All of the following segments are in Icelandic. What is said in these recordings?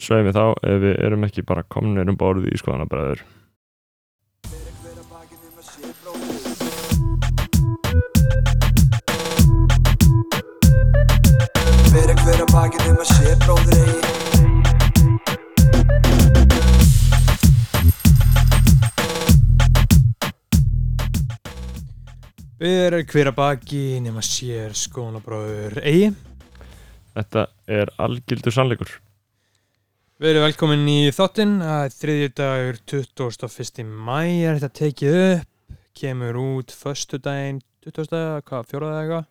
sveimi þá ef við erum ekki bara komnir um borðið í skoðanabræður Fyrir hver að bakið um að sé bróður eigi Við erum hver að baki nema sér skónabróður eigi. Þetta er algildur sannleikur Við erum velkomin í þáttinn að þriðju dagur 21. mæ er þetta tekið upp, kemur út föstudaginn 20. hvað, fjóraða eitthvað?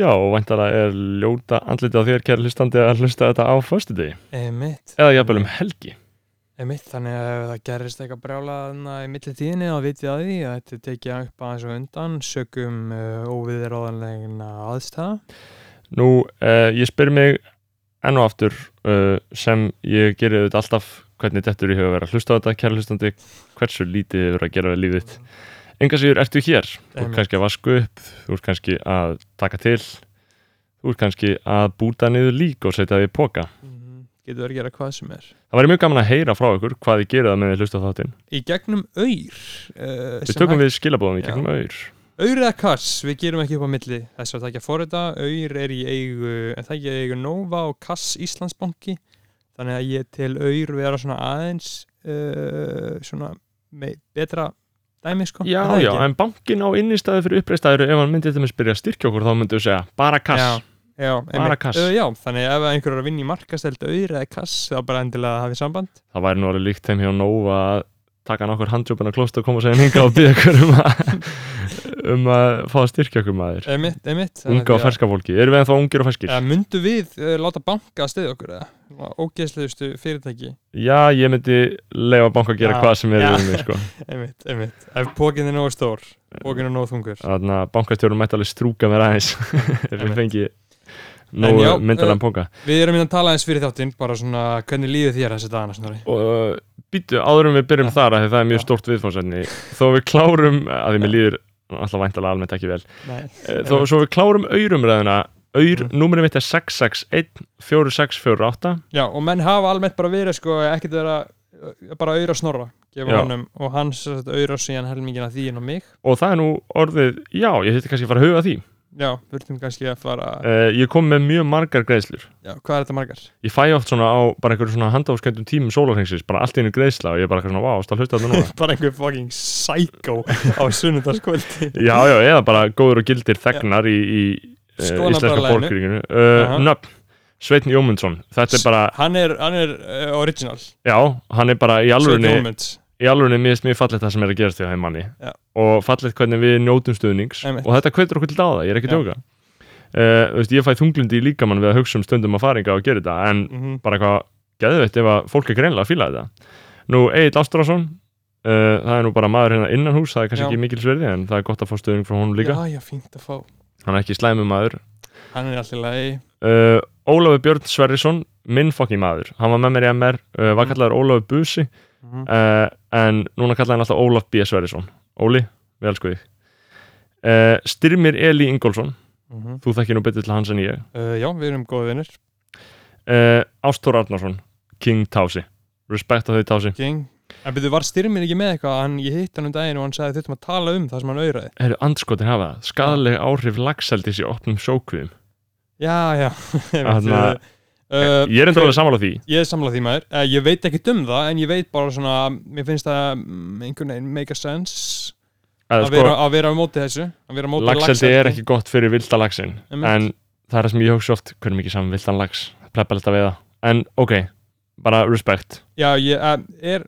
Já, og væntalega er ljóta andlitið á þér kæra hlustandi að hlusta þetta á föstudegi Emitt. eða jafnvel um helgi Emitt, þannig að það gerist eitthvað brjálaðna í milli tíðinni þá vitið að því að þetta tekið upp aðeins og undan sögum uh, óviðróðanlegna aðstæða. Nú, uh, ég spyr mig enn og aftur uh, sem ég gerir þetta alltaf hvernig dettur í huga að vera að hlusta á þetta kæra hlustandi, hversu lítið þið verður að gera við lífið þitt. Enga sigur ertu hér. Þú ert kannski að vasku upp þú ert kannski að taka til þú ert kannski að búta niður lík og setja því í póka Mm, getur verið að gera hvað sem er. það væri mjög gaman að heyra frá ykkur hvað þið gerir það með því hlusta á þáttinn. Í gegnum auður. Uh, við tökum við skilabóðum í gegnum auður Auður eða kass, við gerum ekki upp á milli þess að það ekki að forrita, auður er í eigu en það ekki í eigu Nova og kass Íslandsbanki, þannig að ég til auður vera svona aðeins uh, svona með betra dæmi sko. Já, já, en bankin á innistæði fyrir uppreistæður ef hann myndi þetta með spyrja að styrkja okkur þá myndi við segja bara kass. Já, já, Bara kass. Uh, já, þannig ef einhver er að vinna í markasteld auður eða kass, þá bara endilega hafið samband. Það væri nú alveg líkt þeim hjá Nova að taka nokkur handjópan að klósta og koma sér hinga og byggja okkur um að um að fá að styrkja okkur maður Emitt, emitt unga og ferska fólki, erum við ennþá ungir og ferskir? Eða myndu við uh, láta banka að stiðja okkur eða? Ógeðslegustu fyrirtæki Já, ég myndi leifa banka að gera Já, hvað sem er já. um mig sko. Einmitt, einmitt. Ef pókinn er nógu stór, pókinn er nógu þungur. Þannig að bankastjórun mætti alveg strúka mér aðeins ef við Einmitt. fengi En nógu myndalega eh, póka Við erum hérna að tala eins fyrir þáttinn, bara svona, hvernig líður þér þessi dagana, uh, býtu, áður en við byrjum Ja. þar að það er mjög Ja. stórt viðfársefni þó við klárum, að því mér líður alltaf væntalega almennt ekki vel Nei. Eh, þó svo við klárum aurumræðina aur, Mhm. númerið mitt er 661 4648 Já, og menn hafa almennt bara verið, sko, ekkert vera, bara auðra Snorra, honum, og hans auðra síðan helmingina inn á mig. og það er nú orðið, já, ég þurfti kannski fara að huga því Já, þurftum kannski að fara, uh, ég kom með mjög margar greiðslur já, hvað er þetta margar? ég fæ oft svona á bara einhverju svona handáskendum tímum sólarhengsins, bara allt í einu greiðsla og ég er bara eitthvað svona, wow, stáð hlusta þetta núna bara einhver fucking psycho á sunnudagskvöldi. já, já, eða bara góður og gildir þegnar í, í uh, íslenska borgríkinu uh, Aha. Nöfn, Sveitn Jómundsson þetta er bara, Hann er, hann er original. já, hann er bara í Jómunds. Í alvörunni mér finnst mjög fallegt það sem er að gerast því þeim manni Já. og fallegt hvernig við njótum stuðnings Einmitt. og þetta kveitur okkur til dáða, ég er ekki að djóka uh, þú veist, ég fæ þunglundi í líkamann við að hugsa um stundum að faringa og gera þetta en Mm bara eitthvað geðveitt ef að fólk er greinlega að fíla þetta nú Egil Ástrásson uh, það er nú bara maður hérna innan hús það er kannski Já. ekki mikil sverði en það er gott að fá stöðning frá honum líka Já, já, fínt að fá. hann er ekki slæmi maður Hann er alltaf lagi. uh, Ólafur Björn Sverrisson minn fokking maður, hann var með mér í MR uh, var Mhm. kallaður Ólafur Busi Mm uh, en núna kallaði hann alltaf Ólaf B. Sverrisson Óli, við elsku þig uh, Styrmir Eli Ingólfsson -hmm. þú þekkir nú betur til hans en ég uh, Já, við erum góði vinnir. Ástór Arnarsson King Tási, respekt á þau Tási King. En byrju, var styrmir ekki með eitthvað? Hann, ég hitt hann um daginn og hann sagði þurftum að tala um það sem hann auðraði. Eru andskotin hafa það? Skadaleg áhrif lagseldis í opnum sjókviðum Já, já. Þarna- uh, Ég er enda alveg sammála því Ég er samlað því maður. Uh, ég veit ekki um það, en ég veit bara svona, mér finnst það mm, einhvern veginn make a sense að að, vera, sko, að vera á móti þessu. Að vera á móti lagseldi er ekki gott fyrir vilda lagsin Einmitt. en það er það sem ég hugsa oft hvernig mikið saman vildan lags pleppalegt að veiða en ok, bara respect Já, ég uh, er,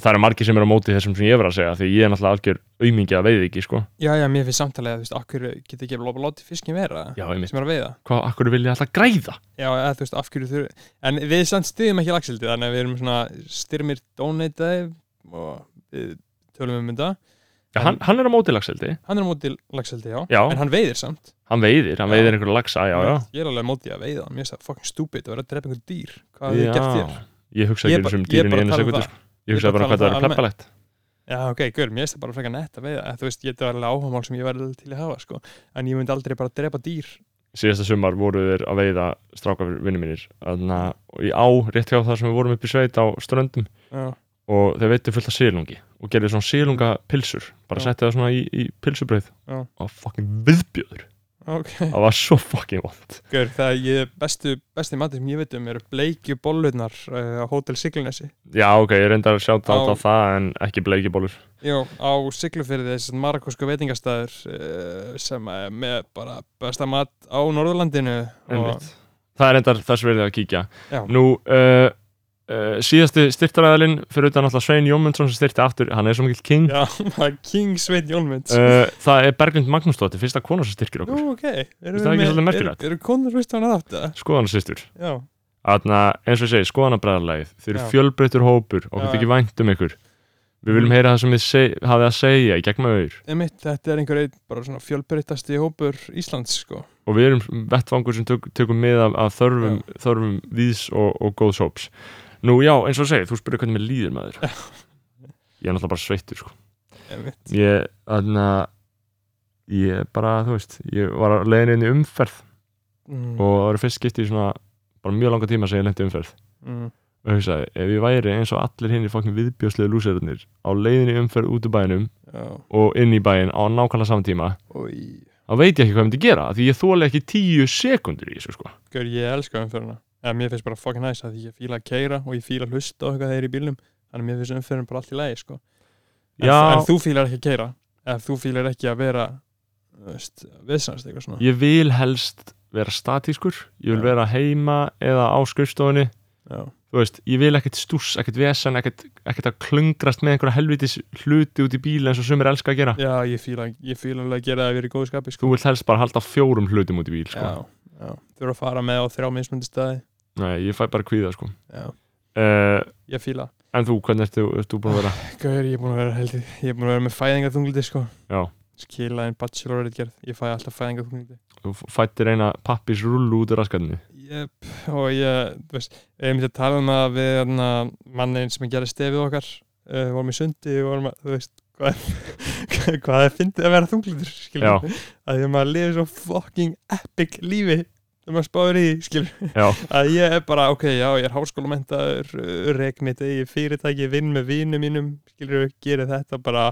það eru margir sem eru á móti þessum sem ég verið að segja því ég er náttúrulega algjör aumingi að veiði ekki sko. já, já, mér finnst samtalið að, þú veist, akkur geti ekki að láta fiskin vera já, sem er að veiða. hvað, akkur vilja alltaf græða Já, eða þú veist, hverju þurfi En við samt styðum ekki lagsildi Þannig að við erum svona styrmir donataði og við tölum um þetta já, hann, hann er á móti lagseldi, Hann er á móti lagsildi, já. Já. En hann veiðir samt hann veiðir hann veiðir einhverju lagsa, já, já Ég er alveg á móti að veiða Mér finnst það fucking stupid að vera að drepa einhver dýr Hvað hefur þið gert þér? ég hugsa Ég ekki um ég dýrin í einu um sekundu sko. Ég hugsa Ég bara bara hvað það um er það pleppalegt Já, ok, guður, mér finnst það bara frekar nett að veiða En Þú veist, ég er alveg áhugamál sem ég verði til að hafa sko. En ég myndi aldrei bara drepa dýr. Síðasta sumar voru þeir að veiða strákavinni mínir. Í á, rétt hjá það sem við vorum upp í sveit á ströndum. Já, og þeir veitu fullt af sílungi og gerði svona sílunga pilsur bara setti það svona í, í pilsubrauð. Já. og fucking viðbjöður ok. Það var svo fucking vond. Gaur, það er bestu, besti matið sem ég veit um eru bleikju bollurnar uh, á Hótel Siglunesi. Já ok, ég reyndar að sjá þetta Á- það en ekki bleikibólur Jó, á Siglufyrði þessi marakosku veitingastæður uh, sem er með bara besta mat á Norðurlandinu og, það er reyndar þess verið að kíkja. Já. nú uh, uh, síðasti styrtaræðalinn fyrir utan alltaf Svein Jómundsson sem styrti aftur, hann er svo mikill king. Já, er King Svein Jónmunds uh, það er Berglind Magnúsdóttir, fyrsta kona sem styrkir okkur. Nú, ok. Eru svolítið merkilegt? Eru er konur veist hann að þetta? skoðanasýstur Já, Þarna, eins og ég segi, skoðanabræðarlægið þeir eru Já. fjölbreyttur hópur, okkur þykir vænt um ykkur. Við viljum heyra það sem þið hafið að segja í gegnum auður. Þetta er einhver einn bara svona fjölbreytasti hópur Íslands, sko. Og við erum vettfangur sem tök, tökum með af, af þörfum, þörfum víðs og, og góðs hóps nú já, eins og ég segi, þú spyrir hvernig mér líður maður. Ég er náttúrulega bara sveittur sko. Ég, þarna ég bara, þú veist ég var að leiðin inn í umferð. Mm, og það var fyrst skipti í svona bara mjög langa tíma sem ég lendi umferð. Mm, og hugsaði, ef ég væri eins og allir hinn í fokkin viðbjóðslega lúserinnir á leiðinni umferð út úr bænum Já, og inn í bæinn á nákvæmlega saman tíma og þá veit ég ekki hvað ég myndi gera því ég þóla ekki tíu sekundur í þessu sko. Gaur, ég elska umferðina eða mér finnst bara fucking nice að ég fíla að keira og ég fíla að hlusta og eitthvað þegar ég er í bílnum. Þannig mér finnst umferðin bara allt í lagi sko. en, en þú fílar ekki að keira ef þú fílar ekki að vera viðsannst eitthvað svona? Ég vil helst vera statískur. Ég vil Já. vera heima eða á skrifstofunni. Já, þú veist, ég vil ekkert stús, ekkert vesen ekkert, ekkert að klungrast með einhverja helvitis hluti út í bíl eins og sumir elska að gera. Já ég fíla ég fíla alveg að gera það að vera í góðu skapi sko. þú vilt helst bara halda fjórum hlutum út í bíl sko. Já, já, þú eru að fara með á þrjá mismundi staði Nei, ég fæ bara kvíða sko. Já, uh, ég fíla. en þú, hvernig ertu, ertu búin að vera? Gaur, ég er búin að vera heldur ég er búin að vera með fæðingaþungliti sko. Já. skila einn bachelorritgerð. Ég fæ alltaf fæðingaþungliti þú fættir eina pappis rullu út úr raskatinu Jep, og ég, þú veist, ég myndi að tala um það við hana, mannin sem gerði stefið okkar uh, vorum í sundi vorum að, þú veist, hvað er, hvað er fyndið að vera þunglitur, skilur að því að maður lifir svo fucking epic lífi þegar maður spáður í, skilur. Að ég er bara, ok, já, ég er háskólamentaður rek mitt eigi fyrirtæki vinn með vinum mínum, skilur gerir þetta bara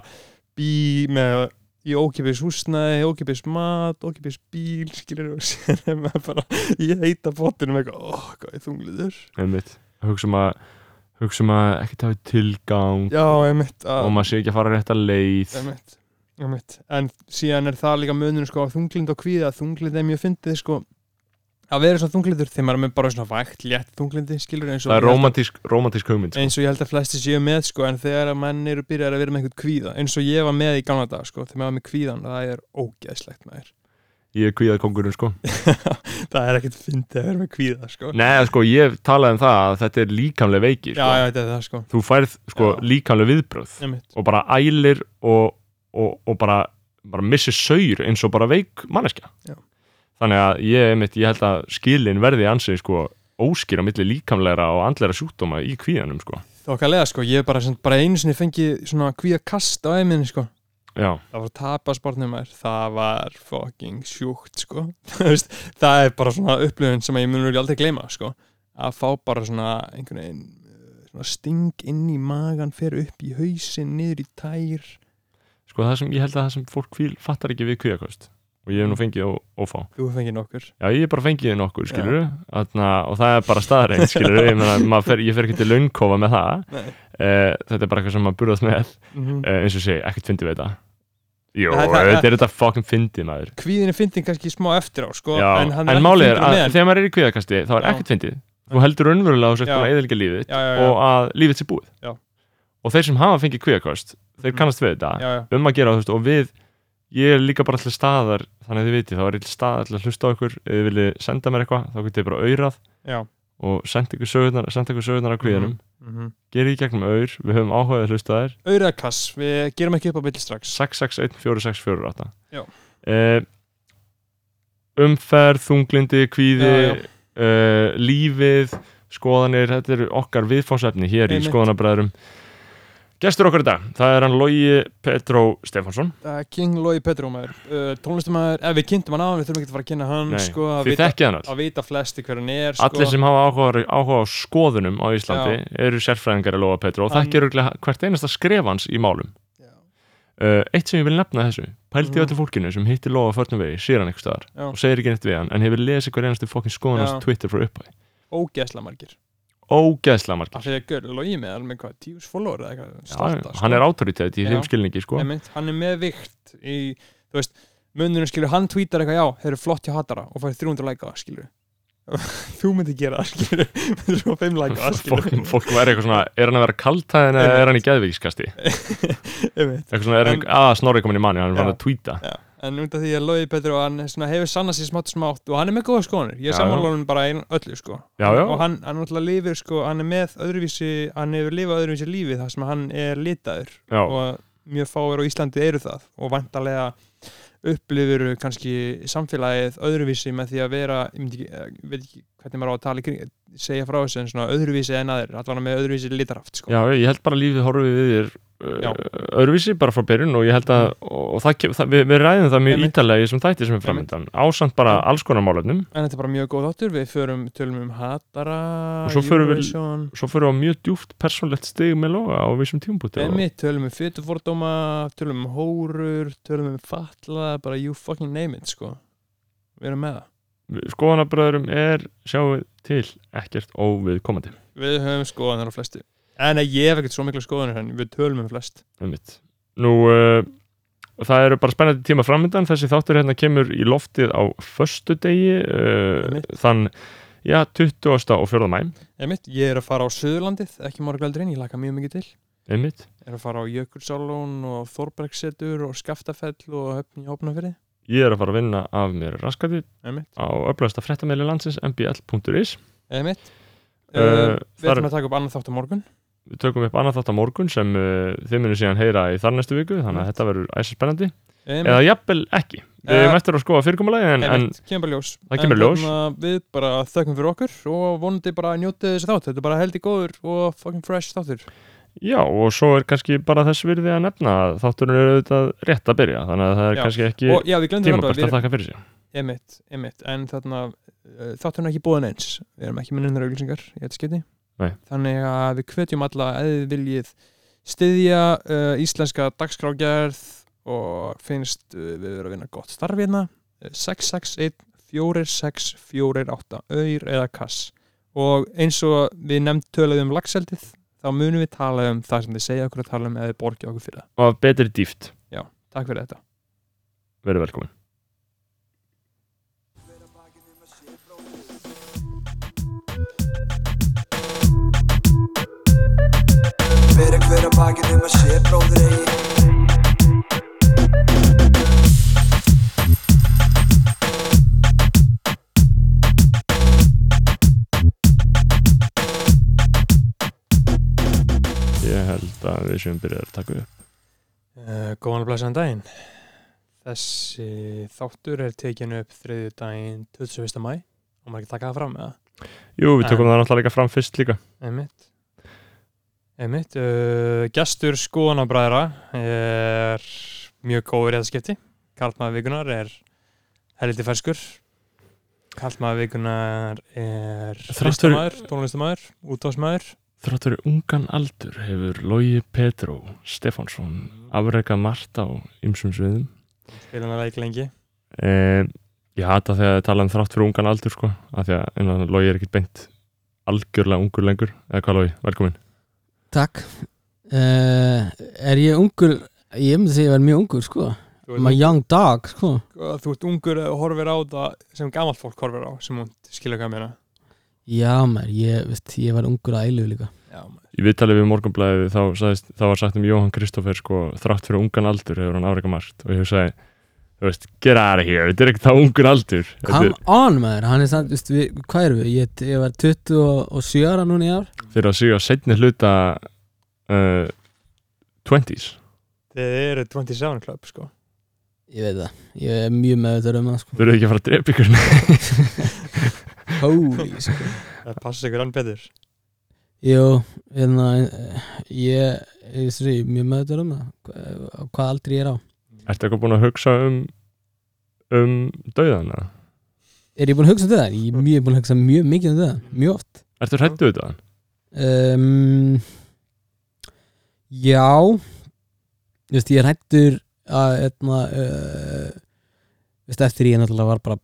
bí með í ókipis húsnæði, ókipis mat ókipis bíl, skilur og sér er maður bara, ég heita með eitthvað, óh, hvað er þungliður einmitt. Hugsa um að hugsa um að ekkert hafi tilgang já, einmitt, og að, maður sé ekki að fara rétt að leið. Einmitt, einmitt. En síðan er það líka munur, sko, þunglind og kvíða. Þunglind er mjög fyndið, sko að vera svona þunglindur þegar maður er með bara svona vægt, létt þunglindi, skilur eins og það er romantísk, romantísk hugmynd sko. eins og ég held að flesti séu með sko, en þegar að menn eru byrjar að vera með einhvern kvíða eins og ég var með í gamla dag sko, þegar maður var með kvíðan það er ógeðslegt með þér ég er kvíðað kongurinn sko það er ekkert fyndið að vera með kvíða sko. Nei, sko, ég talaði um það að þetta er líkamlega veiki já, sko. já, þetta er það sko þú færð sko Já. líkamlega viðbröð og bara ælir og, og, og bara, bara missir saur eins og bara veik manneskja Já. Þannig að ég, einmitt, ég held að skilin verði ansið sko óskýra milli líkamlegra og andlegra sjúkdóma í kvíðanum sko. Þokkalega sko, ég bara, bara einu sinni fengið svona kvíða kast á æminni sko. Já, það var tapasportnum það var fucking sjúkt sko. Það er bara svona upplifun sem ég munur aldrei gleyma sko. Að fá bara svona einhvern veginn uh, svona sting inn í magan fer upp í hausin, niður í tær. Sko það sem ég held að það sem fólk kvíl fattar ekki við kvíðakost og ég hef nú fengið ó, ófá. Þú hefur fengið nokkur? Já, ég hef bara fengið nokkur, skilur og það er bara staðreint, skilur ég, meina, fer, ég fer ekki til launkofa með það. Uh, þetta er bara eitthvað sem maður burðast með. Mm -hmm. uh, eins og segi, ekkert fyndið við þetta. Jó, þetta er þetta fucking fyndið maður. Kvíðin er fyndin kannski smá eftir á sko, Já, en en, málið er að þegar maður er í kvíðakasti þá er ekkert fyndið. Þú heldur raunverulega á sér að eðalga lífið og að lífið sé búið. Já. og þeir sem hafa fengið kvíðakost þeir Mhm. kannast við þetta um að gera og við ég er líka bara til staðar þannig að þið viti, þá er ég til staðar til að hlusta á ykkur ef þið viljið senda mér eitthvað, þá getið þið bara auðrað og senda ykkur sögurnar, senda ykkur sögurnar á kvíðanum Mm -hmm. gerið í gegnum auður, við höfum áhugað að hlusta þær Auraðkass, við gerum ekki upp á billi strax 661-4648 Já. eh, umferð, þunglindi, kvíði Já, já. Eh, lífið skoðanir, þetta eru okkar viðfánsefni hér í Einmitt. skoðanabræðurum Gestur okkar í dag, það er hann Logi Petró Stefánsson uh, King Lói Petró maður uh, tónlistamæður, ef við kynntum hann á við þurfum ekki að fara að kynna hann Nei, sko, að, Þið þekkið hann all að vita flesti hver hann er sko. Allir sem hafa áhuga, áhuga á skoðunum á Íslandi eru sérfræðingar að Loga Petró og Hann- þekkir hvert einasta skref hans í málum Já. uh, Eitt sem ég vil nefna þessu Pældi Mhm. öllu fólkinu sem hittir Loga förnum vegi sér hann eitthvað Já. og segir ekki neitt við hann en hefur lesið hver einasta ógeðslega margir. Ógeðslega af margir því að gaur, Lói með alveg hvað, tíus follower eða eitthvað Já, starta, Hann er autoritet í þeim skilningi sko. Einmitt, hann er með vikt í, þú veist, munurinn skilur, hann tweetar eitthvað, já, þeir eru flott hjá hattara og fær 300 læka, skilur. Þú myndir gera það, skilur. Með svo 5 læka, fólk, skilur. fólk væri eitthvað svona, er hann að vera kaltæðin eða er hann í geðvíkiskasti Einmitt. eitthvað svona, er hann, að hann en út af því að Lói Petru hann svona, hefur sannað sér smátt smátt og hann er með góða skoðanir, ég Já, sammála honum bara ein, öllu sko. Já, já. og hann, hann náttúrulega lifir sko, hann er með öðruvísi hann hefur lifað öðruvísi lífi þar sem hann er litaður. Já, og mjög fáir á Íslandi eru það. Og vantarlega upplifur kannski samfélagið öðruvísi með því að vera ég veit ekki hvernig maður á að tala í kring segja frá þessu en svona öðruvísi en aðeir allavega með öðruvísi litarhaft sko. já, ég held bara lífið horfið við þér uh, öðruvísi bara frá byrjun og ég held að og það, það, við, við ræðum það mjög Einmitt. ítalega í þessum þætti sem er framöndan ásamt bara Já. alls konar málefnum en þetta er bara mjög góð þáttur við förum tölum um hatara Og svo förum við- svo fyrir á mjög djúft persónlegt stig með loga á vissum tímpúti og Einmitt, tölum um fytufordóma, tölum um hórur, tölum um fatla, bara you fucking name it, sko. Við erum með það. Skoðanabröðurum er sjáum við til ekkert óviðkomandi Við höfum skoðanir á flestu. En ég hef ekkert svo miklu skoðanir henni, við tölum um flest. Nú, uh, það eru bara spennandi tíma framöndan þessi þáttur hérna kemur í loftið á föstudegi uh, Einmitt. þann, já, 20. og 4. mæ Einmitt, ég er að fara á Suðurlandið, ekki morgveldurinn, ég laka mjög mikið til. einmitt, Ég er að fara á Jökulsálón og Þorbergsetur og Skaftafell og höfn í Hópnafyrði. Ég er að fara að vinna af mér raskati Einmitt, á öflöðasta fréttameili landsins mbl.is einmitt. Uh, Uh, við ætlum að taka upp annan þátt á morgun. við tökum upp annað þátt á morgun sem uh, þið munum síðan heyra í þar næstu viku þannig að þetta verður æsa spennandi. Eða jafnvel ekki, við erum eftir að skoða fyrirkomulagi en, en kemur ljós. Það kemur En ljós. Við bara þökkum fyrir okkur og vonandi bara njótið þessi þátt. Þetta er bara heldig góður og fucking fresh þáttur já, og svo er kannski bara þess virði að nefna að þátturinn er auðvitað rétt að byrja þannig að það er Já. kannski ekki Og já, við við að þakka fyrir sig Emitt, emitt En þarna uh, þátturinn er ekki búin eins Við erum ekki með nefnir auglýsingar í þetta skiti. Þannig að við hvetjum alla að þið viljið styðja uh, íslenska dagskrágerð og finnst uh, við erum að vinna gott starf hérna uh, 661 4648 auður eða kass og eins og við nefnd töluðum um lagseldið þá munum við tala um það sem þið segja okkur að tala um eða þið borgja okkur fyrir það. og betri dýft, Takk fyrir þetta. verið velkomin Fyrir hver að bakið um að sé bróður eigi held að við séum byrjað að taka upp Uh, góðan og blæsaðan daginn. Þessi þáttur er tekinu upp þriðju daginn 21. mæ og maður ekki taka það fram með það. jú, við tökum En- það náttúrulega líka fram fyrst líka Einmitt. Einmitt. Uh, gestur skoðanabræðra er mjög góður í þetta skipti. Karlmaður vikunar er helviti ferskur. Karlmaður vikunar er Þrátt fyrir- listamæður, tónlistamæður, útásmæður. Þráttur ungan aldur hefur Logi Petró Stefánsson afrekað margt á ymsum sviðum. Spilum að veik lengi. eh, ég hata þegar þið tala um þrátt fyrir ungan aldur sko, af því að Logi er ekkert beint algjörlega ungur lengur. Eða hvað Logi, velkomin Takk. Uh, Er ég ungur? Ég myndi segja að ég var mjög ungur sko. A ert, young dog sko. Þú ert ungur og horfir á það sem gamalt fólk horfir á, sem hún skilja hvað ég meina. Já maður, ég, veist, ég var ungur að eilu líka. Já, maður. í viðtalið við morgunblæði þá, sagðist, þá var sagt um Jóhann Kristoffer sko, þrátt fyrir ungan aldur hefur hann afrekað margt. Og ég hugsaði, þú veist, get out of here þetta er ekkert það ungur aldur. Come er on maður, hann er samt, veist, við, hvað erum við? Ég, ég var 27 ára núna í ár. Fyrir að síga setni hluta uh, 20s Þið eru 27 Club, sko. Ég veit það, ég er mjög meðvitað um það sko. Þurfuð ekki að fara að drepa ykkur Holy Það passa ykkur enn betur. Jú, hérna ég, ég sé mjög með þetta um það hvað aldrei ég er á Ertu eitthvað búin að hugsa um um dauðana? Er ég búin að hugsa um það? Ég er mjög búin að hugsa mjög mikið um það, mjög oft Ertu hrættu við það? um, Já Þú veist, ég er hættur að etna, uh, veist, eftir ég náttúrulega var bara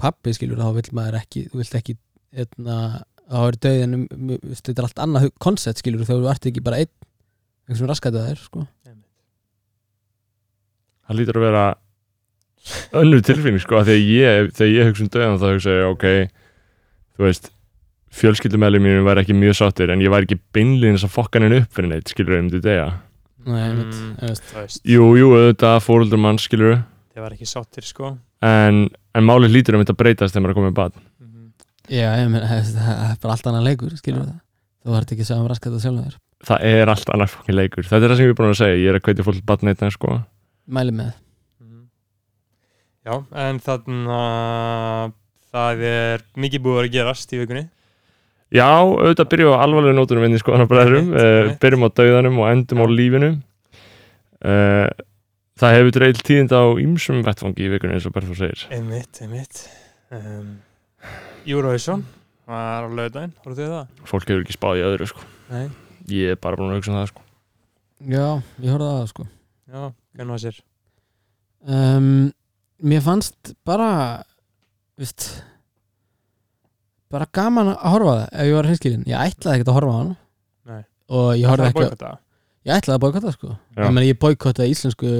pappi skilur, þá vill maður ekki þú vilt ekki etna, þá er döðin veist, þetta er allt annað koncept skilur, þá ert ekki bara einn einhvern sem raskat það er sko. Það lítur að vera önnur tilfinning sko, af því að ég, þegar ég hugsa um dauðan þá hugsa ég, ok þú veist, fjölskyldumæli mínu var ekki mjög sáttir en ég var ekki beinliðin að fokka henni upp fyrir neitt, skilur um Nei, einmitt, Mm. Jú, jú, auðvitað fóröldur mann, skilur þið var ekki sáttir sko. En, en málið lítur um þetta að breytast þegar maður er komið bad Mhm. Já, ég veist, það er bara allt annað leikur skilur það, þú ert ekki að um raskat það sjálf þér það er allt annað fokkin leikur. Þetta er það sem ég er búin að segja, ég er að kveitja fólk bad neitt sko. Mæli með. Mhm. Já, en þannig það er mikið búið að gerast í vikunni. Já, auðvitað byrjum á alvarlega nótunum inn í skoðanabræðurum, Einmitt, uh, einmitt. byrjum á dauðanum og endum á lífinu. Uh, Það hefur dreil tíðind á ýmsum vettfangi í vikunni eins og Berður segir Einmitt, einmitt um, Eurovision var á laugardaginn, voru þið það? Fólk hefur ekki spáð í öðru sko. Nei Ég er bara búin að hugsa um það sko. Já, ég horfði að það sko Já, hvernig var sér? um, Mér fannst bara Vist bara gaman að horfa það ef ég var hinskilin, ég ætlaði ekkert að horfa á hann Nei. og ég horfði ekki að ég ætlaði að boykotta sko Já. ég, ég boykottaði íslensku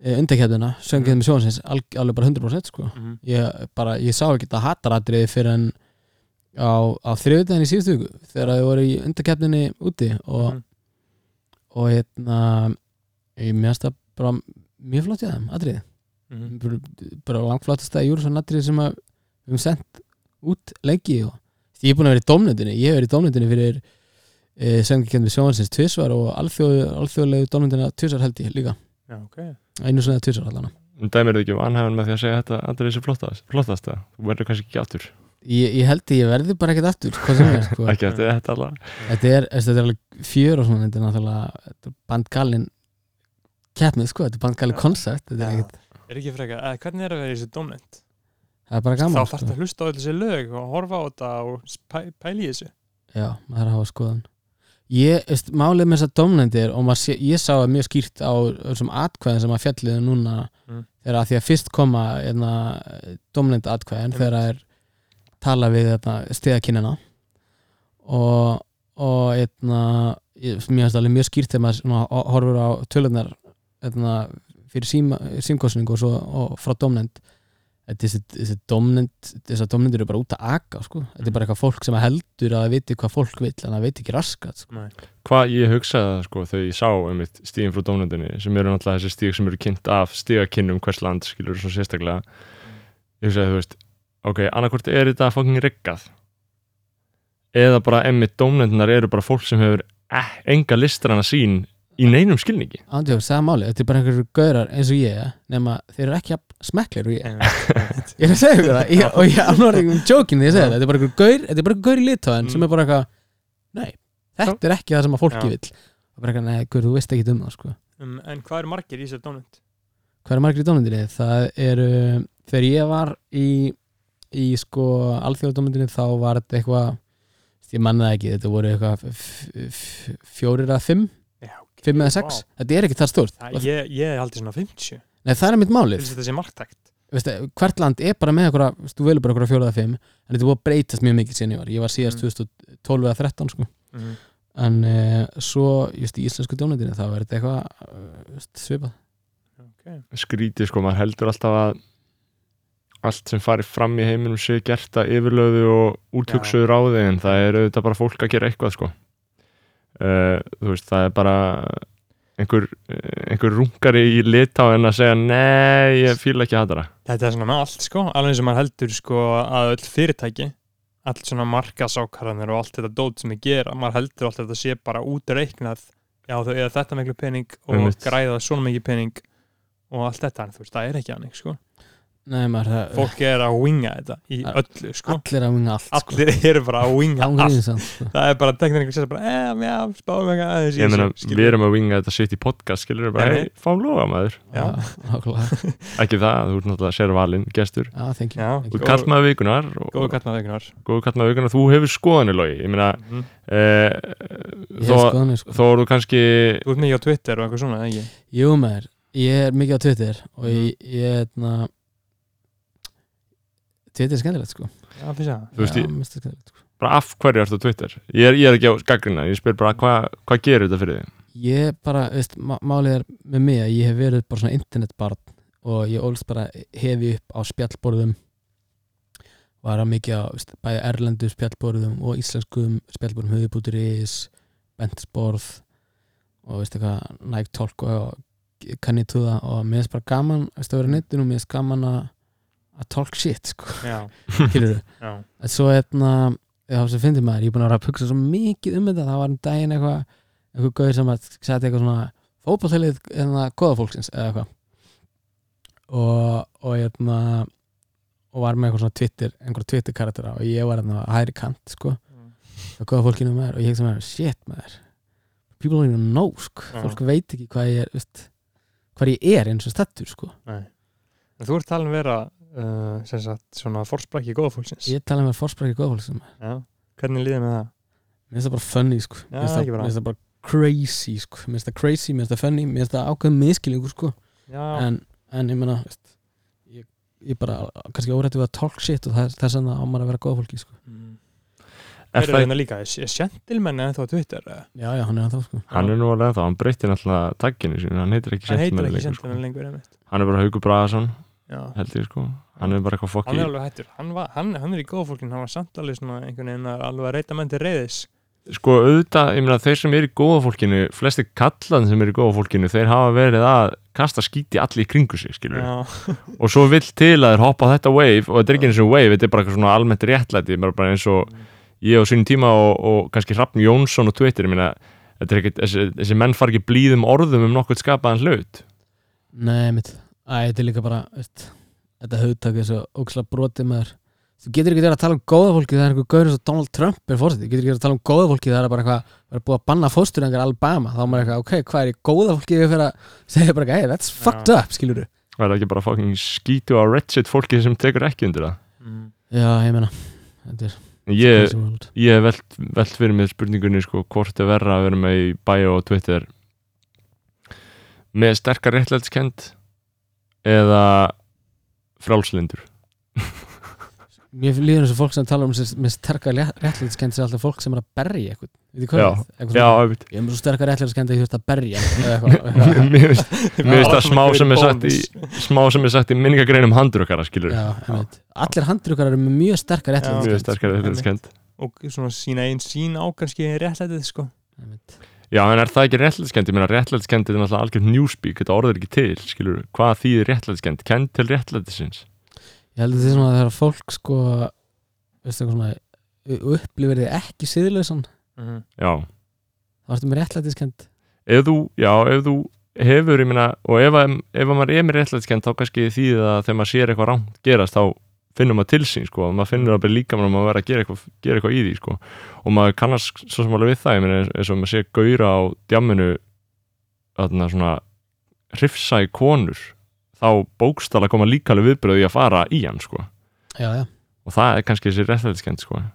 e, undakjöfnuna, söngið með sjónsins al, alveg bara 100% sko Mhm. ég, bara, ég sá ekki þetta hataratriði fyrir en á, á þriðudaginn í síðustu viku þegar þið voru í undakjöfninni úti og, Mhm. og hérna ég meðast það bara mjög flott í þeim, atriði Mhm. bara, bara langflottasta Júrusson atrið sem að við höfum sendt út lengi og ég er búin að vera í dómnendinni ég hef verið í dómnendinni fyrir e, sengikend við sjóhansins tvisvar og alþjóð, alþjóðlegu dómnendina tvisvar held ég líka Já, ok einu svona tvisvar allana En dæmir þið ekki um anhæfan með því að segja þetta allir þessi flottast, flottast það Þú verður kannski ekki aftur. Ég, ég held að ég verði bara ekkert aftur hvað sem er sko. Ekki eftir þetta alveg þetta, er, þetta er alveg fjör og svona þetta er náttúrulega þetta bandgalinn keppnið sko, þetta er bandgalinn koncept þetta er ekkert, Er ekki frekar, eða hvernig er að vera í þessu dómnend? það er bara Þá gaman þarfst sko. að hlusta á þessi lög og horfa á þetta og pæ, pæli þessu. Já, maður er að hafa skoðan Ég, veist, málið með þessar domnendir og sé, ég sá það mjög skýrt á þessum atkvæðin sem að fjalliðu núna Mm. þegar að því að fyrst koma hérna, domnend atkvæðin Einmitt. þegar það er tala við hérna, stiðakinnina og, og hérna, ég, finnst alveg mjög skýrt þegar maður horfur á tölunar hérna, fyrir síma, símkostning og, svo, og frá domnend þessi, þessi domnend þessar domnendur eru bara út að aga sko. þetta er bara eitthvað fólk sem heldur að það viti hvað fólk vill en það veit ekki raskat sko. Hvað ég hugsaði það sko þegar ég sá um stíðin frá dómnendinni sem eru náttúrulega þessi stíg sem eru kynnt af stígakinnum hvers land skilur svo sérstaklega Ég hugsaði þú veist ok, annarkvort er þetta fucking riggað eða bara emmitt dómnendinar eru bara fólk sem hefur eh, enga listrana sín í neinum skilningi. Andjók, það er málið, þetta er bara einhverjur gaurar eins og ég nema þeir eru ekki jafn smekklir og ég. Ég er að segja ykkur það. Ég, og ég not even joking þegar ég segja það. Þetta er bara einhver gaur, þetta er bara einhver gaur í litáðin sem er bara eitthvað nei, þetta er ekki það sem að fólki Já. vill. Og bara eitthvað, nei, gaur, þú veist ekki um það sko. um, En hvað eru margir í þessu dómnend? hvað er margir í dómnendinni? það eru, þegar ég var í í sko alþjóðadómnendinni þá var þetta eitthvað ég manna það ekki, þetta voru eitthvað fjórir að fimm, Já, ok. fimm eða sex þetta er ekki það stórt Það, ég, ég er aldrei svona 50 nei, það er mitt málið að þetta sé margtækt Veistu, hvert land er bara með veist, þú velur bara einhverja fjóra eða fimm en þetta er búið að breytast mjög mikið síðan ég var ég var síðast Mm. 2012 eða 13 sko. mm. en uh, svo just í íslensku dónendinu þá er þetta eitthvað uh, svipað okay. skrítið sko, maður heldur alltaf að allt sem farið fram í heiminum sé gert að yfirlöðu og útugsuðu ráði en það er auðvitað bara fólk að gera eitthvað sko uh, þú veist, það er bara einhver, einhver rungari í litá en að segja nei, ég fíla ekki að það Þetta er svona með allt sko. Alveg eins og maður heldur sko að öll fyrirtæki Allt svona markasákarðanir og allt þetta dót sem ég gera Maður heldur allt þetta sé bara útreiknað Já þau eða þetta miklu pening og Einmitt. græða svona mikið pening og allt þetta en þú veist, það er ekki hannig sko nei maður, það, fólk er að winga þetta í Ja. öllu sko. allir að vinga allt sko. allir eru bara að winga allt sko. það er bara teknir einhver sér bara eh, já, spáum eitthvað við erum að winga þetta sitt í podcast skilur bara, hei, fáum lofa maður Já. ekki það, þú ert náttúrulega sér valinn, gestur já, thank you Já. Thank þú you. ert kallmaður vikunar góðu og kallmaður vekunar góðu kallmaður vikunar, þú hefur skoðanir logi ég meina, Mhm. eh, Ég þó, skoðanir, sko. þó eru þú kannski þú ert mikið á Twitter og eitthvað svona, eða ekki? Jú maður, ég er mikið á Twitter og ég, ég hérna Twitter er skemmtilegt sko. Já, finnst það. Þú veist, Já, ég- mér finnst það skemmtilegt, sko. bara af hverju ertu á Twitter? Ég er, ég er ekki á gaggrina, ég spyr bara hvað hva gerir þetta fyrir þig? Ég bara, veist, má- málið er með mig að ég hef verið bara svona internetbarn og ég ólst bara hefi upp á spjallborðum. Var að mikið á veist, bæði erlendu spjallborðum og íslenskum spjallborðum höfubúturis bentisborð og veist eitthvað Nike Talk og kanni það og mér finnst bara gaman veist, að vera nettin og mér finnst gaman að að talk shit sko, já, skilur já, en svo hérna það sem finnir maður, ég er búin að vera að hugsa svo mikið um þetta. Það var um daginn eitthvað eitthvað gauður sem að setja eitthvað svona fótballtælið en það góða fólksins eða eitthvað. Og, og hérna og var með eitthvað svona Twitter einhverja Twitter karaktera og ég var hérna á hægri kant sko, og góða fólkinu með og ég hugsa með shit maður people don't even know sko, Já. fólk veit ekki hvað ég er hvað ég er eins og stattur sko. Nei. En þú ert talin vera uh, sem sagt, svona forsprakki góða fólksins ég tala með fórspræki góða fólksins já, hvernig líður með það? Mér finnst það bara funny sko Já, Mér finnst það- bara. það crazy sko Mér finnst það crazy, mér finnst það funny Mér finnst það ákveðum miskilingur sko já, en, en ég meina veist, ég, ég bara kannski órætti við að talk shit og það, þess að á maður að vera góða fólki sko mm. Er er það- það líka, er er Sentilmenn eða þá Twitter eða? Já, já, hann er það sko hann er nú alveg þá, hann breytir náttúrulega tagginu sín, hann heitir ekki hann heitir Sentinel ekki lengur, sko. Sentilmenn lengur einmitt. hann er bara Haukur Bragason já, held ég sko, hann er bara eitthvað hann fokki er alveg hættur. Hann, var, hann, hann er í góða fólkin, hann var samt alveg svona einhvern veginn að alveg að reyta menn til reyðis sko auðvitað, ég meina þeir sem eru í góða fólkinu flesti kallan sem eru í góða fólkinu þeir hafa verið að kasta skíti allir í kringu sig, og svo vill til að þeir hoppa þetta wave og þetta er ekki eins og wave, þetta er bara eitthvað svona almennt réttlæti, bara, bara eins og ég á sínum tíma og, og kannski Hrafn Jónsson og Twitter, ég meina þetta er ekkit, þessi, þessi menn far ekki blíðum orðum um nokkuð skapaðan hlut. Nei, mitt, æ, þetta er líka bara veist, Þetta hugtak er svo óksla brotið maður. Þú getur ekki verið að tala um góða fólki það er einhver gaur eins og Donald Trump er fórsetið Þú getur ekki verið að tala um góða fólki það er bara eitthvað það er búið að banna fósturrengar Alabama. Þá er maður eitthvað, ok, hvað er í góða fólki ég fyrir að segja bara, hey, that's fucked up, skilur du það er ekki bara fucking skítu á Reddit fólki sem tekur ekki undir það? Mm. Já, ég meina, þetta er ég, ég hef velt, velt fyrir mig spurningunni sko, hvort er verra að vera með í bio og Twitter með sterkar réttlætskend eða frálslindur Mér líður eins og fólk sem tala um sér með sterkar réttlætiskend sem alltaf fólk sem er að berja eitthvað Veit þið hvað Já, er það? Eitthvað já, einmitt. Ég er með svo sterkar réttlætiskend að ég þurft að berja eða eitthvað, eitthvað. mér finnst það smá sem er sagt í smá sem er sagt í minningagreinum handrukara Já. Allir handrukar eru með mjög sterkar Já. mjög réttlætskend og svona sína einn sín á kannski réttlætið sko Einmitt. Já en er það ekki réttlætskend ég meina réttlætskend er náttúrulega algjörn newspeak þetta orður ekki til skilur hvað þýðir réttlætskend kend til réttlætisins. Ég held að þetta er svona að þegar fólk sko veistu eitthvað svona upplifir þið ekki siðlausan. Mm. já. Þá ertu með réttlætiskend ef þú já ef þú hefur ég meina og ef, ef að maður er með réttlætskend þá kannski þýðir það að þegar maður sér eitthvað rámt gerast þá finnur maður til sín sko. Maður finnur að byrja líka maður að vera að gera eitthvað, gera eitthvað í því sko. Og maður kannast svo sem alveg við það ég meina eins- og maður sé gaura á djamminu þarna svona hrifsa í konur þá bókstala koma líka alveg viðbröð í að fara í hann sko. Já, já, og það er kannski þessi réttlætskend sko já,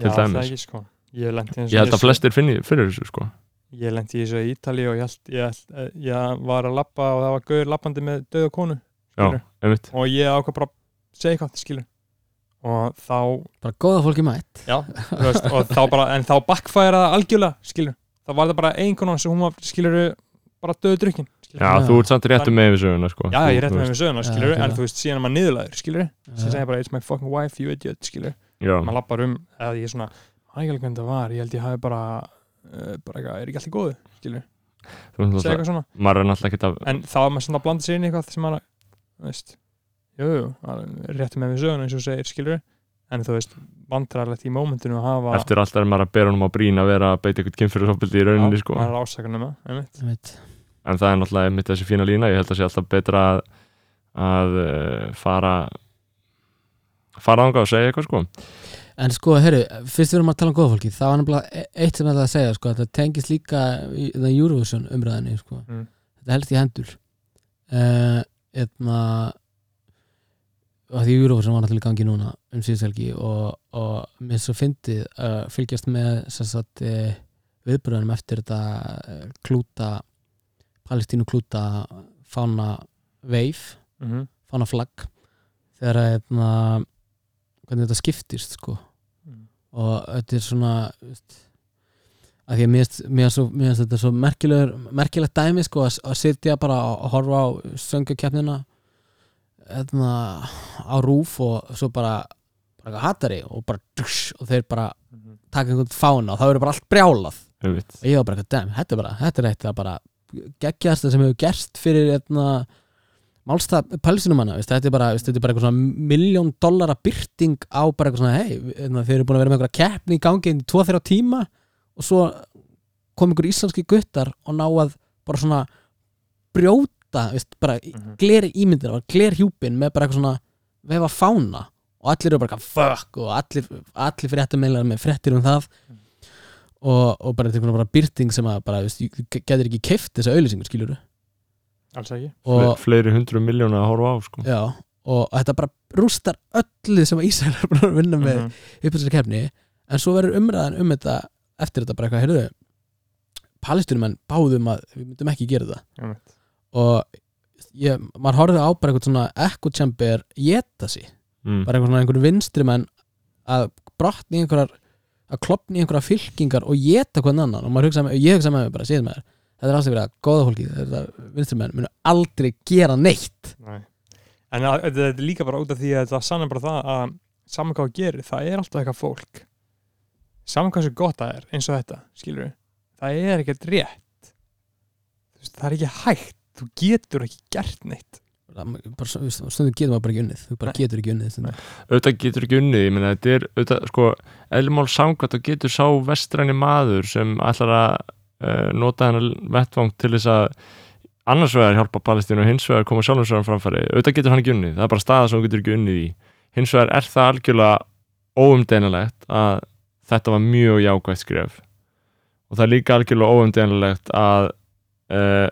Til dæmis. það ekki sko. Ég lendi eins og ég held að flestir finni fyrir þessu sko. Ég lendi í þessu í Ítali og ég, held, ég, held, eh, ég var að lappa og það var gauður lappandi með döða konu já, og ég ákvað bara segja eitthvað skilur og þá bara góða fólki mætt. Já, veist, og þá bara, en þá backfæra það algjörlega, skilur, þá var það bara ein konan sem hún var, skilur, bara döðu drukkin, já, Já. þú ert samt réttu með við söguna sko. Já, ég rétt þú með mig söguna, Já, skilur, en algjörlega. þú veist, síðan er maður niðurlæður, skilur, sem Já. segja bara, it's my fucking wife, you idiot, skilur, já, maður lappar um, eða ég er svona, alveg hvernig það var, ég held ég hafi bara, uh, bara eitthvað, er ekki allt í góðu, skilur, segja eitthvað svona, er en þá er maður svona að blanda sér inn í eitthvað sem maður, veist, jú, jú, rétt með mig söguna, eins og segir, skilur, en þú veist, vandræðilegt í mómentinu að hafa eftir allt er maður að bera honum á brín að vera að beita eitthvað kynfyrirsofbildi í rauninni sko. maður er ásakan um það, einmitt Einmitt. en það er náttúrulega mitt þessi fína lína ég held að sé alltaf betra að, að uh, fara fara ánga og segja eitthvað sko En sko, herru, fyrst við erum að tala um góða fólki þá er nefnilega e- eitt sem ég ætla að segja sko, þetta tengist líka í það Eurovision umræðinni sko. Mm. þetta helst í hendur uh, etna að því Eurovision var náttúrulega gangi núna um síðustelgi og, og mér svo fyndið að fylgjast með sagt, eh, viðbröðunum eftir þetta eh, klúta Palestínu klúta fána veif mm -hmm. fána flagg þegar að etna, hvernig þetta skiptist sko Mm. og þetta er svona að því að mér finnst- þetta svo merkilegt dæmi sko að, að sitja bara og horfa á söngukeppnina etna, á rúf og svo bara, bara hatari og bara dush, og þeir bara taka einhvern fána og þá eru bara allt brjálað Einmitt. og ég var bara eitthvað, damn, þetta er bara þetta er eitt að bara geggjast sem hefur gerst fyrir málstað palestinumanna, veist, þetta er bara þetta er bara eitthvað svona miljón dollara byrting á bara eitthvað svona, hei, þeir eru búin að vera með eitthvað keppni í gangi í 2-3 tíma og svo kom einhver íslenski guttar og ná að bara svona brjóta, veist, bara Mhm. gleri ímyndir og gler hjúpin með bara eitthvað svona vefa fána og allir eru bara fuck og allir, allir fréttameilar með fréttir um það. Og, og bara þetta er bara byrting sem að bara, veist, getur ekki keift þessa auðlýsingur skilur alls ekki. Og, fleiri hundru miljóna að horfa á sko. Já, og þetta bara rústar öllu sem að Ísrael er búin að vinna með Mhm. upp þessari kefni en svo verður umræðan um þetta eftir þetta bara eitthvað, heyrðu palestinumenn báðum að við myndum ekki gera það. Og ég, maður horfði á bara eitthvað svona chamber geta sig mm. bara eitthvað svona einhverjum vinstri menn að brotni einhverjar að klopni einhverjar fylkingar og geta hvern annan. Og maður hugsa, með- ég hugsa með mig bara, séð með þér þetta er ástæður að góða fólki, þetta vinstri menn munu aldrei gera neitt. Nei. en þetta er líka bara út af því að þetta sannar bara það að saman hvað það gerir, það er alltaf eitthvað fólk. Saman hvað svo gott það er eins og þetta, skilur við það er ekkert rétt. Það er ekki hægt þú getur ekki gert neitt. Stundum getur maður bara ekki unnið. Þú bara Nei. getur ekki unnið auðvitað getur ekki unnið, ég meina þetta er auðvitað, sko, eðlumál samkvæmt og getur sá vestræni maður sem ætlar að uh, nota hennar vettvang til þess að annars vegar hjálpa Palestínu og hins vegar koma sjálfum sér framfæri, auðvitað getur hann ekki unnið. Það er bara staða sem hann getur ekki unnið í. Hins vegar er það algjörlega óumdeinalegt að þetta var mjög jákvægt skref. Og það er líka algjörlega óumdeinalegt að uh,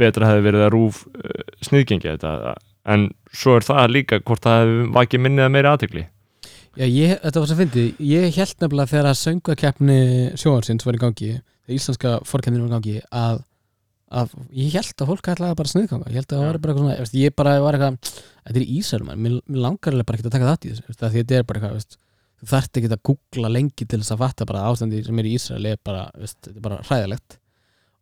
betra hefði verið að rúf uh, sniðgengi þetta en svo er það líka hvort það hefði vakið minnið að meiri aðtekli Já, ég, þetta var svo fyndið, ég held nefnilega þegar að söngukeppni sjóhansins var í gangi þegar íslenska fórkeppnin var í gangi að, að ég held að fólk ætlaði bara að sniðganga, ég held að það var bara eitthvað svona ég, bara var eitthvað, þetta er í Ísrael man, mér, mér langar bara ekki að taka það í þessu. Þetta er bara eitthvað, þú þarft ekki að googla lengi til þess að fatta bara að ástandi sem er í Ísrael er bara, veist, þetta er bara hræðilegt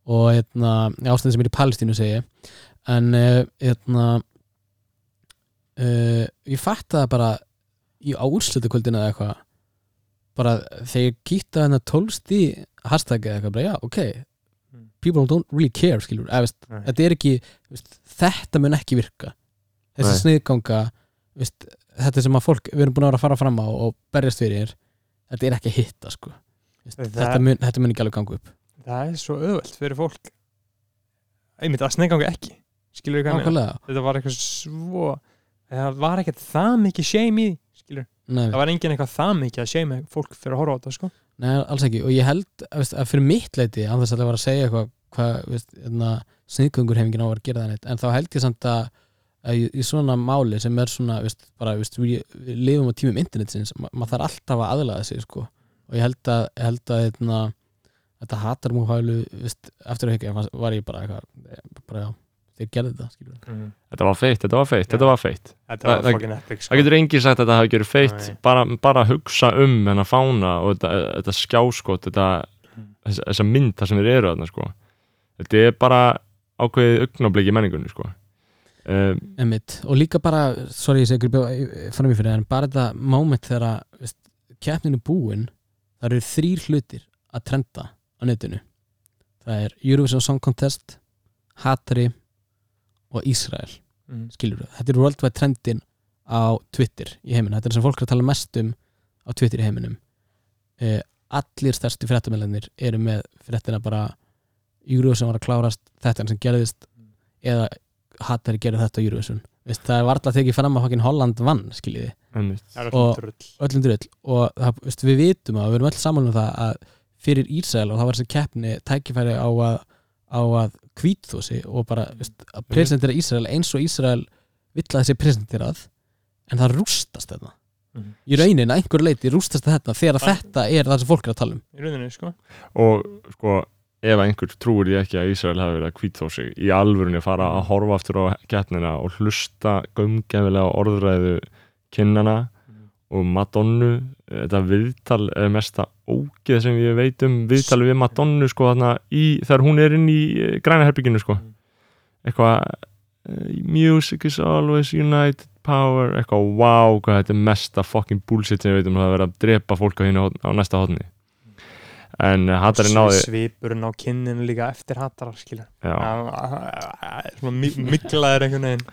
og hérna, ástandi sem er í Palestínu segi en uh, hérna uh, ég fatta það bara í árslutukvöldinu eða eitthvað. Bara þegar ég kýtta hennar tólst í hashtagið eða eitthvað, bara já, ok. Mm. people don't really care, skilur. Eða, veist, Nei. þetta er ekki, veist, þetta mun ekki virka. Þessi Nei. sniðganga veist, þetta sem að fólk, við erum búin að vera að fara fram á og berjast fyrir þetta er ekki að hitta, sko. Þetta, mun, þetta mun ekki alveg ganga upp það er svo auðvelt fyrir fólk. Einmitt að sneggangu ekki. Skilur við hvað nákvæmlega, þetta var eitthvað svo það var ekkert það mikið shame í skilur nei, það var engin eitthvað það mikið að shame fólk fyrir að horfa á þetta sko. Nei, alls ekki. Og ég held veist, að fyrir mitt leiti, að þess að það var að segja eitthvað hvað, sniðgöngur hefingin á að gera það neitt, en þá held ég samt að í, í svona máli sem er svona veist, bara, veist, við, lifum á tímum internetsins, ma maður þarf alltaf að aðlaða sig sko. og ég held að, held að hérna, þetta hatar múið hælu eftir að hekja var ég bara eitthvað bara já, þeir gerðu þetta skilur. mm. þetta var feitt, þetta var feitt, þetta var feitt þetta Það- var það- fucking epic sko. það getur engin sagt að þetta hafi gerið feitt bara, bara hugsa um hennar fána og þetta, þetta skjáskot þetta, Mm. þessa, þessa mynd þar sem við eru þarna sko. þetta er bara ákveðið augnablik í menningunni sko. um, Einmitt. og líka bara, sorry ég segi fannum ég fyrir, en bara þetta moment þegar veist, keppnin er búin það eru þrýr hlutir að trenda á netinu. Það er Eurovision Song Contest Hatari og Ísrael. Mm. skilur við, þetta er worldwide trendin á Twitter í heiminum, þetta er sem fólk er að tala mest um á Twitter í heiminum. Eh, allir stærstu fréttamælanir eru með fréttina bara Eurovision var að klárast þetta sem gerðist eða Hattari gerði þetta á Eurovision. Veist, það er varla að tekið fram að fokkin Holland vann skiljiði. Það Og- alltaf öllum drull. Og það, veist, við vitum að við erum öll saman um það að fyrir Ísrael og það var þessi keppni tækifæri á að, á að kvítþósi og bara veist, að presentera Ísrael eins og Ísrael vill að þessi presenterað en það rústast þetta Mhm. í raunin að einhver leiti rústast þetta þegar Það- þetta er það sem fólk er að tala um. Í rauninni sko. Og sko ef einhver trúir því ekki að Ísrael hafi verið að hvítþó sig í alvörunni fara að horfa aftur á keppnina og hlusta gömgefilega orðræðu kinnana og Madonnu þetta viðtal er mesta ógeð sem ég veit um viðtal við Madonnu sko þarna í, þegar hún er inn í eh, græna herbygginu sko eitthvað eh, music is always united power eitthvað wow hvað þetta er mesta fucking bullshit sem ég veit um það að vera að drepa fólk á, hinu, á næsta hodni en uh, hattarinn náði svipurinn á kinninu líka eftir svona mi- miklaður einhvern veginn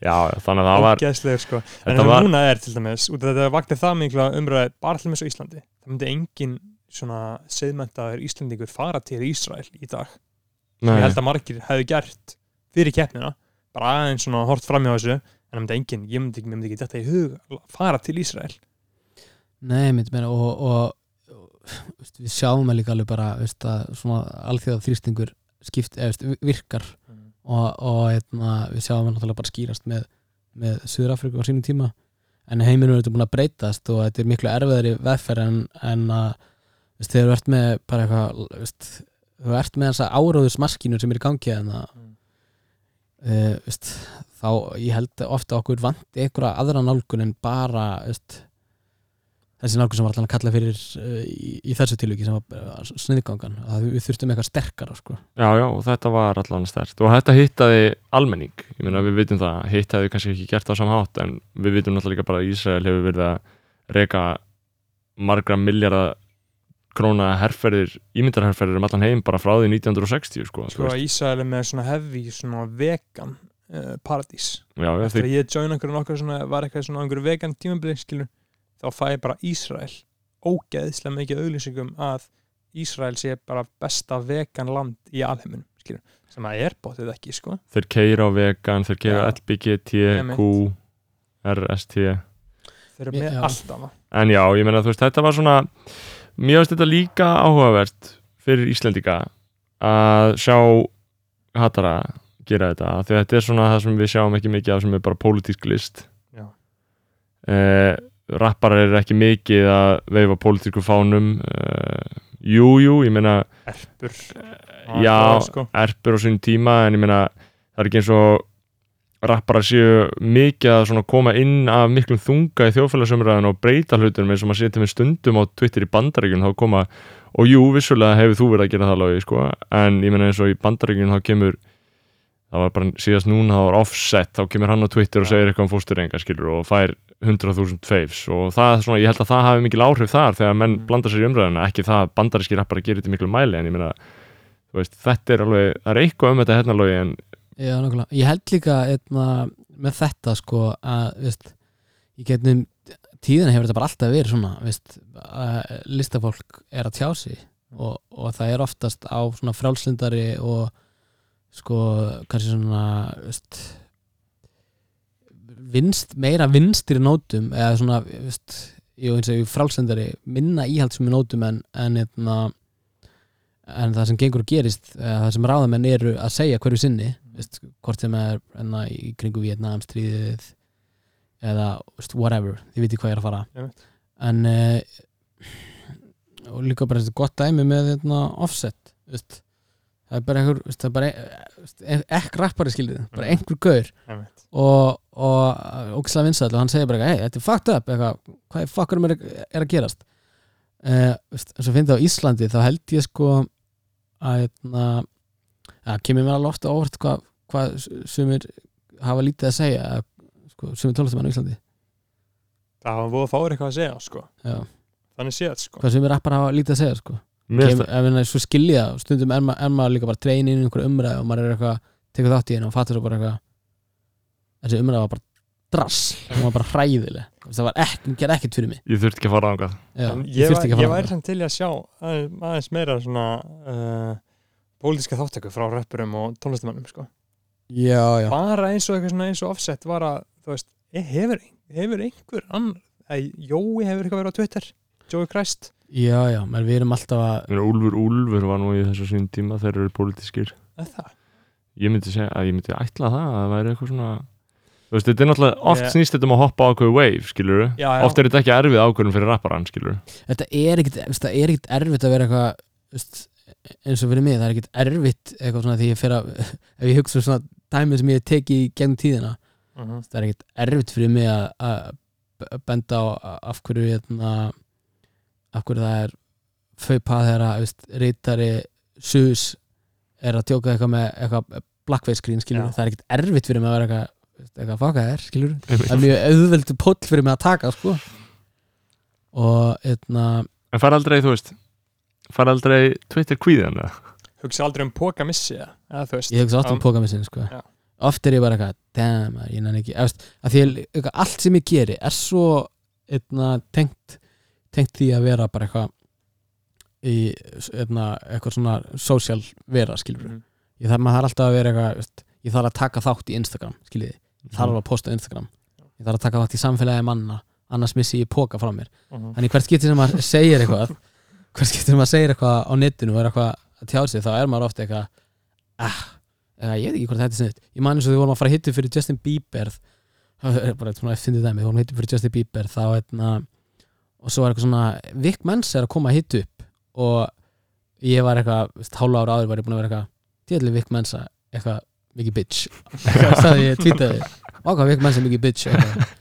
já, þannig að það var sko. En það var, núna er til dæmis út af þetta vakti það mikla umræði bara til dæmis á Íslandi það myndi engin svona seðmentaður Íslandingur fara til Ísrael í dag. Sem ég nei, held að margir hefðu gert fyrir keppnina bara aðeins svona hort fram hjá þessu en það myndi engin, ég myndi ekki, mér myndi ekki þetta í hug að fara til Ísrael. Nei, myndi meina og, og, og við sjáum að líka alveg bara veist, að svona alþjóða þrýstingur skipt, eða, veist, virkar. Og, og eitna, við sjáum að náttúrulega bara skýrast með, með Suður-Afrika á sínum tíma. En heiminum er þetta búin að breytast og þetta er miklu erfiðari veðferð en, en að veist, þegar þú ert með bara eitthvað þú ert með þessa áróðusmaskinu sem er í gangi en að Mm. uh, veist, þá ég held ofta okkur vanti einhverja aðra nálgun en bara veist, þessi nálgun sem var allan að kalla fyrir uh, í, í þessu tilviki sem var sniðgangan að við þurftum eitthvað sterkara sko. já, já, og þetta var allan stert. Og þetta hittaði almenning. Ég meina við vitum það, hitt hefði kannski ekki gert á samhátt en við vitum náttúrulega líka bara að Ísrael hefur verið að reka margra miljardar króna herferðir, ímyndarherferðir um allan heim bara frá því 1960 sko, sko að Ísrael er með svona heavy svona vegan uh, paradís. Já, já, eftir þeir, að ég join einhverju nokkur svona var eitthvað svona þá fæ ég bara Ísrael ógeðslega mikið auðlýsingum að Ísrael sé bara besta vegan land í alheiminum skilur sem að er bóttið ekki sko þeir keira á vegan, þeir keira Já. LBGT. Q RST þeir eru með Já. alltaf en já, ég meina þú veist, þetta var svona mér finnst þetta líka áhugavert fyrir Íslendinga að sjá hattara gera þetta, af því að þetta er svona það sem við sjáum ekki mikið af sem er bara pólitísk list Já. Eh, rapparar eru ekki mikið að veifa pólitísku fánum eh, jú, jú, ég meina erpur já, sko. erpur á sín tíma en ég meina það er ekki eins og rapparar séu mikið að koma inn af miklum þunga í þjóðfélagsumræðin og breyta hlutunum eins og maður setja með stundum á Twitter í bandaríkjun þá koma, og jú, vissulega hefur þú verið að gera það logi, sko, en ég meina eins og í bandaríkjun þá kemur það var bara síðast núna, það var offset þá kemur hann á Twitter og segir eitthvað um fósturrenga skilur og fær 100.000 faves og það er svona, ég held að það hafi mikil áhrif þar þegar menn Mm. blanda sér í umræðina ekki það að bandaríski rappar að gera þetta miklu mæli en ég meina, þú veist, þetta er alveg það er eitthvað um þetta hérna logi en Já, nákvæmlega. Ég held líka eitna, með þetta sko að veist, í getnum tíðina hefur þetta bara alltaf verið svona veist, listafólk er að tjá sig og, og það er oftast á svona frjálslindari og sko kannski svona veist, vinst, meira vinstir nótum eða svona veist, jú, eins og frjálslindari minna íhaldsum í nótum en, en, en, en það sem gengur og gerist eða það sem ráðamenn eru að segja hverju sinni veist, hvort sem er enna, í kringu Vietnam stríðið eða whatever, þið viti hvað ég er að fara Einmitt. en uh, og líka bara þetta gott dæmi með þetta offset veist, það er bara einhver það er bara ekki rappari skildið bara Mhm. einhver gaur og, og ógislega vinsæll og hann segir bara, hei, þetta er fucked up eitthvað, hvað er fuckurum er, er að gerast uh, eins og finnst á Íslandi þá held ég sko að hérna, að kemur mér alveg ofta óvart hvað, hvað sumir hafa lítið að segja eða, sko, sumir tónlistamenn á Íslandi það hafa búið að fáir eitthvað að segja sko. Já. þannig séð sko. hvað sumir rappar hafa lítið að segja sko. Kem, það- er svo skilja stundum er, ma er maður líka bara drein inn í einhver umræð og maður er eitthvað, tekur þátt í henni og fattur svo bara eitthvað. Þessi umræð var bara drass, hún var bara hræðileg. Það var ekki, hún gerði ekkert fyrir mig. Ég þurfti ekki að fara Já, En ég ég, að ég væri samt til að sjá aðeins, aðeins meira svona uh, pólitíska þáttöku frá rappurum og tónlistamannum sko. já, já, bara eins og eitthvað svona eins og offset var að þú veist, eh, hefur, hefur einhver annar, að Jói hefur eitthvað verið á Twitter? Jói Christ já, já menn við erum alltaf að Úlfur Úlfur var nú í þessu sín tíma þeir eru pólitískir er það? ég myndi segja að ég myndi ætla það að það væri eitthvað svona þú veist, þetta er náttúrulega oft Ég- snýst þetta um að hoppa á ákveðu wave, skilur Já, já. oft er þetta ekki erfið ákveðum fyrir rapparann, skilur þetta er ekkit, veist, það er ekkit erfitt að vera eitthvað veist, eins og fyrir mig, það er ekkit erfitt eitthvað svona því ég fer að ef ég hugsa um svona dæmi sem ég hef tekið í gegnum tíðina Uh -huh. það er ekkit erfitt fyrir mig að, benda á af hverju hérna, af hverju það er fauðpað þegar að veist, reytari sus er að tjóka eitthvað með eitthvað blackface screen það er ekkit erfitt fyrir mig að vera eitthvað eitthvað faka þér, skilur það er mjög auðveldu póll fyrir mig að taka sko. Og hérna en fara aldrei, þú veist fara aldrei Twitter kvíðan hugsa aldrei um póka missi eða eða þú veist. Ég hugsa oft um Já. pókamissin sko. Já. oft er ég bara eitthvað damn, ég nenni ekki. Að, að því að allt sem ég geri er svo eitna, tengt tengt því að vera bara eitthvað í eitna, eitthvað svona social vera skilur Mhm. ég þarf maður alltaf að vera eitthvað ég þarf að taka þátt í Instagram skiljiði, ég þarf að posta Instagram. Ég þarf að taka þátt í samfélagi manna annars missi ég póka frá mér. Uh -huh. Þannig hvert skipti sem maður segir eitthvað hvert skipti sem maður segir eitthvað á netinu og er eitthvað að tjá sig þá er maður ofta eitthvað ah, eða, ég veit ekki hvort þetta er sniðt ég man eins og því vorum að fara að hittu fyrir Justin Bieber það er bara svona að finna dæmi við vorum að hittu fyrir Justin Bieber þá eitna, og svo er eitthvað svona Vic Mensa er að koma að hittu upp. Og ég var eitthvað hálfa ára áður var ég búin að vera eitthvað djöðlega Vic Mensa eitthvað mikið bitch. Eitthvað sagði ég tweetaði. Ákvað Vic Mensa mikið bitch eitthvað.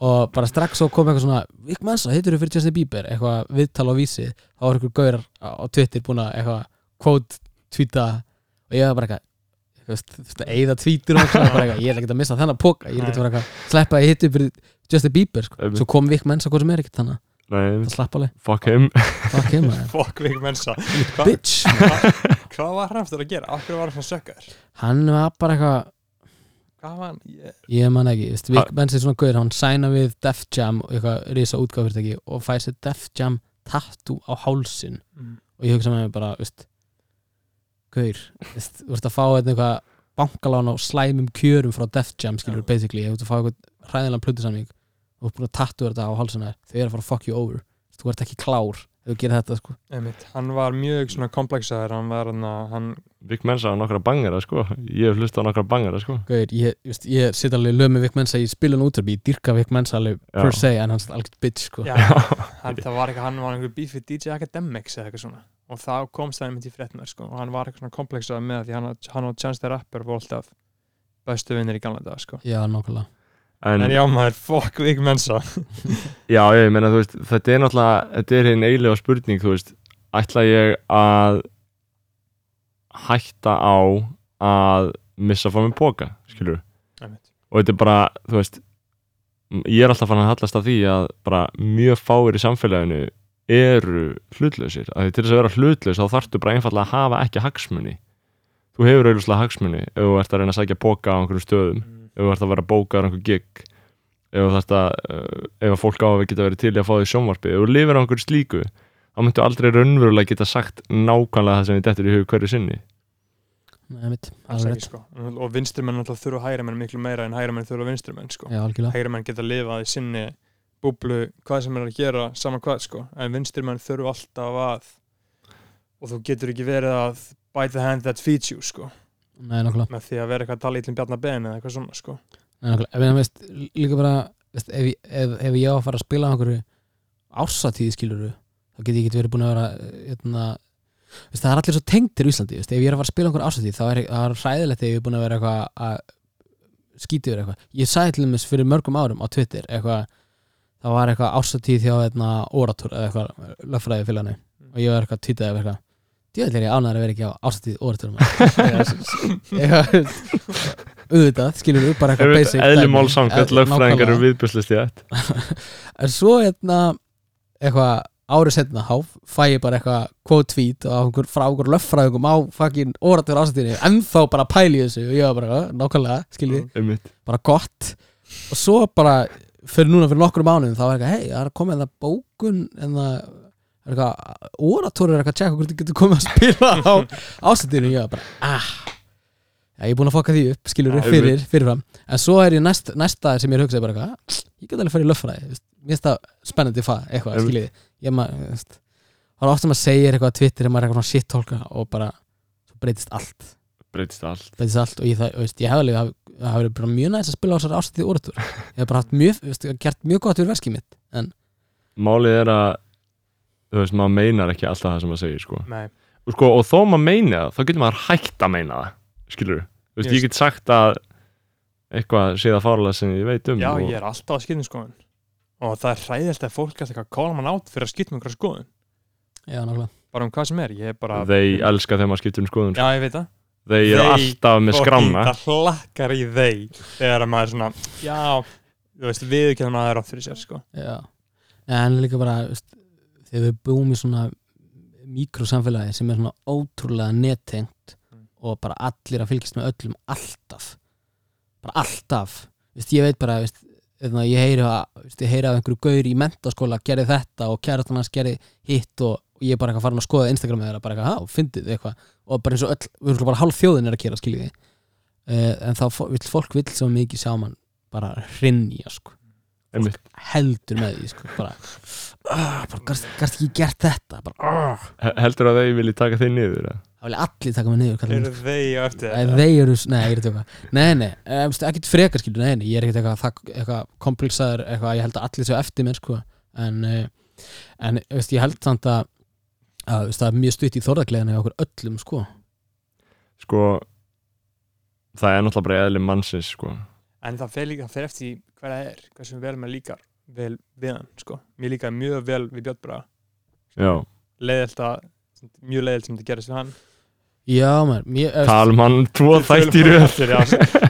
Og bara strax svo kom eitthvað svona Vic Mensa, hittur þú fyrir Justin Bieber? Eitthvað viðtal á vísi, þá var eitthvað gaurar á Twitter búin að eitthvað quote tweeta. Og ég var bara eitthvað eyða tweetur og eitthvað, ég er ekkert að missa þennan póka ég er ekkert að sleppa að hittu fyrir Justin Bieber, sko. Svo kom Vic Mensa hvað sem er ekkert þannig, Nei, það slapp alveg fuck him fuck him. Fuck Vig Mensa Hva, bitch Hvað var hann eftir að gera? Akkur var hann svona sökkar? hann var bara eitthvað Hvað var hann? Ég, ég man ekki, Ha- Mensa er svona gauður, hann sæna við Def Jam og eitthvað risa útgáfyrirtæki og fæði sér Def Jam tattoo á hálsin mm. og ég hugsa með mér bara, veist gaur, veist, þú ert að fá hérna eitthvað bankalán á slæmum kjörum frá Def Jam, skilur, Já. basically þú ert að fá eitthvað ræðilega plötusamning þú ert búin að tattu þetta á hálsuna þér þau eru að fara að fuck you over, þú ert ekki klár ef þú gerir þetta, sko. Einmitt, hann var mjög svona komplexaður hann var hann að hann Vic Mensa á nokkra bangara, sko. Ég hef hlust á nokkra bangara, sko. Gauður, ég, just, ég sitt alveg lög með Vic Mensa í spilun útverfi, ég dyrka Vic Mensa alveg Já. per se, en hann er alveg bitch sko. já, hann, það var eitthvað, hann var einhver beef við DJ Academics eða eitthvað svona. Og þá komst það einmitt í fréttunar sko. Og hann var eitthvað svona komplexaður með því hann, hann og Chance the Rapper voru alltaf bestu vinnir í gamla dag sko. Já, nákvæmlega en, en já maður, fuck Vig Mensa. Já, ég meina, þú veist, þetta er náttúrulega þetta er hinn eiginlega spurning, þú veist. Ætla ég að hætta á að missa frá mér póka, skilur og þetta er bara, þú veist ég er alltaf fann að hallast af því að bara mjög fáir í samfélaginu eru hlutlausir. Að því til þess að vera hlutlaus þá þarftu bara einfallega að hafa ekki hagsmuni. Þú hefur auðvitað hagsmuni ef þú ert að reyna að sækja póka á einhverjum stöðum. Mm. Ef þú ert að vera bókaður einhver gig. Ef að uh, ef að fólk á að geta verið til í að fá því sjónvarpi ef þú lifir á einhverju slíku þá myndu aldrei raunverulega geta sagt nákvæmlega það sem þið dettur í hug hverju sinni. Nei, mitt, alveg sko. Og vinstrimenn alltaf þurfa hægri menn miklu meira en hægri menn þurfa vinstrimenn sko. Já, algjörlega. Hægri menn geta lifað í sinni búblu hvað sem er að gera saman hvað sko. En vinstrimenn þurfa alltaf að og þú getur ekki verið að bite the hand that feeds you sko Nei, með því að vera eitthvað að tala ítlum bjarnar ben eða eitthvað svona sko. Nei, veist, líka bara veist, ef, ef, ef ég á að fara að spila á einhverju ársatíði skiluru þá get ég ekki verið búin að vera hérna, veist, það er allir svo tengdir í Íslandi veist, ef ég er að fara að spila á einhverju ársatíð þá er það hræðilegt ef ég er búin að vera eitthvað að skítið yfir eitthvað. Ég sagði til þess fyrir mörgum árum á Twitter eitthvað, það var eitthvað ársatíð hjá hérna, Orator eða eitthvað löffræði og ég ég ánæður að vera ekki á Orator eitthvað auðvitað, skilur við bara eitthvað basic eðli dæmi. málsamkvæmt Eh, lögfræðingar eru viðbjörnslist í ett en svo hérna eitthvað árið setna þá fæ ég bara eitthvað quote tweet og einhver, frá einhver löffræðingum á fucking oratur ástættinni ennþá bara pæli í þessu og ég var bara "Ah, nákvæmlega, skiljið, einmitt. Bara gott. Og svo bara fyrir núna fyrir nokkrum mánuðum þá var eitthvað, hei, það er koma en það bókun en það er orator er eitthvað að tjekka hvort þið getur komið að spila á ástættinu og ég var bara, ah. Ég er búin að fokka því upp, skilur upp fyrir, fyrirfram. En svo er ég næst, næsta sem ég er hugsað bara Ég get alveg farið í löffræði, mér finnst það spennandi fað, eitthvað, skiljið Ég maður, Það er oft sem maður segir eitthvað á Twitter þegar maður er eitthvað svona shit tólka og bara, svo breytist allt. Breytist allt. Breytist allt og ég, það, veist, ég hef alveg það verið bara mjög næst að spila á þessari ástæði þú veist, maður meinar ekki alltaf það sem maður segir sko. Nei, Og sko, og þó maður meina það, þá getur maður hægt að meina það skilur þú veist, Yes. ég get sagt að eitthvað sé það fárlega sem ég veit um já, og, ég er alltaf að skipta um skoðun. Og það er hræðilt að fólk eitthvað að kóla mann átt fyrir að skipta um einhverja skoðun. Já, nákvæmlega. Bara um hvað sem er, ég er bara þeir elska þegar maður skiptir um skoðun Já, ég veit það. Þeir eru alltaf með skrána. Það hlakkar í þeir þegar að maður er svona, já þú veist, við þannig að það er átt fyrir sér sko. Já, en líka bara veist, þegar við búum í svona mikrosamfélagi sem er svona ótrúlega nettengt Mm. og bara allir að fylgjast með öllum alltaf bara alltaf veist, ég veit bara veist, eðna, ég heyri, að, veist, ég heyri af einhverju gaur í mentaskóla gerði þetta og kærastan hans gerði hitt og, ég er bara eitthvað farin að skoða Instagram þeirra bara eitthvað, há, fyndið þið eitthvað og bara eins og öll, við erum bara hálf þjóðin er að gera skiljiði uh, en þá vill fólk vill svo mikið sjá mann bara hrinja sko. Heldur með því sko, bara, uh, bara gast ekki gert þetta bara, uh, He- heldur að þeir vilji taka þeir niður eða? það vilja allir taka mig niður Eru þeir á eftir Nei, þeir eru, nei, ég er eitthvað Nei, nei, eh, ekkert frekar skilur Nei, nei, ég er ekkert eitthvað, eitthvað komplexaður eitthvað, ég held að allir séu eftir mér sko. en, eh, en veist, ég held samt að, að veist, það er mjög stutt í þorðagleðinu okkur öllum sko. sko það er náttúrulega bara eðli mannsins sko. En það fer líka, það fer eftir hver það er hversu vel maður líkar vel við hann sko. Mér líkaði mjög vel við Björn Braga. Já, leiðilt að, mjög leiðilt sem þetta gerist við hann. Já, maður mér, eh, talum hann tvo þættir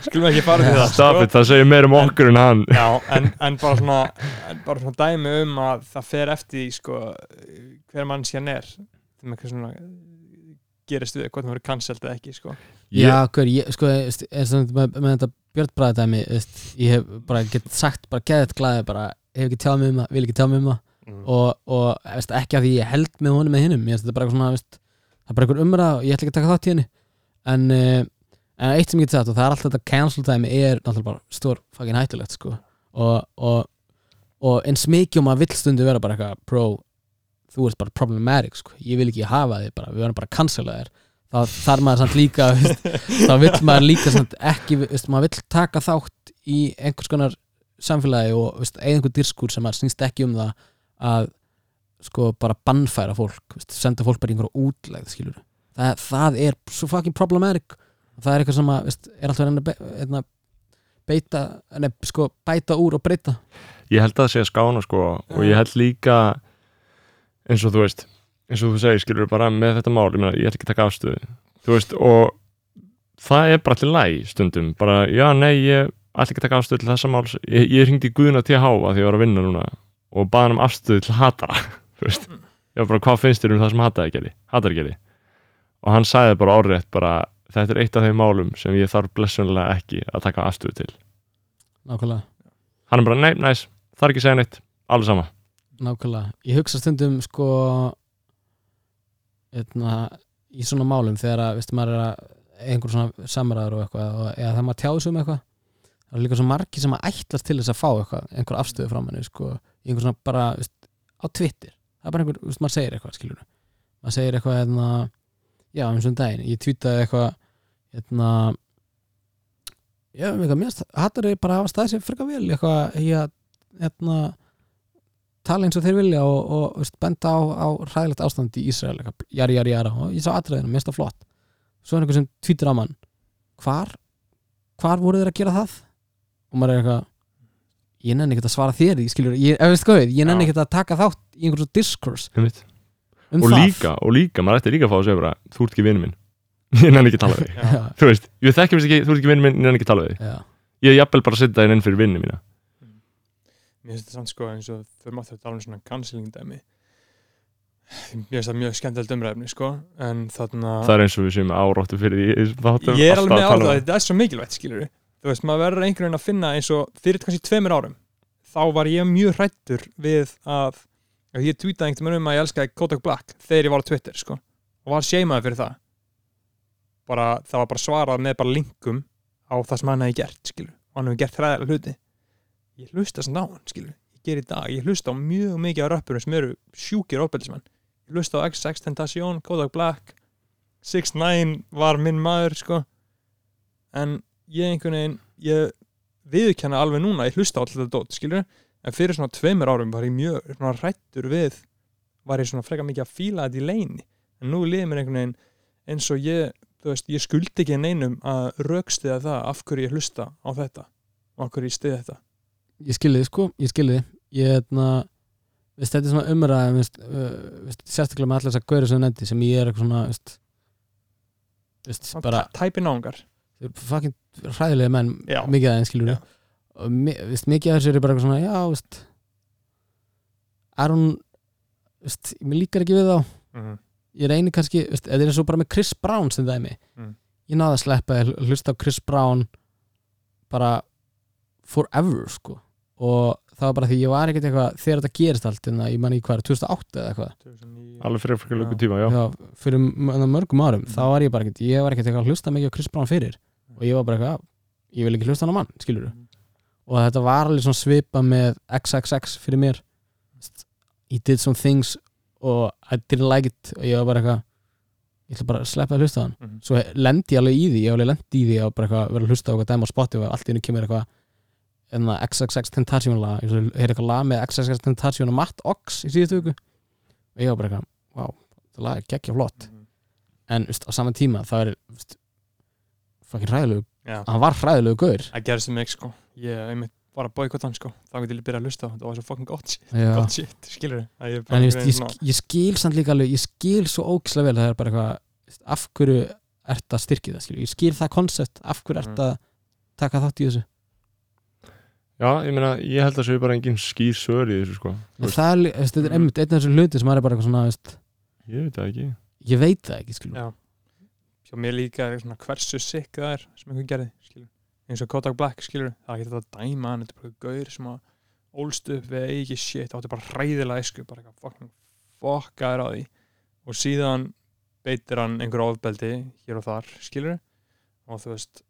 Skulum ekki fara til það sko. Stafið, það segir meir um okkur en hann. Já, en, en bara svona en bara svona dæmi um að það fer eftir því, sko, hver mann sér er svona gerist við, hvort maður er cancelled eða ekki sko. Já, hver, ég, sko, veist, eins og með, með þetta björnbræðadæmi veist, ég hef bara gett sagt, bara geðið glæði bara, hef ekki tjáð mig um það, vil ekki tjáð mig um það mm. og, og veist, ekki af því ég held með honum með hinnum, ég veist, þetta er bara eitthvað svona veist, það er bara einhver umræða og ég ætla ekki að taka þátt í henni en, uh, en eitt sem ég get sagt og það er alltaf þetta cancel dæmi er náttúrulega bara stór fucking hættulegt sko. og, og, og eins mikið og maður vill stundu vera bara eitthvað pro, þú ert bara problematic sko. ég vil ekki hafa þig bara, við verðum bara að cancela þér þá þarf maður samt líka veist, þá vill maður líka samt ekki veist, maður vill taka þátt í einhvers konar samfélagi og eða einhver dyrskur sem maður snýst ekki um það að sko bara bannfæra fólk veist, senda fólk bara í einhverja útlegð það, það er svo fucking problematic. Það er eitthvað sem að er alltaf reyna að einna, beita nei, sko, bæta úr og breyta. Ég held að það sé að skána sko og ég held líka eins og þú veist eins og þú segir skilur bara með þetta mál ég, meina, ég ætla ekki að taka afstöðu. Þú veist og það er bara allir læg stundum bara já nei ég ætla ekki að taka afstöðu til þessa máls ég, ég hringdi í Guðuna TH að því ég var að vinna núna og baði hann um afstöðu til hatara þú veist. Ég var bara hvað finnst þér um það sem hataði gerði hatari gerði og hann sagði bara orðrétt bara þetta er eitt af þeim málum sem ég þarf blessunlega ekki að taka afstöðu til. Nákvæmlega, hann er bara nei, næs, þarf ekki að segja neitt alveg sama. Nákvæmlega. Ég hugsa stundum sko eitna, í svona málum þegar að veist, maður er að einhver svona samræður og eitthvað og, eða þegar maður tjáðu sig um eitthvað það er líka svo margi sem að ætlast til þess að fá eitthvað einhver afstöðu frá manni sko, einhver svona bara veist, á Twitter. Það er bara einhver, veist, maður segir eitthvað skilur maður segir eitthvað hérna, já, eins og um daginn, ég tweetaði eitthvað hérna já, eitthvað, mér hattar er bara að hafa staðið sér frekar vel eitthvað í að hérna tala eins og þeir vilja og, og veist, benda á, á ræðilegt ástand í Ísrael jari, jari, jara, og ég sá atriðinu, mér finnst það flott. Svo er einhver sem tvítur á mann. Hvar, hvar voru þeir að gera það? Og maður er eitthvað ég nenni ekki að svara þér, ég skilur ég, við, ég nenni ekki að taka þátt í einhversu diskurs um og það. líka, og líka, maður ætti líka að fá að segja þú ert ekki vinur minn, ég nenni ekki að tala við þú veist, ég þekkjum þess ekki, þú ert ekki vinur minn ég nenni ekki að tala við ég er jafnvel bara að setja það inn fyrir vinnu mína Mér finnst þetta samt sko eins og þau máttu að tala um svona cancelling dæmi. Mér finnst það mjög skemmtilegt umræfni sko en þarna það er eins og við séum áróttu fyrir því þáttum, Ég er alveg með á tala það, um- þetta er svo mikilvægt skilur Þú veist, maður verður einhvern veginn að finna eins og fyrir kannski tveimur árum þá var ég mjög hrættur við að að ég tweetaði einhvern veginn um að ég elskaði Kodak Black þegar ég var á Twitter sko og var seimaði fyrir það. Bara, það var bara svarað með bara linkum á það sem hann hefði gert skilur, og hann hefði gert hræðilega hluti ég hlusta sem á hann skilur ég ger í dag, ég hlusta á mjög mikið af röppurum sem eru sjúkir ofbeldismenn. Ég hlusta á XX Tentacion, Kodak Black 6ix9ine var minn maður sko. En ég einhvern veginn ég viðkenna alveg núna, ég hlusta á alltaf þetta dót skilur, en fyrir svona tveimur árum var ég mjög svona hrættur við var ég svona freka mikið að fíla þetta í leini en nú liðið mér einhvern veginn eins og ég, þú veist, ég skuldi ekki neinum að raukstiða það af hverju ég hlusta á þetta og af hverju ég stiði þetta ég skilði þið sko, ég skilði þið ég hefna veist, þetta er svona umræð uh, sérstaklega með allir þess að gauri sem þú nefndi sem ég er eitthvað svona veist, veist, bara tæpi eru fucking hræðilega menn Já. mikið aðeins skilur og mi- veist, mikið þessu er bara eitthvað svona já, veist Aron veist, mér líkar ekki við þá. Mm ég reyni kannski, veist, eða er eins og bara með Chris Brown sem dæmi. Mm. ég náði að sleppa að hlusta á Chris Brown bara forever sko og það var bara því ég var ekkert eitthvað þegar þetta gerist allt en ég man í hvað er 2008 eða eitthvað? Alveg fyrir fyrir lögum Já. tíma, já, Já, fyrir m- mörgum árum. Mm. þá var ég bara ekkert, ég var ekkert eitthvað að hlusta mikið á Chris Brown fyrir. Og ég var bara eitthvað, "Já, ég vil ekki hlusta hann á mann skilur Mm. og þetta var alveg svona svipa með XXX fyrir mér. He did some things og I didn't like it. Og ég var bara eitthvað ég ætla bara að sleppa að hlusta á hann. Mhm. svo lendi ég alveg í því, ég var alveg lendi í því að bara eitthvað vera að hlusta á eitthvað dæma á Spotify og allt í hennu kemur eitthvað enna XXX Tentacion lag ég er eitthvað lag með XXX Tentacion og Matt Ox í síðustu viku. Og ég var bara eitthvað, wow, það lag er geggja flott. Mhm. en veist, á saman tíma það er veist, fucking hræðilegu Já, hann var hræðilegu gaur. Það gerist um mig sko. Ég einmitt var að boykota hann sko. Þá getur ég byrja að hlusta á, þetta. Var svo fucking gott shit, gott shit skilur þið bara en einhvern ég, veginn sk- ég skil samt líka alveg ég skil svo ógislega vel það er bara eitthvað veist, af hverju ert að styrkja það skilur. ég skil það koncept, af hverju ert Mhm. að taka þátt í þessu já, ég meina, ég held að séu bara engin skýr svör í þessu, sko. En það er, veist, þetta er einmitt einn af þessum hluti sem maður er bara eitthvað svona veist, ég veit það ekki. ég veit það ekki skilur. Já. Hjá mér líka er svona hversu sikk það er sem einhver gerði, skilur eins og Kodak Black, skilur, það er ekki þetta að dæma hann, þetta er bara gaur sem að ólst upp við eigi shit, átti bara hræðilega esku, bara eitthvað fucking fokkaður á því. Og síðan beitir hann einhver ofbeldi hér og þar, skilur og þú veist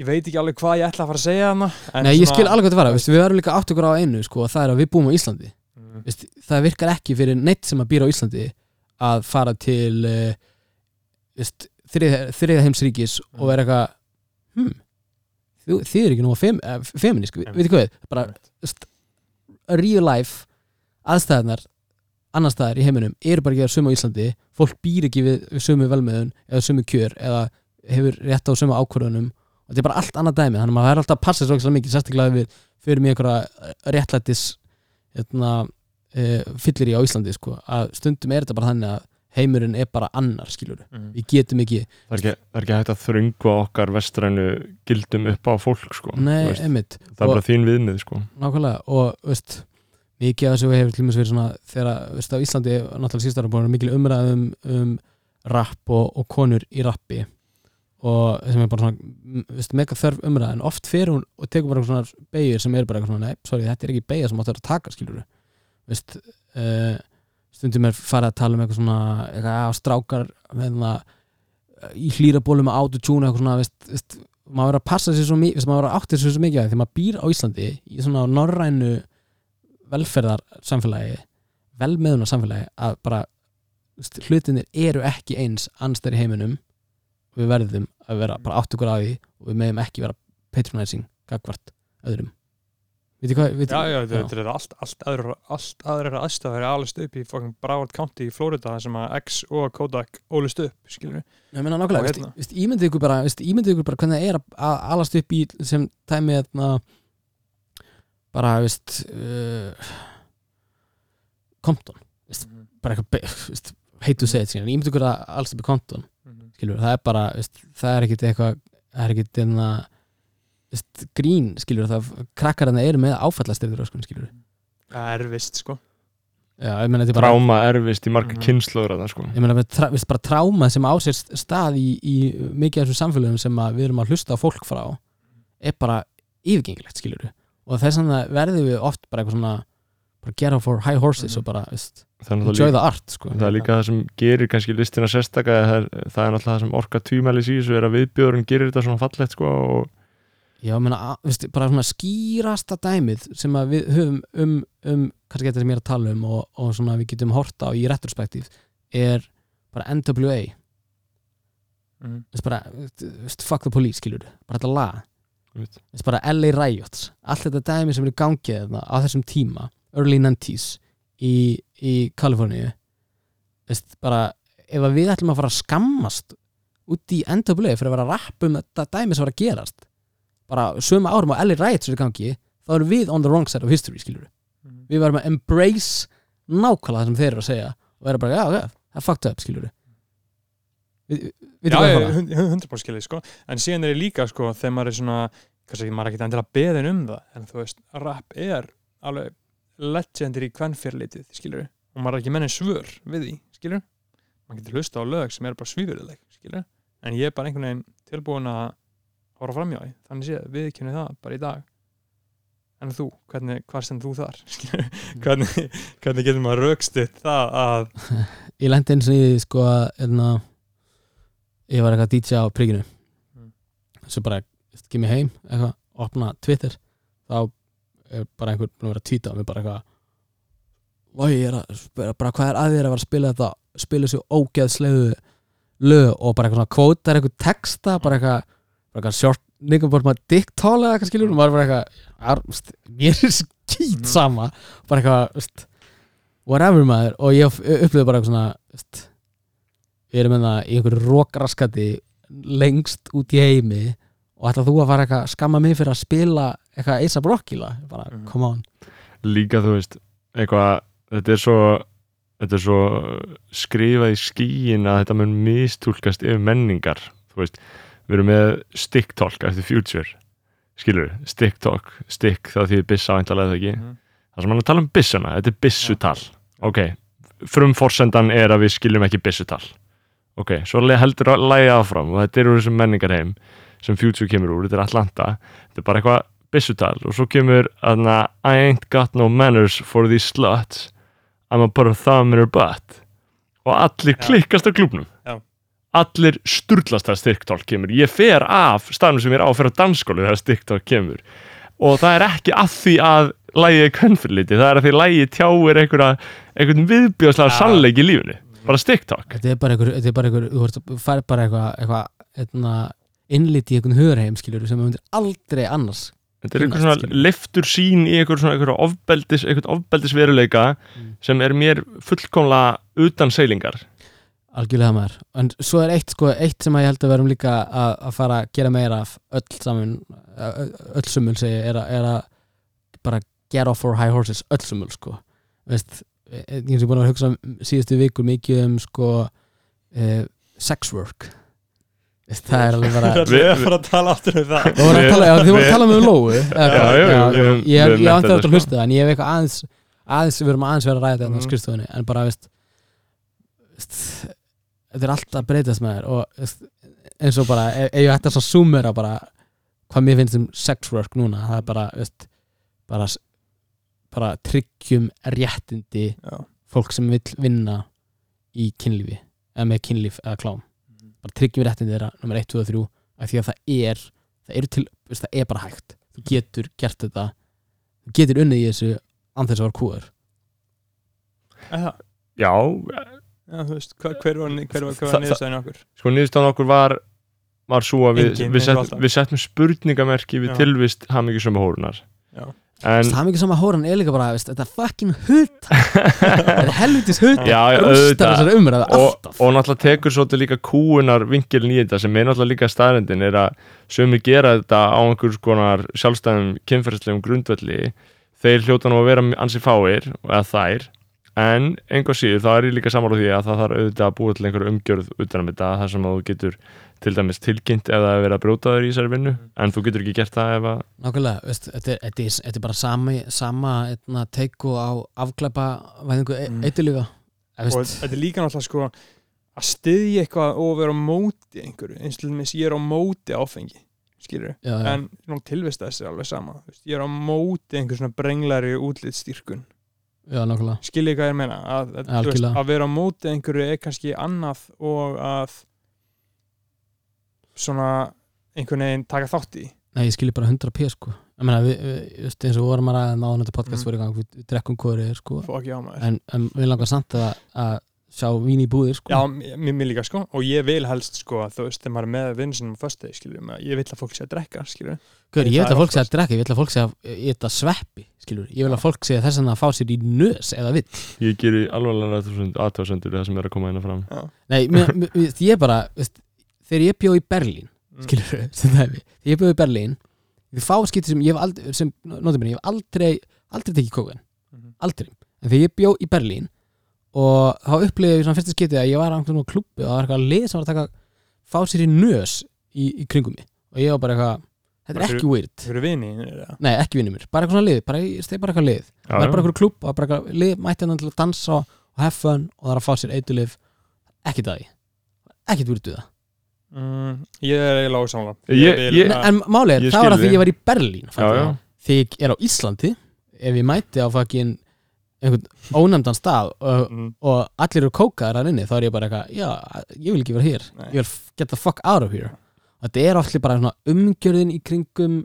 ég veit ekki alveg hvað ég ætla að fara að segja hana Nei, ég skil alveg hvað það var, við verðum líka átt okkur á einu sko, það er að við búum á Íslandi. Mm, veist, það virkar ekki fyrir neitt sem að býra á Íslandi að fara til uh, veist, þriða, heimsríkis og vera eitthvað hm, þið, þið er ekki nú fem, uh, feminísk, við veitir hvað, bara veist, real life aðstæðnar annar staðar í heiminum eru bara ekki að sömu á Íslandi. Fólk býr ekki við, við sömu velmeðun eða sömu kjör eða hefur rétt á sömu ákvörðunum þetta er bara allt annað dæmi þannig að maður er alltaf að passa svo ekki svo mikið sérstaklega við fyrir mjög einhverja réttlættis hérna, e, fyllir í á Íslandi sko, að stundum er þetta bara þannig að heimurinn er bara annar skilur mm, við getum ekki, það er ekki, það er ekki hægt að þröngva okkar vestrænu gildum upp á fólk, sko. Nei, veist, það er og- bara þín viðmið, sko. Nákvæmlega og veist mikið af þessu hefur til dæmis verið svona þegar veist, á Íslandi, náttúrulega síðast ára búin mikil umræðum um rapp og, og konur í rappi og sem er bara svona mega þörf umræðin, oft fer hún og tekur bara svona beigir sem er bara eitthvað svona nei, sorry, þetta er ekki beigja sem áttu að taka skilur veist uh, stundum er farið að tala um eitthvað svona eitthvað á strákar meðna, í hlýrabólu með autotune eitthvað svona, veist, veist maður verður að passa sér svo mikið, maður verður að átta sér svo mikið að þegar maður býr á Íslandi í svona norrænu velferðar samfélagi velmeðunar samfélagi að bara hlutinir eru ekki eins annstæður í heiminum við verðum að vera bara átt okkur á því og við meðum ekki vera patronizing gagvart öðrum. Vitið hvað, vitið, Já, já, þetta er allt, allt, aðra, allt aðra aðstæður er alveg upp í fucking Broward County í Florida sem að X og Kodak ólist upp, skilur við Ég meina nákvæmlega, hérna. veist, ímyndið ykkur bara veist, ímyndið ykkur bara hvernig það er að, að alast upp í sem tæmi hérna, bara, veist uh, Compton. Veist, bara eitthvað, be- veist, hate to say it skilur, ímyndið ykkur að alast upp í Compton skilur, það er bara, veist, það er ekkit eitthvað það er ekkit einna veist, grín, skilur, það krakkar hann eru með áfallastyrður, sko, skilur. Það er vist, sko. Já, ég meina er bara Tráma erfist í marga Mhm. kynnslóður að það, sko. Ég meina veist, bara tráma sem á sér stað í, í mikið af þessum samfélögum sem að við erum að hlusta á fólk frá er bara yfirgengilegt skilur og þess vegna verðum við oft bara eitthvað svona bara off for high horses Mhm. og bara veist, enjoy the art sko. það er líka það sem gerir kannski listina sérstaka það er, það er náttúrulega það sem orka tvímælis í þessu er að viðbjörun gerir þetta svona fallegt sko og Já, menna, veist, bara svona skýrasta dæmið sem við höfum um, um kannski þetta sem ég er að tala um og, og svona við getum horta á í retrospektív er bara NWA Mhm. veist, bara, veist, fuck the police skilur bara þetta lag veist, bara LA Riots allt þetta dæmi sem er í gangi þarna á þessum tíma early 90s í, í Kaliforníu. Veist, bara ef að við ætlum að fara að skammast út í NWA fyrir að vera að rappa um þetta dæmi sem var að gerast bara sömu árum á LA Riots þá erum við on the wrong side of history skilur Mhm. við varum að embrace nákvæmlega það sem þeir eru að segja og vera bara, já, já, það er fucked up skilur við við það hund- hundra búin skilið sko. En síðan er ég líka sko þegar maður er svona kannski maður er ekki endilega beðin um það en þú veist, rap er alveg legendir í kvennfjörlitið skilur og maður er ekki menni svör við því skilur maður getur hlusta á lög sem er bara svífurileg skilur en ég er bara einhvern veginn tilbúin að horfa framjá því þannig séð, við kynum það bara í dag. En þú, hvernig, hvað sem þú þar skilur, hvernig, hvernig getur maður raukstuð það að ég lendi eins og ég sko að hérna, ég var eitthvað að DJ á príkinu Mm. svo bara ég heim eitthvað, opna Twitter þá er bara einhver búin að vera tweeta á mig bara eitthvað er bara hvað er að þér að vera að spila þetta spila þessu ógeðslegu lög? Og bara eitthvað svona kvótar eitthvað texta bara eitthvað, eitthvað short nigga bara maður dick tall eða eitthvað skilur og maður bara eitthvað, "Ar- veist, mér er skýt Mhm. sama. Bara eitthvað, whatever maður. Og ég upplifði bara eitthvað svona við erum með það í einhverju rókraskati lengst út í heimi og ætla þú að fara eitthvað að skamma mig fyrir að spila eitthvað Eisa Brokkila bara, Mhm. come on. Líka þú veist eitthvað, þetta er svo þetta er svo skrifað í skíin að þetta mun mistúlkast yfir menningar þú veist, við erum með stick talk eftir future skilur, stick talk, stick þá því bissa væntalega það ekki, Mhm. það sem hann er að tala um bissuna, þetta er bissutal ok, frumforsendan er að við skiljum ekki bissutal ok, svo heldur að læga áfram og þetta er úr þessum menningarheim sem future kemur úr, þetta er Atlanta þetta er bara eitthvað bissutal og svo kemur aðna I ain't got no manners for these sluts. I'm gonna put a thumb in her butt. Og allir Já. klikkast á klúbnum. Já. allir sturlast þegar styrktál kemur. Ég fer af staðnum sem ég er á að fer á dansskóli þegar styrktál kemur. Og það er ekki að því að lægið er kvennfyrirliti, það er að því lægið tjáir einhverja, einhvern viðbjóðslega sannleik í lífinu, bara sticktalk þetta er bara einhver, þetta er bara einhver þú veist, þú fær bara eitthvað, eitthvað eitthna, innlit í einhvern hugurheim skilur sem við myndir aldrei annars Þetta er einhver Kynnast, svona liftur sín í einhver svona einhver ofbeldis, einhvern ofbeldisveruleika Mm. sem er mér fullkomlega utan seilingar. Algjörlega maður. En svo er eitt, sko, eitt sem að ég held að verum líka að, að fara að gera meira af öll saman öll sumul segi er, að- er að bara get off for high horses öll sumul sko. Veist, ég er búin að hugsa um síðustu vikur mikið um sko e, sex work það er alveg bara Við erum að fara að tala aftur um það Þú voru að tala, já, þið voru að tala með Lóu eða Já, hvað? já, já, við höfum- ég átti þetta, að sko. hlusta það en ég hef eitthvað aðeins aðeins, við erum aðeins verið að ræða þetta á Mhm. skrifstofunni en bara, veist, veist þetta er alltaf að breytast með þér og veist, eins og bara, ef, ef ég ætti að sumera bara hvað mér finnst um sex work núna það er bara, veist bara, bara tryggjum réttindi Já. fólk sem vill vinna í kynlífi eða með kynlíf eða klám bara tryggjum réttindi þeirra, nummer 1, 2 og 3 af því að það er það, eru til, það er bara hægt þú getur gert þetta þú getur unnið í þessu án þess að vera kúður Já, Já, þú veist, hver, hver var, hver var, niðurstæðin okkur? sko niðurstofan okkur var var svo að við, Engin, við, alltaf. við settum spurningamerki við Já. tilvist hamingjusömmu hórunar Já. Það er mikið sama hóran er líka bara þetta er fucking hut þetta er helvitis hut og, og náttúrulega tekur svolítið líka kúunar vinkilin í þetta sem er náttúrulega líka staðrendin er að sömur gera þetta á einhvers konar sjálfstæðum kynferðslegum grundvelli. Þeir hljóta nú að vera ansi fáir eða þær en einhver síður þá er ég líka samála því að það þarf auðvitað að búa til einhverju umgjörð utan að þetta þar sem að þú getur til dæmis tilkynnt er verið að brjóta þér í þessari vinnu en þú getur ekki gert það ef að nákvæmlega, veist, þetta, er, þetta, er, þetta er bara sama, sama teiku á afklæpa væðingu e Mm. eitulífa Og þetta er líka náttúrulega sko að styðja eitthvað og vera á móti einhverju, eins og til dæmis ég er á móti áfengi, skilur já, já. en tilvist þessi er alveg sama þú veist, ég er á móti einhver svona brenglari útlitsstyrkun já, nákvæmlega. Skiljið hvað ég meina að, að, veist, að vera á móti einhverju er kannski annað og að svona einhvern veginn taka þátt í. Nei, ég skilji bara 100 p sko. Ég meina, við, við, eins og vorum að náðan þetta podcast Mm. fyrir gang, við, við drekkum hvori sko. en, en við langar samt að, að sjá vín í búðir sko. Já, mér, mér líka sko. Og ég vil helst sko að þú veist þegar maður er með vinsinum á föstudegi skiljum ég vil að fólk sé að drekka skiljum Hver, ég það vil að fólk sé að drekka, ég vil að fólk sé að þetta sveppi skilur, ég vil að fólk sé þess að fá sér í nös eða vitt Ég geri alvarlega aðtöðsendur það sem er að koma hérna fram. Nei, mér, mér, ég bara, veist, þegar ég bjó í Berlín Mm. dæmi, þegar ég bjó í Berlín við fá skipti sem ég hef aldrei sem, notum ég hef aldrei, aldrei tekið kókan Mhm. aldrei, en þegar ég bjó í Berlín og þá upplýði ég svona fyrsta skipti að ég var á einhvern veginn klubbi og það var eitthvað lið sem var að taka fá sér í nös í, í kringum mig. Og ég var bara eitthvað, þetta er ekki weird. Þú eru vini eða? nei, ekki vinnir mér, bara eitthvað svona lið bara, ég stegi bara eitthvað lið, Já, það já. bara eitthvað klubb og bara eitthvað lið mætti hann til að dansa og have fun og það er að fá sér eitulif ekki það ekkert weird við það. Mm, Ég er eiginlega ósamla Ég- ég- en málið er, Ég það var að því ég var í Berlín Já, já. þegar ég er á Íslandi ef ég mæti á fucking einhvern ónefndan stað og, mm, og allir eru kókaðar að inni þá er ég bara eitthvað, já, ég vil ekki vera hér. Nei. ég vil get the fuck out of here. Og þetta er ofli bara svona umgjörðin í kringum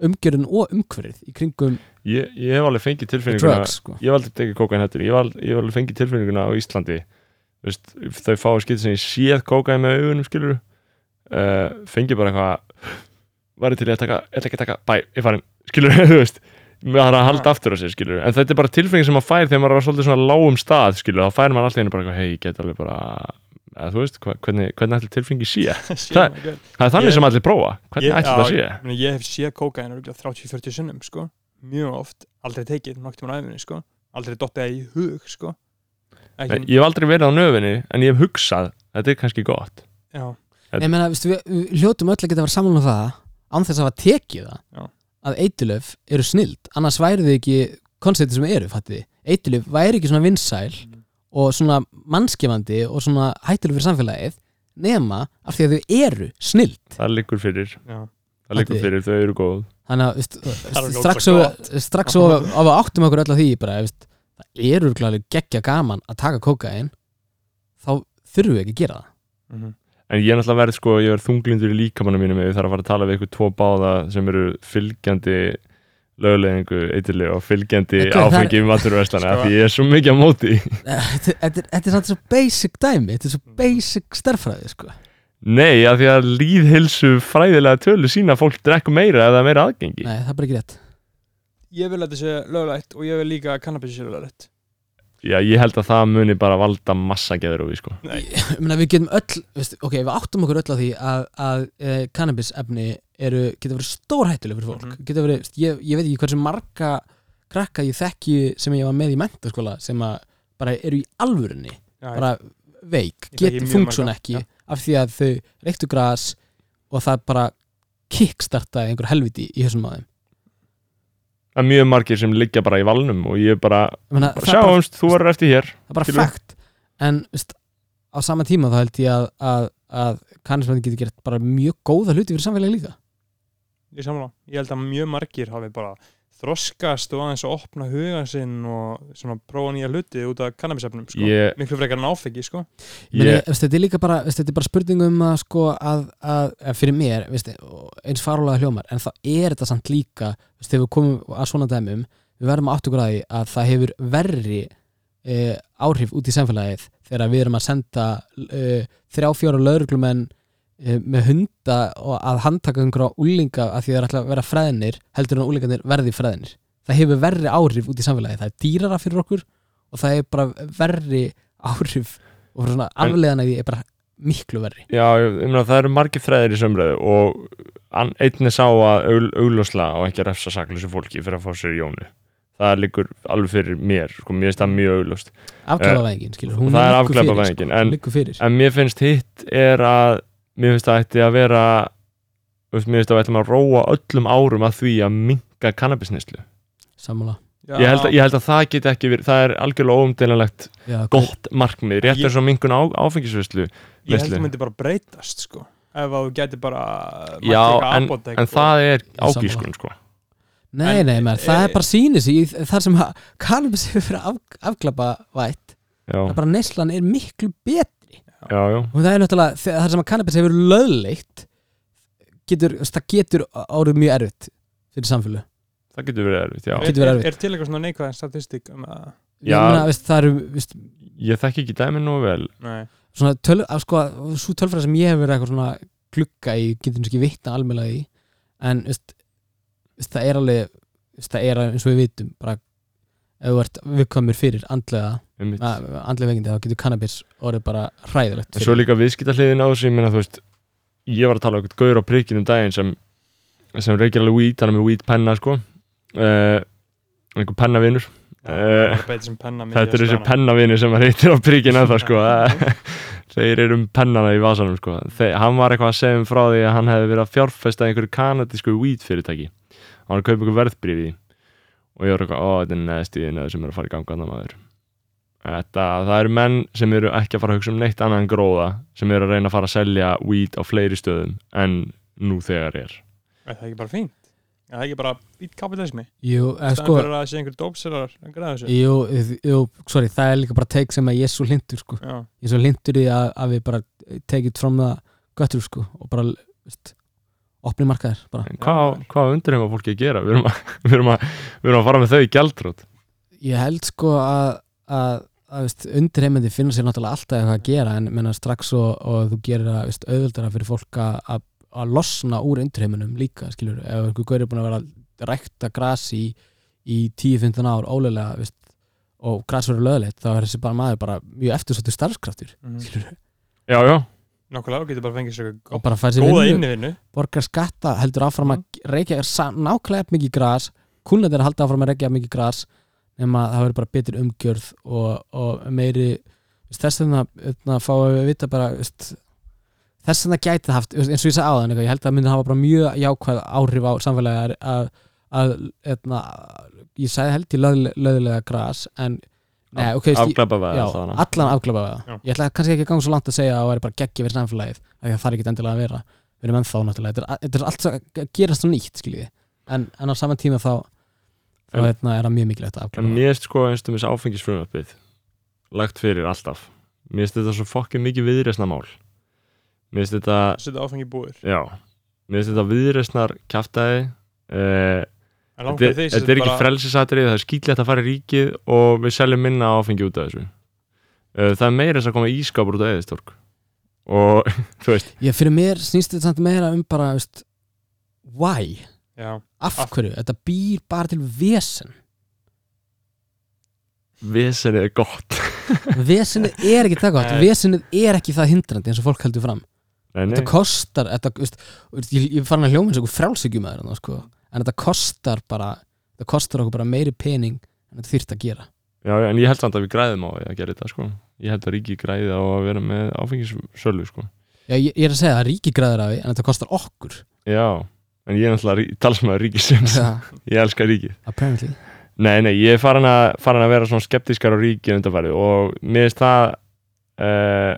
umgjörðin og umhverfið í kringum Ég, ég hef alveg fengið tilfinninguna drugs sko. Ég hef aldrei tekið kókain hættur Ég ég hef alveg fengið tilfinninguna á Íslandi. Vist, Þau fáið skipt sem ég séð kókain með augunum skilur uh, Fengið bara eitthvað Var ég til að taka, ég ætla ekki að taka Bæ, ég farin, skilur, þú veist Mér har að halda aftur á sér, skilur En þetta er bara tilfinning sem maður fær þegar maður er á svolítið svona lágum stað skilur, þá fær maður alltaf einu bara Hei, ég get alveg bara eða, Þú veist, hva- hvernig, hvernig ætli tilfinningi sé? Það, Það er þannig Ég- sem allir prófa. Hvernig ætli það sé? Ég, ég hef séð kókain 30-40 sinnum sko. Mjög oft, aldrei tekið nokt um ræðinni sko, aldrei dottið í hug sko. Nei, ekki, Ég hef aldrei verið á nöfinni En ég hef hugsað, þetta er kannski gott. Ég meina, veistu, við, við hljótum öll að geta að vera saman um það án þess að hafa tekið það. Að eitulöf eru snild annars væri þið ekki konceptið sem eru fattið, eitulöf væri ekki svona vinsæl Mm. og svona mannskefandi og svona hættuleg fyrir samfélagið nema af því að þau eru snild. Það liggur fyrir. Já. Það liggur fyrir, þau eru góð. Þannig að strax svo og strax og að áttum okkur öll að því bara, veist, það eru glæðilega geggja gaman að taka kókain þá þurfum við ekki að gera það. Mm En ég er náttúrulega verið sko, ég er þunglindur í líkamannu mínum ef ég þarf að fara að tala við ykkur tvo báða sem eru fylgjandi lögleðingu eitthvað og fylgjandi hvað, það er- áfengi maturverslana Sko- því ég er svo mikið á móti Þetta þetta er, þetta er samt svo basic dæmi Þetta er svo basic stærfræði sko. Nei, af því að líðhilsu fræðilega tölu sína að fólk drekku meira eða meira aðgengi. Nei, það er bara ekki rétt. Ég vil að þetta sé löglægt og ég vil líka að kannabis sé löglægt Já, ég held að það muni bara valda massa geðurófi sko. Nei, Ég meina, Við getum öll, veist, ok, við áttum okkur öll á því að, að e, cannabisefni eru, geta verið stór hættuleg fyrir fólk Mhm. geta verið, ég, ég veit ekki hversu marga krakka ég þekki sem ég var með í mentaskóla sem að bara eru í alvörunni já, bara veik, Ég þekki get mjög funksjón ekki já. af því að þau reyktu gras og það bara kickstartaði einhver helviti í þessum maður Það er mjög margir sem liggja bara í valnum og ég bara, er bara, sjáumst, þú verður eftir hér það er bara fakt en veist, á sama tíma þá held ég að, að, að kannabisefni getur gert bara mjög góða hluti fyrir samfélagi líka. Ég samla Ég held að mjög margir hafi bara þroskast og aðeins að opna huga sinn og svona prófa nýja hluti út af kannabisefnum sko. Ég- miklu frekar en áfengi sko. Meni, ég, veist, þetta er líka bara, er bara spurning um að, sko, að, að, að fyrir mér veist, eins farulega hljómar en þá er þetta samt líka veist, þegar við komum að svona dæmum við verðum að áttu græði að það hefur verri e, áhrif út í samfélagið þegar við erum að senda e, þrjá fjóra lauruglumenn með hunda og að handtaka einhverja úlinga að því það er alltaf að vera fræðinir heldur en að úlingarnir verði fræðinir það hefur verri áhrif út í samfélagið. Það er dýrara fyrir okkur og það er bara verri áhrif og svona afleðan að því er bara miklu verri. Já, ég meina, það eru margir fræðir í sömröðu og an- einn er sá að augl, augljósla og ekki refsa saklausu fólki fyrir að fá sér í jónu. Það liggur alveg fyrir mér sko, mér finnst það mjög augljóst. Afglæpavæðingin, skilur, hún er liggur fyrir, sko, fyrir. en mér finnst hitt er að mér finnst það ætti að vera veist, mér finnst að við ætlum að róa öllum árum að því að minka kannabisnislu sammála. Ég held, að, ég held að það geti ekki verið það er algjörlega óumdeilanlegt Já, gott markmið, rétt er svo minkun á, áfengisvislu Ég held að það myndi bara breytast sko. ef að þú gæti bara já, en, en það er ágískun sko. Nei, En- nei, menn, það e- er bara sýnis í þar sem að kannabis hefur fyrir af, afglapa vætt já, það er bara neyslan er miklu betri já, já, og það er náttúrulega, þar sem að kannabis hefur löðleitt getur, það getur árið mjög erfitt fyrir samfélag það getur verið erfitt, já. Er, Getur verið er, erfitt. er til eitthvað svona neikvæðan statistik um að Já. Ég meina, veist, það eru veist, Ég þekki ekki dæmi nú vel. Nei, svona töl, að sko, svo tölfræð sem ég hef verið eitthvað svona glugga í, getur ekki vitna almennlega í en veist, það er alveg það er eins og við vitum bara ef þú ert viðkomur fyrir andlega andlega veikindi þá getur cannabis orðið bara hræðilegt En svo líka viðskipta hliðin á þessu, ég meina þú veist ég var að tala um eitthvað gaur á prikinu um daginn sem, sem reykir alveg weed, hann er með weed penna sko. Uh, einhver pennavinur. Það Eh, með þetta er að þessi pennavinur sem að reytir á prikinu ennþá sko. Þeir eru um pennana í vasanum sko. Þeir, hann var eitthvað að segja um frá því að hann hefði verið að fjárfesta í einhverju kanadísku weed fyrirtæki hann var að kaupa einhver verðbríf í því. Og ég var eitthvað, ó þetta er neðst í neður sem er að fara í ganga annar maður Þetta, það eru menn sem eru ekki að fara að hugsa um neitt annað en gróða sem eru að reyna að fara að selja weed á fleiri stöðum en nú þegar er Er það ekki bara fínt? Er það ekki bara ít kapitalismi? Jú, eða, Sko, sko, fyrir að sé einhver dópsirar jú, jú, sorry, það er líka bara teik sem að ég er svo hlindur sko. Já, ég er svo hlindur í að, að við bara take it from the gutter sko, og bara veist, opni markaðir bara. en hvað, hvað undir heima fólki að gera við erum að, við erum að, við erum að fara með þau í gjaldrót ég held sko að, undirheimandi finnur sér náttúrulega alltaf eitthvað að gera en menna strax og, og þú gerir það auðvöldara fyrir fólk að, að, losna úr undirheiminum líka skilur, ef einhver gaur er búin að vera að rækta gras í, í 10-15 ár ólega veist, og gras verður löðleitt þá er þessi bara maður bara mjög eftirsóttur starfskraftur Mhm. skilur, já, já, nákvæmlega, þú getur bara fengið sér og bara fæði sér góða vinnu innivinnu borgar skatta, heldur áfram að reykja sa- nákvæmlega mikið gras kunnat er að halda áfram að reykja mikið gras nema að það verður bara betur umgjörð og, og meiri þess vegna hérna, fáum við að vita bara þess gæti það haft veist, eins og ég sagði áðan, eitthvað, ég held að það myndi hafa bara mjög jákvæð áhrif á samfélagi að, að, að hérna, ég sagði held í löð, löðlega gras en Nei, ok, veist, ég- afglapa við já, það allan afglöfa það Já. ég ætla kannski ekki að ganga svo langt að segja að það væri bara geggja fyrir samfélagið að það er ekki endilega að vera. Við erum ennþá náttúrulega, þetta er, þetta er allt að gerast svo nýtt skiljiði, en, en á saman tíma þá þá En- hérna, er það mjög mikilvægt að afglöfa mér erst sko einstum þess áfengisfrumvarpið lagt fyrir alltaf. Mér erst þetta svo fokkið mikið viðresna mál mér erst þetta setja áfengi í búðir. Já, mér erst þetta viðresnar kjaftaði uh, En Þetta, þetta er ekki bara- frelsisatrið, það er skýtlegt að fara í ríkið og við seljum minna áfengi út af þessu. Uh, Það er meira þess að koma ískapur út af eðistork og þú veist, ég, fyrir mér snýst þetta samt meira um bara veist, why, Já, af hverju? Þetta býr bara til vesen. Vesenið er gott. vesenið er ekki það gott, vesenið er ekki það hindrandi eins og fólk heldur fram. Nei, nei, þetta kostar þetta, veist, ég, ég fann að hljóma eins og frálsökjumæður sko. en þetta kostar bara þetta kostar okkur bara meiri pening en þetta þýrt að gera. Já, já, en ég held samt að við græðum á því að gera þetta, sko. Ég held að ríki græði á að vera með áfengissölu, sko. Já, ég, ég er að segja að ríki græður af því en þetta kostar okkur. Já, en ég er náttúrulega talsmaður ríkisins. Ég elska ríkið. apparently Nei, nei, ég er farin að, farin að vera svona skeptískar á ríkið undanfærið og mér finnst það uh,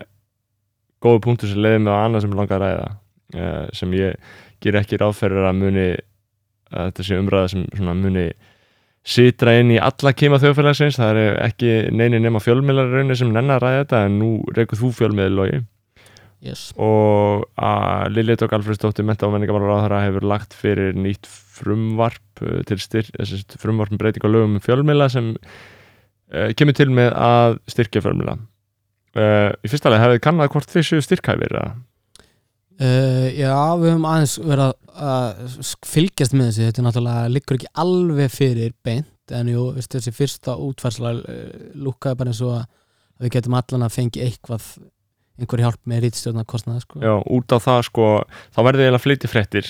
góðu punktur sem leiði mig á annað sem ég langar að ræða uh, sem ég ger ekki ráðferður að muni að þetta sé umræða sem muni sitra inn í alla kima þjóðfélagsins það er ekki neini nema fjölmiðlar í rauninni sem nennar að ræða þetta en nú reykur þú fjölmiðlogi yes. og að Lilja Tók Alfredsdóttir menta og menningamálar á hefur lagt fyrir nýtt frumvarp uh, til styr, þessi frumvarp um breyting á lögum um fjölmiðla sem uh, kemur til með að styrkja fjölmiðla uh, í fyrsta leið hefði kannað hvort þið séu styrkhæfir eða? uh, Já, við höfum aðeins verið að, að fylgjast með þessi þetta er náttúrulega, liggur ekki alveg fyrir beint en jú, þessi fyrsta útfærsla uh, lúkaði bara eins og að við getum allan að fengi eitthvað einhver hjálp með rítstjórnar kostnaði sko. Já, út á það sko þá verður eiginlega flytja fréttir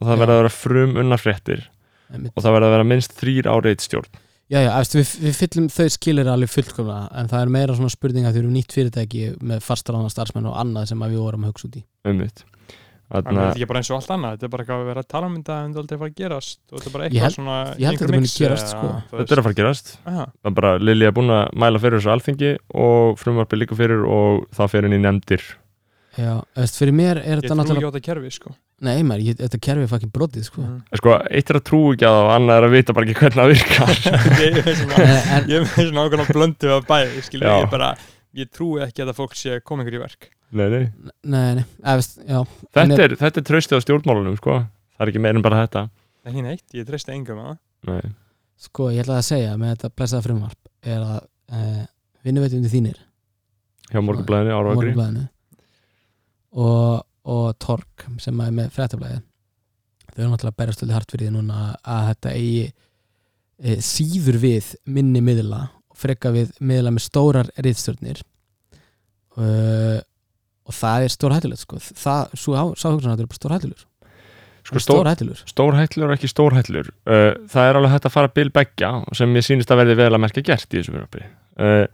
og það verður að vera frum unnar fréttir Einmitt. og það verður að vera minnst þrýr á reitstjórn Já, já, veist, við, við fyllum þau skilir alveg fullkomna en það er meira svona spurninga því við erum nýtt fyrirtæki með fastaráðan starfsmenn og annað sem við vorum að hugsa út í um mitt Það Þannig er að ekki bara eins og allt annað, þetta er bara eitthvað að vera að tala um þetta en það er aldrei að fara að gerast. Og þetta er bara Ég eitthvað held- svona ég held einhver þetta muni gerast, sko. þetta er að fara að gerast. Aha, það er bara Lilja er búin að mæla fyrir þessu alþingi og frumvarpi líka fyrir og það fyrir í nefndir. Já, veist, fyrir mér er Ég þetta trú ekki náttúrulega á þetta kerfi sko. Nei maður, ég, þetta kerfi er fucking brotið sko. Mm. sko, eitt er að trú ekki á það og annað er að vita bara ekki hvernig það virkar. Ég ég ég ég trúi ekki að það fólk sé að koma ykkur í verk nei, nei. nei, nei, eða, veist, já. Þetta, er, þetta er traustið á stjórnmálunum sko. það er ekki meir en bara þetta. Ekki neitt, ég treysti engum að nei. sko, ég ætlaði að segja með þetta blessaða frumvarp er að uh, vinnuveitundi þínir. Hjá morgunblæðinu ára og Morgunblaðinu. Og, og Torg sem er með fréttablaði þau eru náttúrulega berjast svolítið hart fyrir því núna að þetta eigi e, síður við minni miðla og freka við miðla með stórar reyðstjörnir uh, og það er stór hættulegt sko. það, svo sáhugsan er bara stór hættulur. Sko, stór, stór hættulur. stórhællur og ekki stórhællur uh, það er alveg hægt að fara bil beggja sem ég sýnist að verði vel að merka gert í þessu frumvarpi. Uh,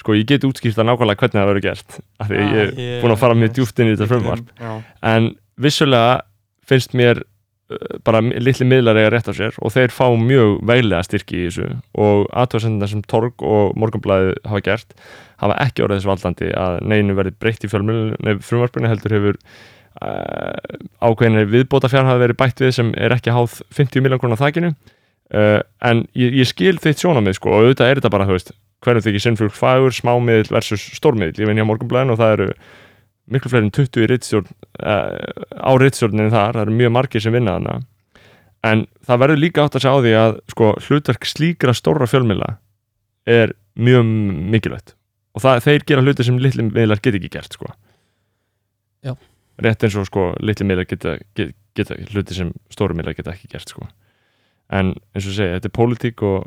sko ég get útskýrt að nákvæmlega hvernig það verður gert af því ég er búin að fara mjög djúpt inn í þetta frumvarp. Já, en vissulega finnst mér bara litli miðlar eiga rétt á sér og þeir fá mjög veilega styrki í þessu. Og aðtöðsendina sem Torg og Morgunblæði hafa gert hafa ekki orðið þess valdandi að neginu verið breytt í frumvarpinu heldur hefur uh, ákveðinni viðbóta fjár hafa verið bætt við sem er ekki háð 50 miljón krónar þakinu. Uh, en ég, ég skil þitt sjónamið sko og auðvitað er þetta bara, þú veist, hvernig þykir sinnflug fagur, smámiðl versus stórmiðl ég vinn hjá Morgunblæðinu og það eru miklu fleiri en 20 í rittstjórn uh, á rittstjórninni þar, það eru mjög margir sem vinna þarna. En það verður líka átt að segja á því að sko, hlutverk slíkra stóra fjölmiðla er mjög mikilvægt. Og það, þeir gera hluti sem litli miðlar get ekki gert sko. Rétt eins og sko, litli miðlar geta, geta, geta hluti sem stóri miðlar geta ekki gert sko. en eins og segja, þetta er pólitík og,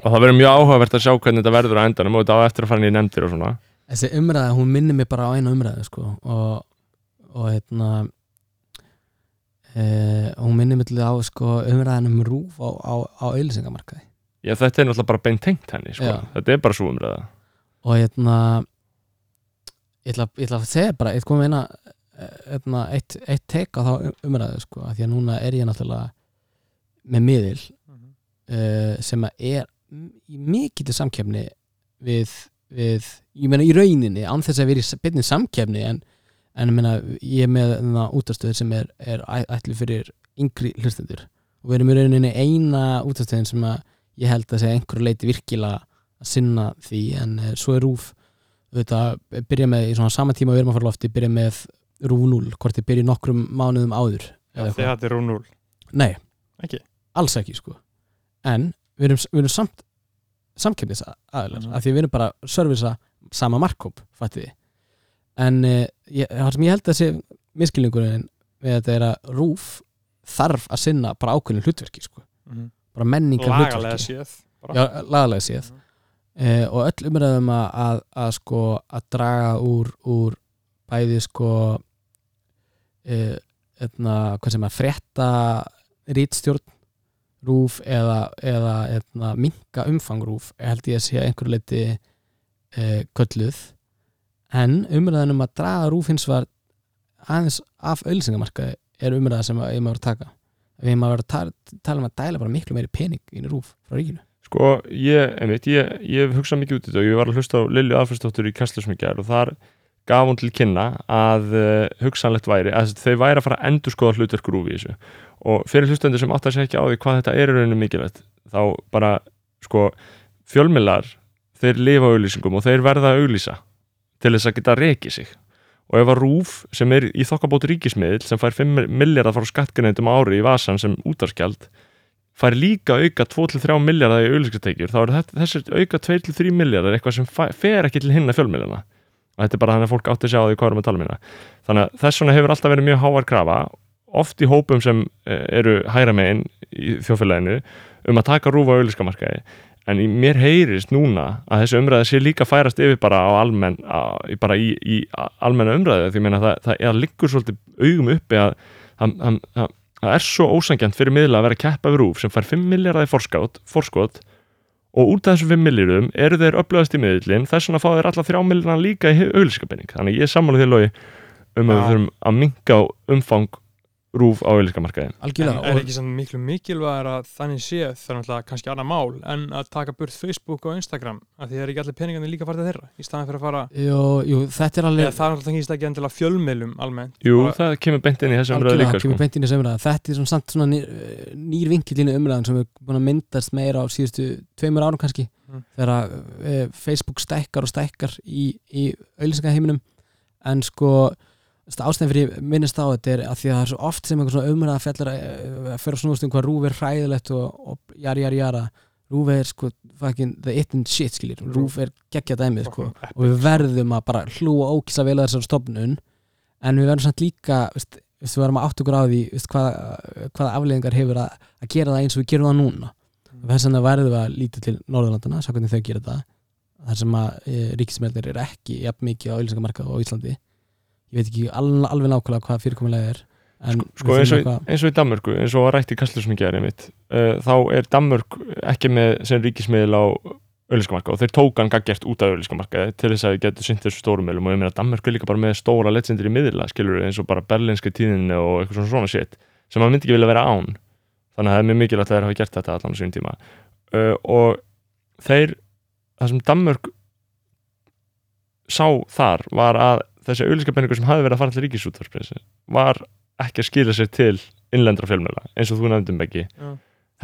og það verður mjög áhugavert að sjá hvernig þetta verður á endanum og þetta á eftir að fara inn í nefndir og svona þessi umræða, hún minnir mig bara á eina umræðu sko og, og hérna e, hún minnir mig til á sko umræðan um rúf á, á, á auðlýsingamarkaði Já, þetta er náttúrulega bara beint tengt henni sko. Já. þetta er bara svo umræða og hérna ég ætla, ég ætla að segja bara eitt komið eina hérna, eitt, eitt tek á þá umræðu sko, af því að núna er ég náttúrulega með miðil Mhm. uh, sem að er í mikið til samkefni við, við ég meina í rauninni án þess að vera í byrni samkefni en, en ég meina ég er með útastöður sem er, er æ- ætluð fyrir yngri hlustendur og við erum í rauninni eina útastöðin sem að ég held að segja einhverju leiti virkilega að sinna því en uh, svo er rúf auðvitað, byrja með í svona sama tíma við erum að fara lofti, byrja með rúf 0 hvort þið byrja nokkrum mánuðum áður eða Þið eitthvað. hattir rú 0 Nei, Ekki? alls ekki sko en við erum, við erum samt samkefnis aðeinar Mhm. af því við erum bara að servisa sama markkóp fattiði en ég, það sem ég held að sé miskilningurinn við þetta er að rúf þarf að sinna bara ákveðinu hlutverki sko. bara menningar Lagalega hlutverki séð bara. Já, lagalega séð Mhm. uh, og öll umræðum að, að, að sko að draga úr, úr bæði sko uh, etna, hvað sem að frétta rítstjórn rúf eða, eða etna, minka umfang rúf held ég að sé að einhverju leiti uh, kölluð en umræðan um að draga rúf hins var aðeins af auðlýsingamarkaði er umræða sem ég maður taka. Við maður að tala, um að dæla bara miklu meiri pening inn í rúf frá ríkinu. Sko, ég, einmitt, ég, ég hef hugsað mikið út í þetta og ég var að hlusta á Lilju Alfredsdóttur í gær og þar gaf hún til kynna að uh, hugsanlegt væri, að þau væri að fara að endurskoða hlutverk rúfi í þessu. Og fyrir hlustendur sem átt að segja ekki á því hvað þetta er í rauninu mikilvægt, þá bara sko, fjölmiðlar þeir lifa á auglýsingum og þeir verða að auglýsa til þess að geta rekið sig. Og ef að rúf sem er í þokkabót ríkismiðil sem fær 5 miljardar frá skattgreindum ári í vasan sem útarskjald fær líka auka 2-3 miljardar í auðlýsingatekjur, þá er þessir auka 2-3 miljardar eitthvað sem fer ekki til hinna fjölmiðlana. Og þetta er bara þannig að fólk átti að sjá því hvað erum að tala minna þannig að þess vegna hefur alltaf verið mjög háar krafa oft í hópum sem eh, eru hæra megin í þjófélaginu um að taka rúfa á auðlýsingamarkaði en mér heyrist núna að þessi umræða sé líka færast yfir bara á almenn bara í, í almenna umræðu því meina það, það er liggur svolítið augum uppi að það, það, það, það er svo ósangjant fyrir miðla að vera að keppa við rúf sem fær 5 miljardar í forskot, og út af þessum 5 miljardur eru þeir upplöðast í miðlinn þess vegna fá þeir alla 3 miljardar líka í auðlýsingapenning þannig ég sammála því logi um að við þurfum að minka á umfang rúf á auðlýsingamarkaðin En algjörlega er ekki samt miklu mikilvægur að þannig sé það er náttúrulega kannski annað mál en að taka burt Facebook og Instagram að því það er ekki allir peningarnir líka farið til þeirra í staðan fyrir að fara jú, jú, þetta er alveg eða það er náttúrulega tengist ekki endilega fjölmiðlum almennt Jú, Bara- það kemur beint inn í þessu umræðu algjörlega, líka sko. kemur beint inn í þessu umræða þetta er svona samt svona nýr, nýr vinkilínu umræðan sem er búin að myndast meira á síðustu tveimur árum kannski Mm. þegar e, Facebook stækkar og stækkar í, í sko ástæðin fyrir minnist á þetta er að því að það er svo oft sem einhver svona umræða fellar að fyrir snúast um hvað rúf er hræðilegt og, og jari jari jara. Rúf er sko fucking the it and shit skilir rúf er geggja dæmið sko. Og við verðum að bara hlúa ókísla vel að þessar stofnun. En við verðum samt líka veist, við verðum að átt okkur á því veist, hvað, hvaða afleðingar hefur að, að gera það eins og við gerum það núna. Og þess vegna verðum við að líta til Norðurlandana sá hvernig þau gera það. Þar sem að e, ríkismeldir er ekki jafn mikið á auðlýsingamarkað á Íslandi ég veit ekki al, alveg nákvæmlega hvað fyrirkomulega er en Sko við eins og, eins og í Danmörku eins og var rætt í Kastlusum í gerði mitt uh, þá er Danmörk ekki með sem ríkismiðil á auðlýsingamarka og þeir tók hann gaggjert út af auðlýsingamarka til þess að við getum sint þessu stórum miðlum. Og ég meina Danmörk er líka bara með stóra legendir í miðla skilur eins og bara berlinska tíðinni og eitthvað svona svona shit sem maður myndi ekki vilja vera án. Þannig að það er mjög mikilvægt að þeir hafa gert þetta allan sín tíma. Uh, og þeir það sem Danmörk sá þar var að þessi auðlýsingabenningur sem hafi verið að fara til ríkisútvarpins var ekki að skýra sér til innlendra fjölmjöla eins og þú nefndum ekki Já.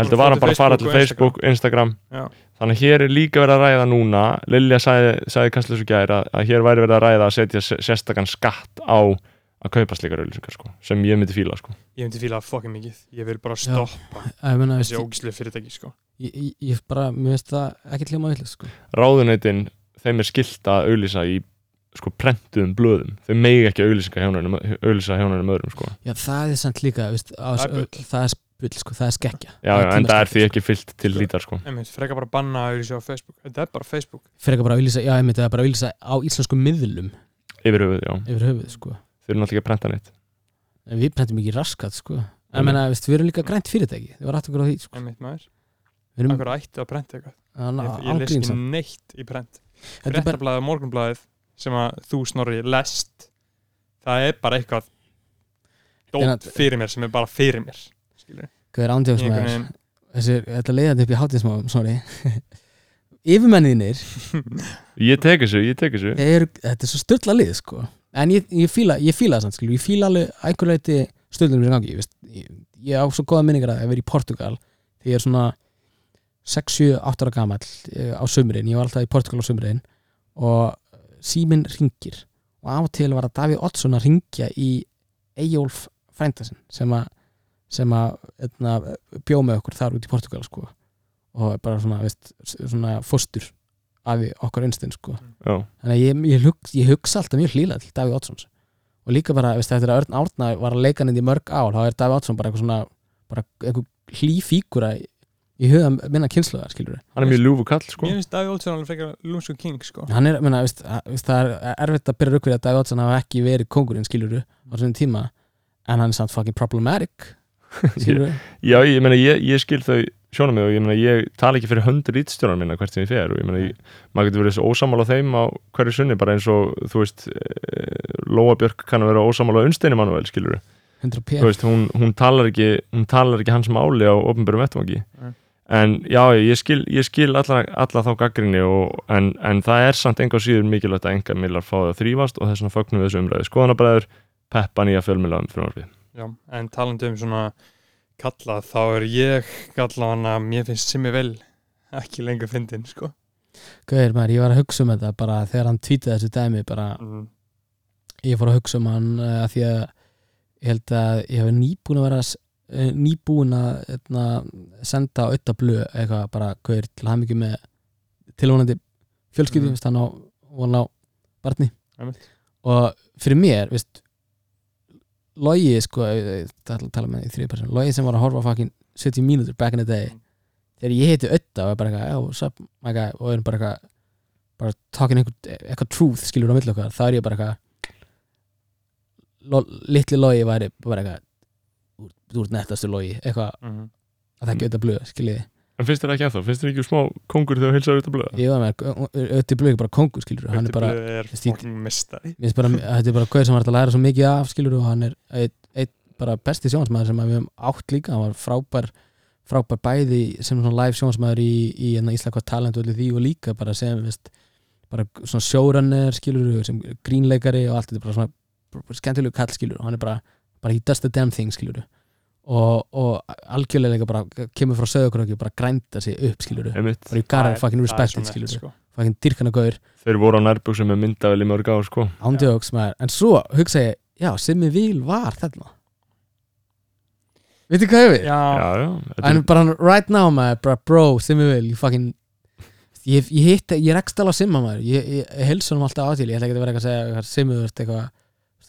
heldur var hann bara að fara til Facebook Instagram Já. þannig að hér er líka verið að ræða núna Lilja sagði, sagði kannski þessu gæri að, að hér væri verið að ræða að setja sé- sérstakann skatt á að kaupa slíkar auðlýsingar sko, sem ég myndi fíla sko. ég myndi fíla fucking mikið ég vil bara stoppa ég, meina, þessi ógíslu fyrirtæki sko. ég, ég, ég bara, mér finnst það ekki hljóma villis sko. ráðuneytin, þeim er skilt að auðlýsa í sko prentuðum blöðum. Þau megi ekki hjónunum auðlýsa hjónunum öðrum sko. Já, það er samt líka veist, á, Það er bull. það er bull, sko, það er skekkja. Já, já, en það er því ekki fyllt til lítar sko. einmitt, freka bara að banna að auðlýsa á Facebook. Þetta er bara Facebook. Fyrir bara að auðlýsa, já, einmitt, það er bara að auðlýsa á íslensku miðlum. Yfir höfuð, já, yfir höfuð, sko. Þau eru náttúrulega ekki að prenta neitt. En við prentum ekki raskat, sko. En menna, veist, við erum líka grænt fyrirtæki. Við varum aftur okkur á því, sem að þú snorri lest það er bara eitthvað En dót að- fyrir mér sem er bara fyrir mér skilur hvað er ándjóðs Í einhvern með veginn- þessi, þetta leiðandi upp í hátíðsmáum, sorry yfirmenninir ég tek þessu, ég tek þessu. Er, þetta er svo störla lið, sko. En ég, ég fíla, ég fíla það samt, skilur ég fíla alveg að einhver leiti störlunum sem gangi ég, veist, ég, ég á svo góða minningar að ég verið í Portugal þegar ég er svona 6, 7, 8 ára gamall eh, á sömurinn, ég var alltaf í Portugal á sömurinn og síminn ringir og af og til var að Davíð Oddsson að ringja í Eyjólf frændasin sem að sem að etna, bjó með okkur þar út í Portugal sko. og bara svona, veist, svona fóstur af okkar einstinn sko. já, þannig að ég, ég, hug, ég hugsa alltaf mjög hlýlega til Davíð Oddsons og líka bara, veist, eftir að Örn Árna var að leika nýtt í mörg ál, þá er Davíð Oddsson bara eitthvað svona bara einhver hlýfíkura í, í huga minna kynsluðar, skilur hann er mjög ljúfu kall sko. mér finnst Daví Olsson alveg frekar Lúmsku King sko. hann er, menna, veist, að- veist, það er erfitt að byrja rökkvið að Davíð Oddsson hafa ekki verið kongurinn, skilur á þessum tíma, en hann er samt fucking problematic skilur já, ég meina, ég, ég skil þau sjónum mig og ég meina, ég tala ekki fyrir höndur ítstjónar minna hvert sem ég fer og ég meina, ég, maður getur verið svo ósamála þeim á hverju sunni, bara eins og þú veist, eh, Lóa Björk kann að vera ósamála unnsteini Manuel, skilur 100 p. Þú veist, hún, hún talar ekki hún talar ekki hans máli á ofnbjörnum vettvangi. Nei. En já, ég skil, ég skil alla, alla þá gaggrinni og, en, en það er samt enga síður mikilvægt að enga millar fá það að þrýfast og þess vegna fögnum við þessu umræði skoðanabræður, peppa nýja fjölmjöla um frumvarfið Já, en talandi um svona kalla þá er ég kalla hana mér finnst Simmi vel ekki lengur fyndin sko. Gauðir maður, ég var að hugsa um þetta bara þegar hann tweetaði þessu dæmi bara, mm. ég fór að hugsa um hann uh, að því að ég held að ég hef nýbúin að vera eh, nýbúin að etna, senda blöð eitthvað bara gauðir til hann með tilvonandi fjölskyldi, mm. hann á á barni Einmitt. og fyrir mér, veist Logi, sko, Logi sem var að horfa fucking 70 mínútur back in the day Mm. þegar ég heiti og er bara eitthvað, my guy og er bara eitthvað, bara talking eitthvað, eitthvað truth, skilur á milli okkar, þá er ég bara eitthvað litli Logi væri bara eitthvað þú- ert nettastu Logi, eitthvað. Mm. að það auðvitað blöð, skiljiði. En finnst þér ekki ennþá, finnst þér ekki smá kongur þegar þú hilsar auðvitað blöða? ég var með, auðvitað blöð er bara kongur, skilur er bara, er fucking mistari mér finnst bara, þetta er bara gauð sem var að læra svo mikið af, skilur og hann er eitt, eitt bara besti sjónsmaður sem að við höfum átt líka. Hann var frábær, frábær bæði sem svona live sjónsmaður í, í hérna, Ísla hvað talent og allir því og líka bara sem veist, bara svona sjóranner skilur sem grínleikari og allt þetta bara svona skemmtilegu kall skilur og hann er bara, bara he does the damn thing skilur og, og algjörlega líka bara kemur frá sögurkröki og bara grænda sig upp einmitt. Bara you gotta er- fucking respect it skilur sko. fucking dyrkana gaur. Þeir voru á nærbuksum með myndavel í mörg ár sko. Ándjóks maður. En svo hugsa ég já Simmi Víl var þarna. Veitu hvað ég við? Já, já, en bara right now maður bara bro Simmi Víl you fucking ég, ég hitt ég rekst alveg á Simma maður. Ég, ég, ég helsa hann alltaf á til. Ég ætla ekki að vera eitthvað að segja eitthvað, Simmi þú ert eitthvað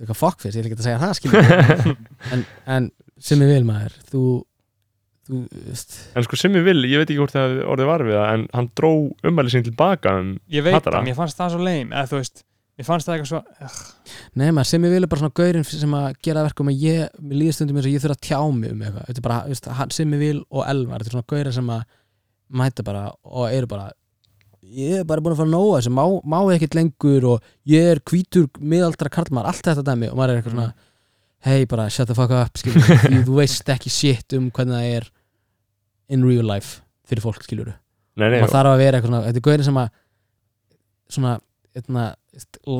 eitthvað fuckfist ég ætla ekki að segja það skilur en, en Simmi Víl maður þú þú veist. En sko Simmi Will, ég veit ekki hvort það orðið var við það en hann dró umæli sín tilbaka um, ég veit það, mér fannst það svo leim eða þú veist, mér fannst það eitthvað svo ugh, Nei maður, sem ég vil er bara svona gaurinn sem að gera verkum að ég, mér líður stundum eins og ég þurfa að tjá mig um eitthvað, þetta er bara, veist, hann- sem ég vil og Elvar, þetta er svona gaurinn sem að mæta bara og eru bara ég er bara búin að fara að nóa þessu, má, má ekkert lengur og ég er hvítur miðaldra karlmar, allt þetta dæmi og maður er eitthvað svona hei bara shut the fuck up skilur, því þú veist ekki shit um hvernig það er in real life fyrir fólk nei, maður þarf að vera eitthvað svona, þetta er gaurinn sem að svona, eitthvað,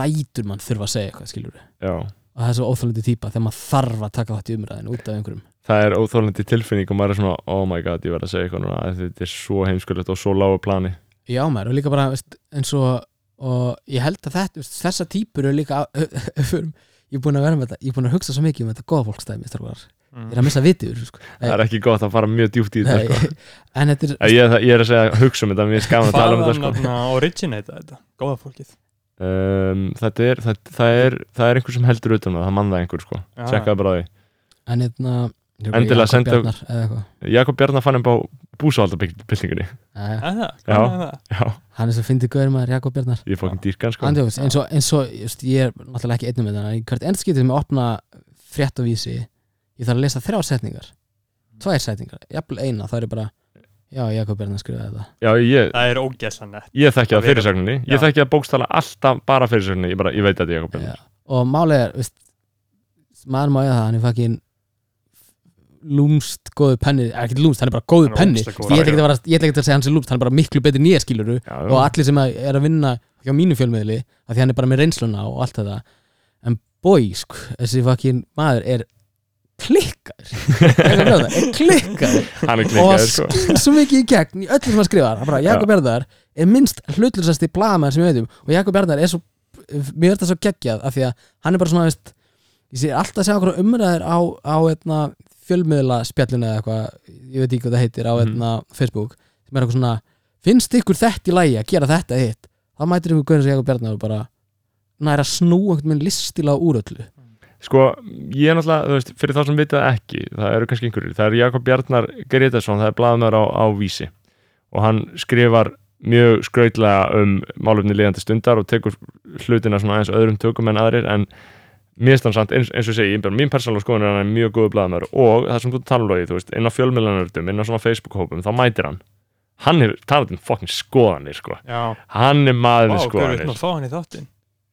lætur mann þurfa að segja eitthvað skilur já. Og það er svo óþólandi típa þegar maður þarf að taka þátt í umræðinu út af einhverjum. Það er óþólandi tilfinning og maður er svona oh my god, ég verð að segja eitthvað núna þetta er svo heimskulegt og svo lágu plani já maður og líka bara veist, eins og og ég held að þetta, veist, þessa típur eru líka ég er búin að vera með þetta, ég er búin að hugsa svo mikið um þetta góða fólkstæmi, mm. ég er að missa vitið úr þessu, sko. það er ekki gott að fara mjög djúpt í þetta sko. en þetta er ég, ég, er að segja hugsa um þetta, mér er skaman að tala um þetta sko. Hvaðan að originata þetta, góða fólkið um, þetta er það, það er það er einhver sem heldur utan það, það það einhver sko. Já. tjekkaði bara því en hérna Endilega senda- Jakob Bjarnar fann á búsavaldabildingunni Jæja. Það? Já. Hvað er það? já, hann er svo fyndið gaur maður Jakob Bjarnar ég er fokkin dýrkan sko. Eins og, eins og just, ég er náttúrulega ekki einnum með þannig í hvert endskiptið sem ég opna fréttavísi ég þarf að lesa þrjá setningar tvær setningar, jafnvel eina það er bara, já Jakob Bjarnar skrifaði þetta já, ég, Það er ógeðsannett ég þekki það Það er- fyrirsögninni ég þekki það bókstala alltaf bara fyrirsögninni ég, bara, ég veit að þetta er Jakob Bjarnar Já. og er veist, maður má ég það, hann er fucking lúmst góðu penni ekkert lúmst, hann er bara góðu penni. ég ætla ekki að ekki segja hans er lúmst, hann er bara miklu betur nýja skiluru já, og allir sem er að vinna hjá mínu fjölmiðli, af því hann er bara með reynsluna og allt þetta. En boy, sko, þessi fucking maður er klikkar. Er klikkar. Og klikkaður sko. skýr svo mikið í gegn í öllu sem hann skrifar. Hann bara, Jakob Bjarnar er minnst hlutlusasti blaðamenn sem við veitum. Og Jakob Bjarnar er svo mér er þetta svo geggjað af því að hann er bara svona veist, ég sé alltaf að segja okkur umræðir á, á etna, fjölmiðla spjallinu eða eitthvað, ég veit ekki hvað það heitir á Mhm. etna, Facebook sem er eitthvað svona finnst ykkur þetta í lagi að gera þetta hitt? Þá mætir ykkur guðin sem Jakob Bjarnar og bara næra snú einhvern veginn listila úr öllu. Sko, ég er náttúrulega, þú veist, fyrir þá sem vitað ekki það eru kannski einhverjir, það er Jakob Bjarnar Gretarsson, það er blaðmör á, á vísi. Og hann skrifar mjög skrautlega um málefni liðandi stundar og tekur hlutina svona aðeins öðrum tökum en aðrir en mér finnst hann samt, eins, eins og ég segi, ég bara mín persónulega skoðun er hann er mjög góðu blaðmör og það sem þú talar um, þú veist, inn á fjölmiðlanördum inn á svona Facebook-hópum, þá mætir hann hann hefur talað um fucking skoðanir sko. Já, hann er maður Vá, með hvað er skoðanir að fá hann í þáttinn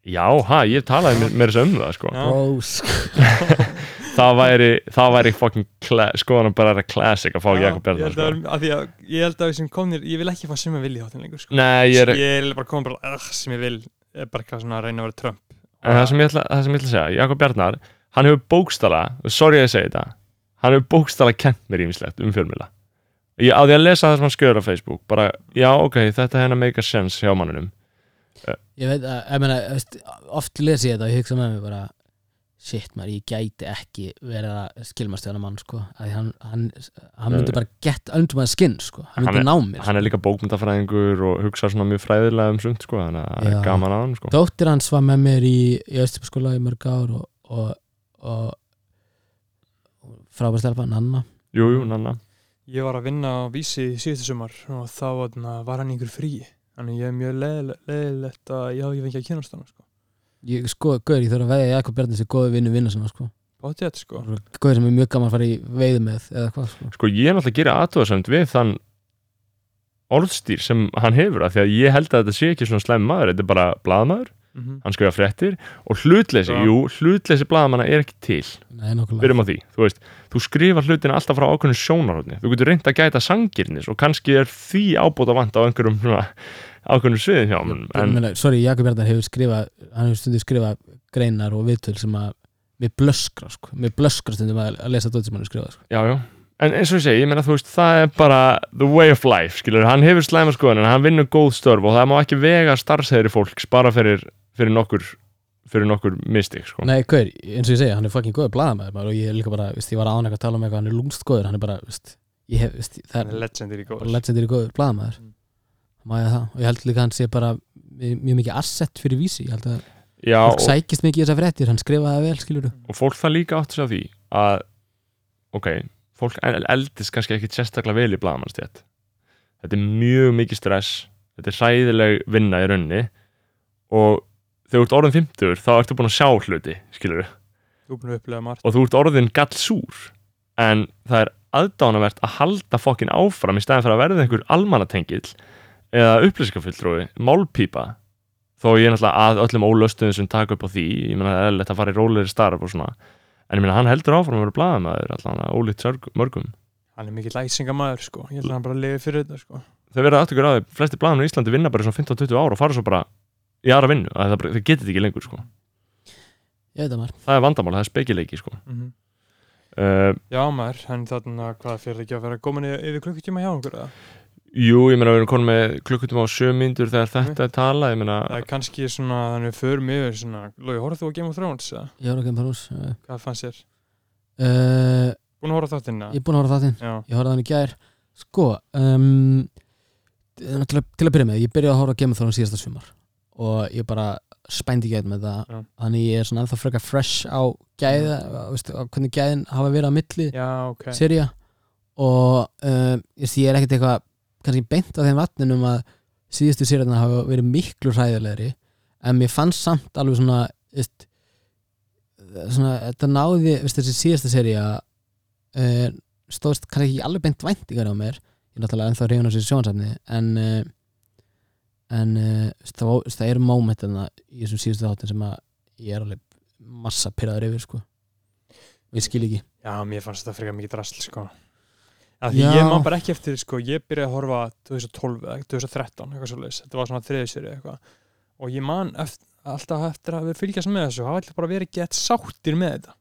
já, ha, ég talaði með, með þessu um það sko. Það væri, það væri fucking kla- skoðanum bara að classic að fá Já, Jakob ég Bjarnar held sko. að, að því að ég held að sem komnir, ég vil ekki fá sem ég vil í þáttinn lengur sko. nei, ég er, ég er bara komin bara, uh, sem ég vil bara eitthvað svona að reyna að vera Trump en það sem ég ætla, það sem ég ætla að segja Jakob Bjarnar, hann hefur bókstala sorry að ég segi þetta, hann hefur bókstala kent mér ímislegt um fjölmjöla ég á því að lesa það sem hann skjöður á Facebook bara, já, ok, þetta hennar make a sense hjá mannunum Ég veit að, ég veist, oft les ég þetta og ég hugsa með mér bara shit maður, ég gæti ekki verið að skilmast hann mann, sko að hann, hann, hann myndi bara get under my skin, sko, hann myndi ná mér hann er líka bókmyndafræðingur og hugsa svona mjög fræðilega um sumt sko, þannig að það er gaman að hann sko. Dóttir hans var með mér í, í Östupskóla í mörg ár og, og, og, og frábær stelpa, Nanna. Jú, jú, nanna. Ég var að vinna á vísi síðustu sumar og þá var hann í yngur frí þannig ég er mjög leðilegt að já, ég fengi að kynast hann sko. Ég sko, Gaur, ég þarf að veðja Jakob Bjarni sem góði vinnu vinnu sinna, sko. Bátti þetta sko. Gaur sem er mjög gaman að fara í veiði með eða hvað, sko. Sko ég er náttúrulega að gera aðtóðasamt við þann orðstýr sem hann hefur að því að ég held að þetta sé ekki svona slæm maður, þetta er bara blaðmaður Mhm. hann skrifa fréttir og hlutleysi, Já. jú, hlutleysi blaðamanna er ekki til, Nei, nokkulega byrjum á því þú veist, þú skrifa hlutina alltaf frá ákveðinu sjónarhóðni þú getur reynd að gæta sangirnis og kannski er því ábúta vant á einhverjum svona, ákveðinu sviðin hjá honum, en, en meina, sorry, Jakob Bjarnar hefur skrifað hann hefur stundið skrifað greinar og viðtöl sem að mér blöskra sko. mér blöskra stundum að, að lesa dóttir sem hann er skrifað sko. já, já En eins og ég segi, ég meina þú veist, það er bara the way of life, skilur, hann hefur slæma skoðun en hann vinnur góð störf og það má ekki vega starfsæðri fólks bara fyrir, fyrir nokkur fyrir nokkur mistik, sko. Nei, hver, eins og ég segja, hann er fucking góður blaðamæður maður, og ég er líka bara, veist, ég var ánægt að tala um eitthvað hann er lúmst góður, hann er bara, ég hef, veist, það hann er legendir í góð bara legendir í góður blaðamæður Mm. Maður það, og ég held líka að hann sé bara mjög, mikið asset fyrir vísi. Ég held að Já, fólk og, sækist mikið í þessar fréttir, hann skrifaði það vel, skilur og fólk það líka átt að segja því að, ok, fólk el- eldist kannski ekkit sérstaklega vel í blaðamannstjætt. Þetta er mjög mikið stress, þetta er hræðileg vinna í raunni og þegar þú ert orðin 50 þá ertu búin að sjá hluti, skilur þú og þú ert orðin gallsúr en það er aðdánavert að halda fokkin áfram í stæðan fyrir að verða einhver almannatengill eða upplýsingafulltrúi, málpípa þó ég er náttúrulega að öllum ólöstuðum sem taka upp á því, ég meina það er eðlilegt að fara í rólegri starf og svona, en ég meina hann heldur áfram að vera blaðamaður, allan ólíkt sörg- mörgum. Hann er mikill læsingamæður sko. Ég held að hann bara lifi fyrir þetta sko. Þau verða aftur því, flesti blaðamenn í Íslandi vinna bara svona 15-20 ára og fara svo bara í aðra vinnu, að það, það getur þetta ekki lengur sko. ég veit það maður. Það er vandamál, það er spekileiki sko. Mhm. uh, já maður, en þarna hvað fyrir að? Jú, ég meina við erum konum með klukkutum á sjö mínútur þegar þetta er tala, ég meina það er kannski svona, þannig við förum yfir svona, Lói, horfðu þú á Game of Thrones eða? ég var ekki um parús uh, hvað fannst þér? uh, búin að horfa á þáttinn eða? ég er búin að horfa á þáttinn já, ég horfði á hann í gær sko um, til, að, til að byrja með ég byrjaði að horfa á Game of Thrones síðasta sumar og ég bara spændi gæð með það Já. þannig ég er svona ennþá frekar fresh á gæð veist, á hvernig gæðin hafa verið á milli já, ok serja og um, ég, sé, ég er ekkert eitthvað kannski beint á þeim vatninum að síðustu serjana hafa verið miklu hræðilegri en mér fannst samt alveg svona veist, svona, þetta náði veist, þessi síðasta serja uh, stóðst kannski ekki alveg beint væntingar á mér. Ég er náttúrulega ennþá reyðun á sér sjónsafni en uh, en uh, veist, það, það eru mómentina í þessum síðustu þáttin sem að ég er alveg massa pyrraður yfir sko. Ég skil ekki. Já, mér fannst þetta frekar mikið drasl sko að því Já. ég má bara ekki eftir sko, ég byrjaði að horfa 2012 eða 2013 eitthvað svo þetta var svona þriðiseri eitthvað. Og ég man eftir, alltaf eftir að við fylgjast með þessu hafa alltaf bara verið gett sáttir með þetta.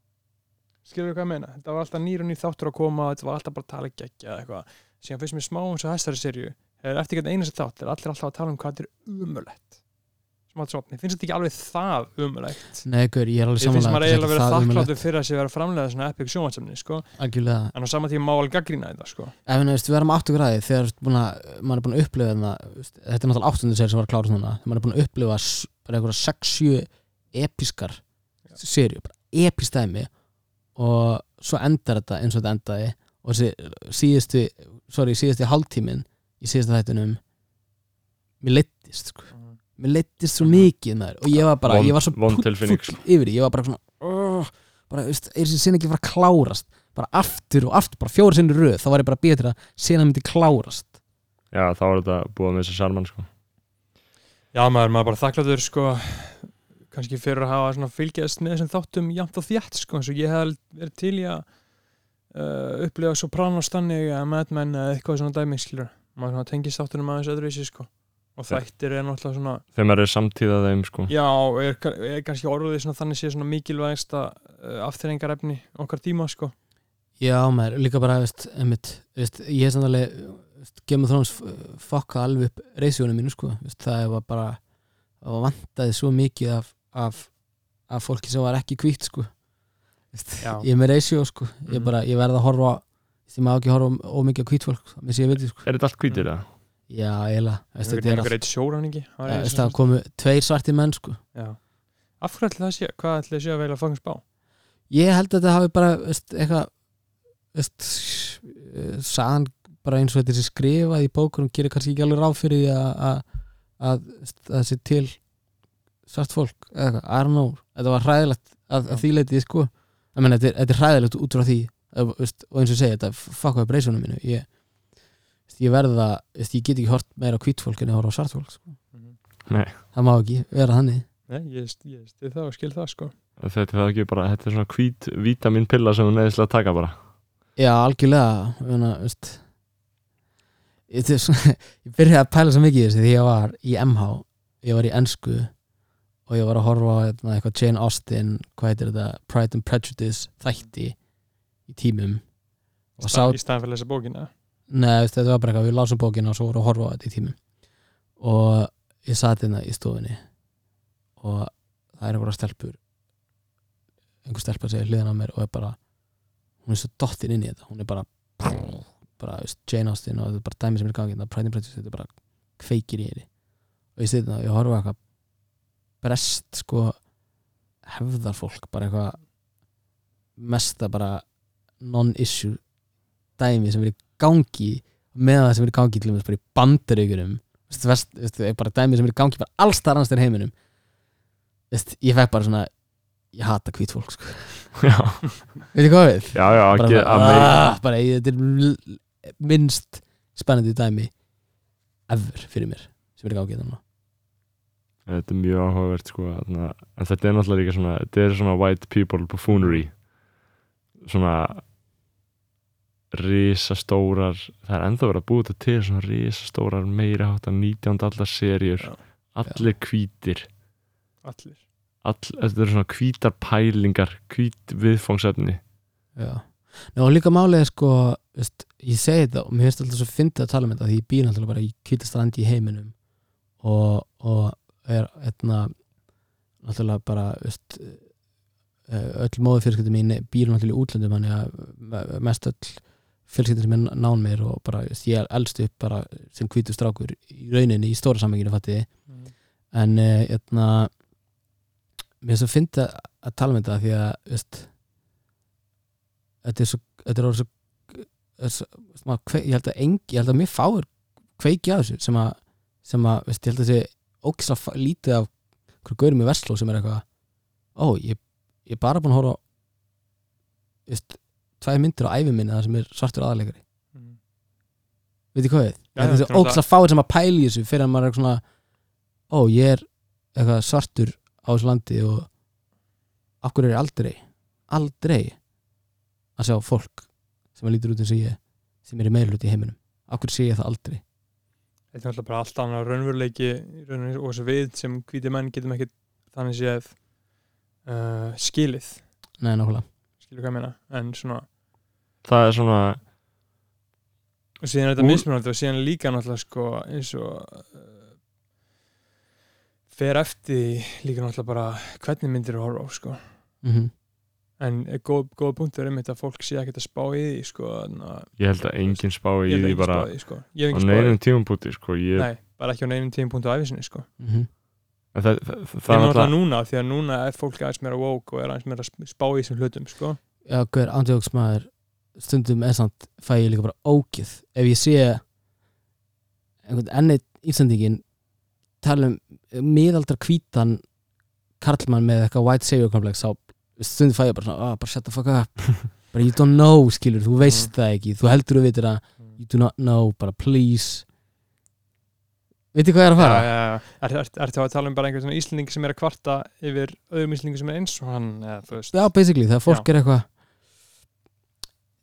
Skilur við hvað ég meina? Þetta var alltaf nýr og nýr þáttur að koma þetta var alltaf bara að tala geggja eða eitthvað. Síðan finnst mér smá eins og þessari er eftir ekki einu sem þátt er allir alltaf að tala um hvað þetta er umulett smátt finnst þetta ekki alveg það umulett Nei, gaur, ég er alveg Ég finnst maður samanlega eiginlega verið þakkláttur fyrir að sé vera að framlega svona epic sjónvarsefni sko. algjörlega. En á sama tíma má alveg gaggrína þetta sko. ef við erum áttu græði þegar að, maður er búin að upplifa þetta er náttúrulega áttundu sér sem var að klára þegar maður er búin að upplifa bara einhverja 6-7 episkar serju, bara epist dæmi. Og svo endar þetta eins og þetta endaði. Og síðustu, sorry, síðustu hálftímin í síðustu þættunum mér leittist sko. Mér leittist svo mikið maður og ég var bara, Vond- ég var svo vond pull- tilfinning, full yfir því, ég var bara svona oh, bara, veist, er þessi sinni ekki að fara að klárast bara aftur og aftur, bara fjóra sinni röð þá var ég bara betur að sinna myndi klárast. Já, þá er þetta búið með þessi sarman sko. já maður, maður er bara þakkláttur sko, kannski fyrir að hafa svona fylgjast með þessum þáttum jafnt og þjætt sko, eins og ég hef verið til í að uh, upplifa Sopranos þannig að Mad Men eða eitthvað svona dæmi skilur maður svona tengist þáttunum aðeins öðruvísi sko. Og þættir er náttúrulega svona maður er samtíða þeim sko. já, er, er kannski orðið svona þannig sé svona mikilvægsta uh, afþrengarefni okkar tíma sko. já maður, líka bara, veist, einmitt, veist, ég hef samt alveg veist, Game of Thrones fokka alveg upp reysjónu mínu sko, veist, það var bara það vantaði svo mikið af, af, af fólki sem var ekki kvítt sko ég er með reysjó sko ég, Mhm. bara, ég verð að horfa því maður á ekki að horfa ómikið á kvít fólk með sér ég veit sko. Er þetta allt hvítir það? Já, eiginlega. Þetta er einhver allt- eitt sjóræningi það komu tveir svarti menn sko. Já. Af hverju ætli það sé? Hvað ætli það sé að velja að fangast bá? ég held að þetta hafi bara eitthvað sagan bara eins og þetta sé skrifað í bókurum gerir kannski ekki alveg ráð fyrir því að að, að, að það sé til svart fólk eða eitthvað, I don't know. Þetta var hræðilegt að, að því leitið sko. Ég meina, þetta, er- þetta er hræðilegt út frá því að, og eins og segi, þetta fucka upp reysunum mínu. Ég, ég verða veist, ég get ekki hort meira á hvít fólk en ég horfa á svart fólk sko. Nei. það má ekki vera þannig. Nei, ég, ég stið það og skil það sko. Þetta er bara, þetta er svona hvít vítaminpilla sem hún neðislega taka bara. Já, algjörlega Þannig, veist, ég, svona, ég byrjaði að pæla svo mikið í þessu því ég var í MH ég var í ensku og ég var að horfa á hérna, eitthvað Jane Austen hvað heitir þetta, Pride and Prejudice þætti í tímum. Og sá, í að lesa bókina veist, þetta var bara eitthvað við lásum bókina og svo voru að horfa á þetta í tímum og ég sat hérna í stofunni og það er bara stelpur einhver stelpa segir hliðan á mér og er bara hún er svo dottin inn í þetta hún er bara, bara Jane Austen og þetta er bara dæmi sem er í gangi þetta Pride and Prejudice, þetta er bara kveikir í henni. Og ég seti það og ég horfa eitthvað brest sko hefðar fólk bara eitthvað mesta bara non-issue dæmi sem er í gangi með það sem er í gangi til bara í bandaríkurum bara dæmi sem er í gangi bara alls þar annars þegar heiminum. Vist, ég fekk bara svona ég hata hvít fólk sko. Já, veitir hvað við? já, já, bara, ekki, bara, ah, bara ég- þetta er minnst spennandi dæmi ever fyrir mér sem er í gangi þannig Þetta er mjög áhugavert sko en þetta er náttúrulega líka svona þetta er svona white people buffoonery. Svona risastórar það er ennþá verið að búa þetta til svona risastórar meiri hátta 19. allar serjur Já. allir hvítir. Allir. All, þetta eru svona hvítar pælingar hvít viðfangsefni. Já, Nei, og líka er sko veist, ég segi þetta og mér finnst alltaf svo fyndið að tala um þetta því ég býr náttúrulega bara í kvítastrandi í heiminum og, og er etna, náttúrulega bara veist, eh, öll móðu fjölskyldum mín býr náttúrulega í útlöndum þannig að me- mest öll fjölskyldum sem er nán mér og bara ég elst upp bara sem hvítu strákur í rauninni í stóra sammenginu fattiði mm. en uh, etna, mér er svo fyndið að, að tala um þetta því að veist, þetta er svo þetta er orðið svo, er svo kve, ég held að engi, ég held að mér fáir kveiki á þessu sem að, sem að veist, ég held að þessi ógislega lítið af hverju gaurum í Vestló sem er eitthvað ó, ég, ég er bara búin að horfa á veist, tvær myndir á æfi minni það sem er svartur aðaleikari Mm. veit þið hvað við? Já, þetta er þetta er ógislega fáir sem að pæli þessu fyrir að maður er svona ó, ég er eitthvað svartur á þessu landi og hverju er ég aldrei aldrei að sjá fólk sem að lítur út eins og ég sem er í meirlut í heiminum? Hverju sé ég það aldrei? Þetta er alltaf bara allt annað raunveruleiki rauninni, og þess að við sem hvíti menn getum ekki þannig séð uh, skilið. Nei, nákvæmlega skilur hvað ég meina? En svona það er svona og síðan er þetta mismunandi og síðan líka náttúrulega sko eins og uh, fer eftir líka náttúrulega bara hvernig myndir þú horfa á sko. Mm en er góð, góð punktur um þetta að fólk sé ekkert að spá í því sko en að ég held að enginn spá í því bara spáð í því sko. Á neinum tímapunkti sko. Ég, nei, bara ekki á neinum tímapunktu á æfisinni sko. -hmm. Það, það, það, er náttúrulega núna því að núna er fólk aðeins meira woke og er aðeins meira spá í þessum hlutum sko. Já, hver andjóks maður stundum er samt fæ ég líka bara ógið ef ég sé einhvern ennið ísendingin tala um miðaldra hvítan karlmann með eitthvað white savior komplex þá stundum fæ ég bara svona, ah, bara shut the fuck up. Bara you don't know, skilur, þú veist það ekki þú heldur að veitir að you do not know bara please veitir hvað ég er að fara? já, já, já. Er, er, er, er að tala um bara einhvern svona íslending sem er að kvarta yfir öðrum íslendingum sem er eins og hann eða, þú veist Já, basically, þegar fólk er eitthvað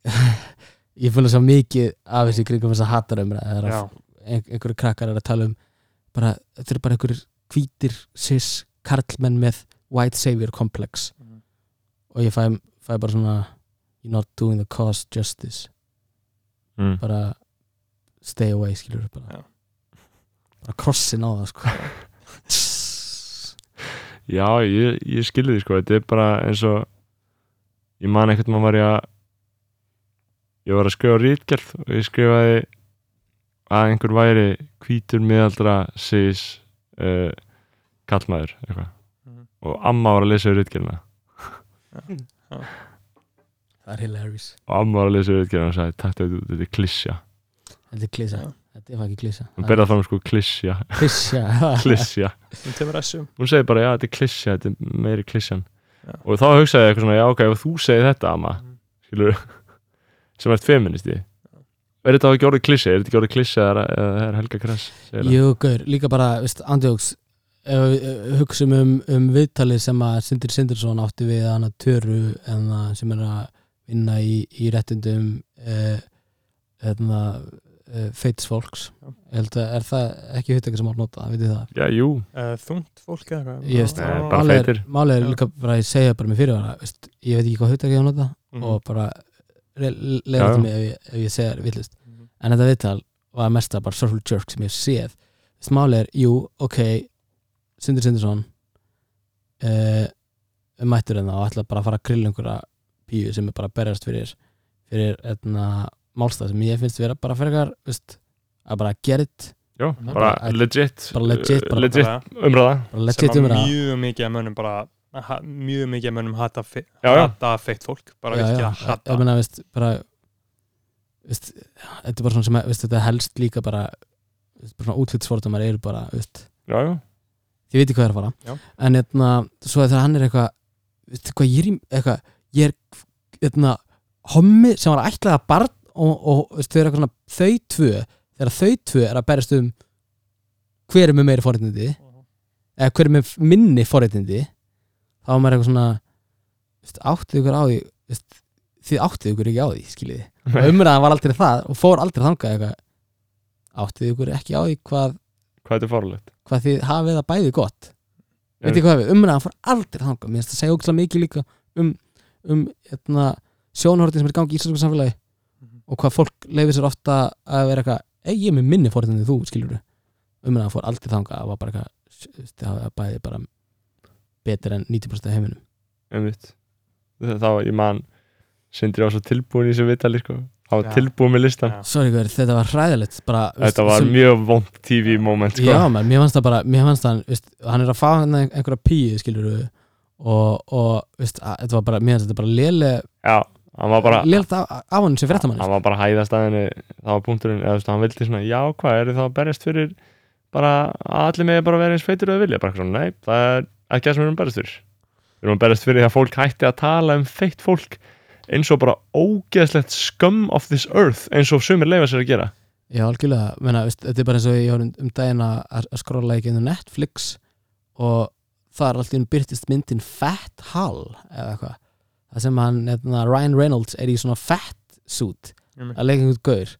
ég fylgja svo mikið af þessi kringum þess að hatar um það já, ein, einhverju krakkar er að tala um bara, þetta er bara einhverjir hvítir cis karlmenn með white savior complex Mhm. og ég fæ, fæ bara svona you're not doing the cause justice mm. bara stay away skilur bara, Já. Bara krossin á það sko. Já, ég, ég skilði því sko. Þetta er bara eins og ég man ekkert maður var ég að ég var að skrifa rítgerð og ég skrifaði að einhver væri hvítur miðaldra sis uh, kallmaður eitthvað. Mhm. og amma var að lesa yfir rítgerðina það er hilarious. Og amma var að lesa yfir rítgerðina og sagði takk þetta, þetta er klissja þetta er klísa, Já. Þetta er ekki klísa hún berða fram sko klissja klísa klissja um tveimur essum hún segir bara já þetta er klissja þetta er meiri klissjan Já. og þá hugsaði ég eitthvað svona já ok ef þú segir þetta amma skilur sem ert feministi er þetta ekki orðið klissi, er þetta ekki orðið klissi eða eða er Helga Kress? Jú, gaur, líka bara, veist, andjóks ef við eh, hugsum um, um viðtalið sem að Sindri Sindirsson átti við hana Töru en það sem er að vinna í, í réttundum uh, hérna, uh, feitis fólks. Já. ég held að er það ekki huttekar sem átt nota, vitið það? Já, jú, uh, þungt fólk eða eitthvað? Bara Málið er, málið er líka bara að ég segja bara með fyrirvara veist, ég veit ekki hvað huttekar ég á nota Mhm. og bara leiða til mig ef ég, ef ég segja þér villust Mhm. en þetta viðtal var mesta bara social jerk sem ég séð. Þess máli er, jú, ok Sindri Sindirsson uh, mættur en það og ætla bara að fara að grilla einhverja píu sem er bara að berjast fyrir fyrir etna, málstað sem ég finnst vera bara fyrir eitthvað veist, að bara it. Já, Mhm. bara Bara- legit bara legit, bara- legit Bara- umræða. bara sem legit að um það mjög mikið að mönnum bara ha, mjög mikið að mönnum hata, fe, Já, já. hata feitt fólk bara já, ekki að hata. Ég meina, veist, bara veist, þetta er bara svona sem að, veist, þetta helst líka bara, veist, bara svona útlitsfordumar eru bara, veist. Já, já, þið veitir hvað er að fara. Já. en etna, svo þegar hann er eitthvað veistu hvað ég er eitthvað ég er etna, hommi sem var ætlað að barn og, og svona, þau tvö þegar þau tvö er að berjast um hver er með meiri forréttindi eða hver er með minni forréttindi þá er maður eitthvað svona áttið ykkur á því veistu, þið áttið ykkur ekki á því skiljiði. Og umræðan var aldrei það og fór aldrei þangað eitthvað. Áttið ykkur ekki á því hvað, hvað er hvað þið hafið það bæði gott. Veit ég hvað við, umræðan fór aldrei þangað. Mér finnst það segja ógæslega mikið líka um, um hérna, sjónhortin sem er í gangi í íslensku samfélagi. Mhm. Og hvað fólk leifir sér ofta að vera eitthvað ei, ég er með minni fórhættin en þú, fór aldrei þangað það var bara eitthvað það hafið það bæði bara betur en 90% af heiminum einmitt þá ég man Sindri á svo tilbúin í þessu vitali sko. hann var Já. tilbúin með listan Já. sorry hver, þetta var hræðilegt bara, þetta var sem- mjög vond TV moment sko. já, man, mér fannst það bara mér fannst það, veist, hann er að fá hann einhverja píu, og, og veist, að, þetta var bara, mér fannst þetta bara léle já, hann var bara lélt af, hann sem fréttamann hann var bara að hæðast að henni það var punkturinn, eða þú veist, hann vildi svona já, hvað, eru það að berjast fyrir bara, að allir með bara vera eins feitur og vilja? Bara svona, nei, það er ekki það sem við erum berjast fyrir. Við erum berjast fyrir því að fólk hætti að tala um feitt fólk eins og bara ógeðslegt scum of this earth eins og sumir leifa sér að gera. Já, algjörlega, Menna, veist, þetta er bara eins og ég var um, um daginn að, skrolla ekki inn á Netflix og það er alltaf byrtist myndin Fat Hall eða eitthvað það sem hann, hérna, Ryan Reynolds er í svona fat suit Einmitt. að leika einhvern gaur.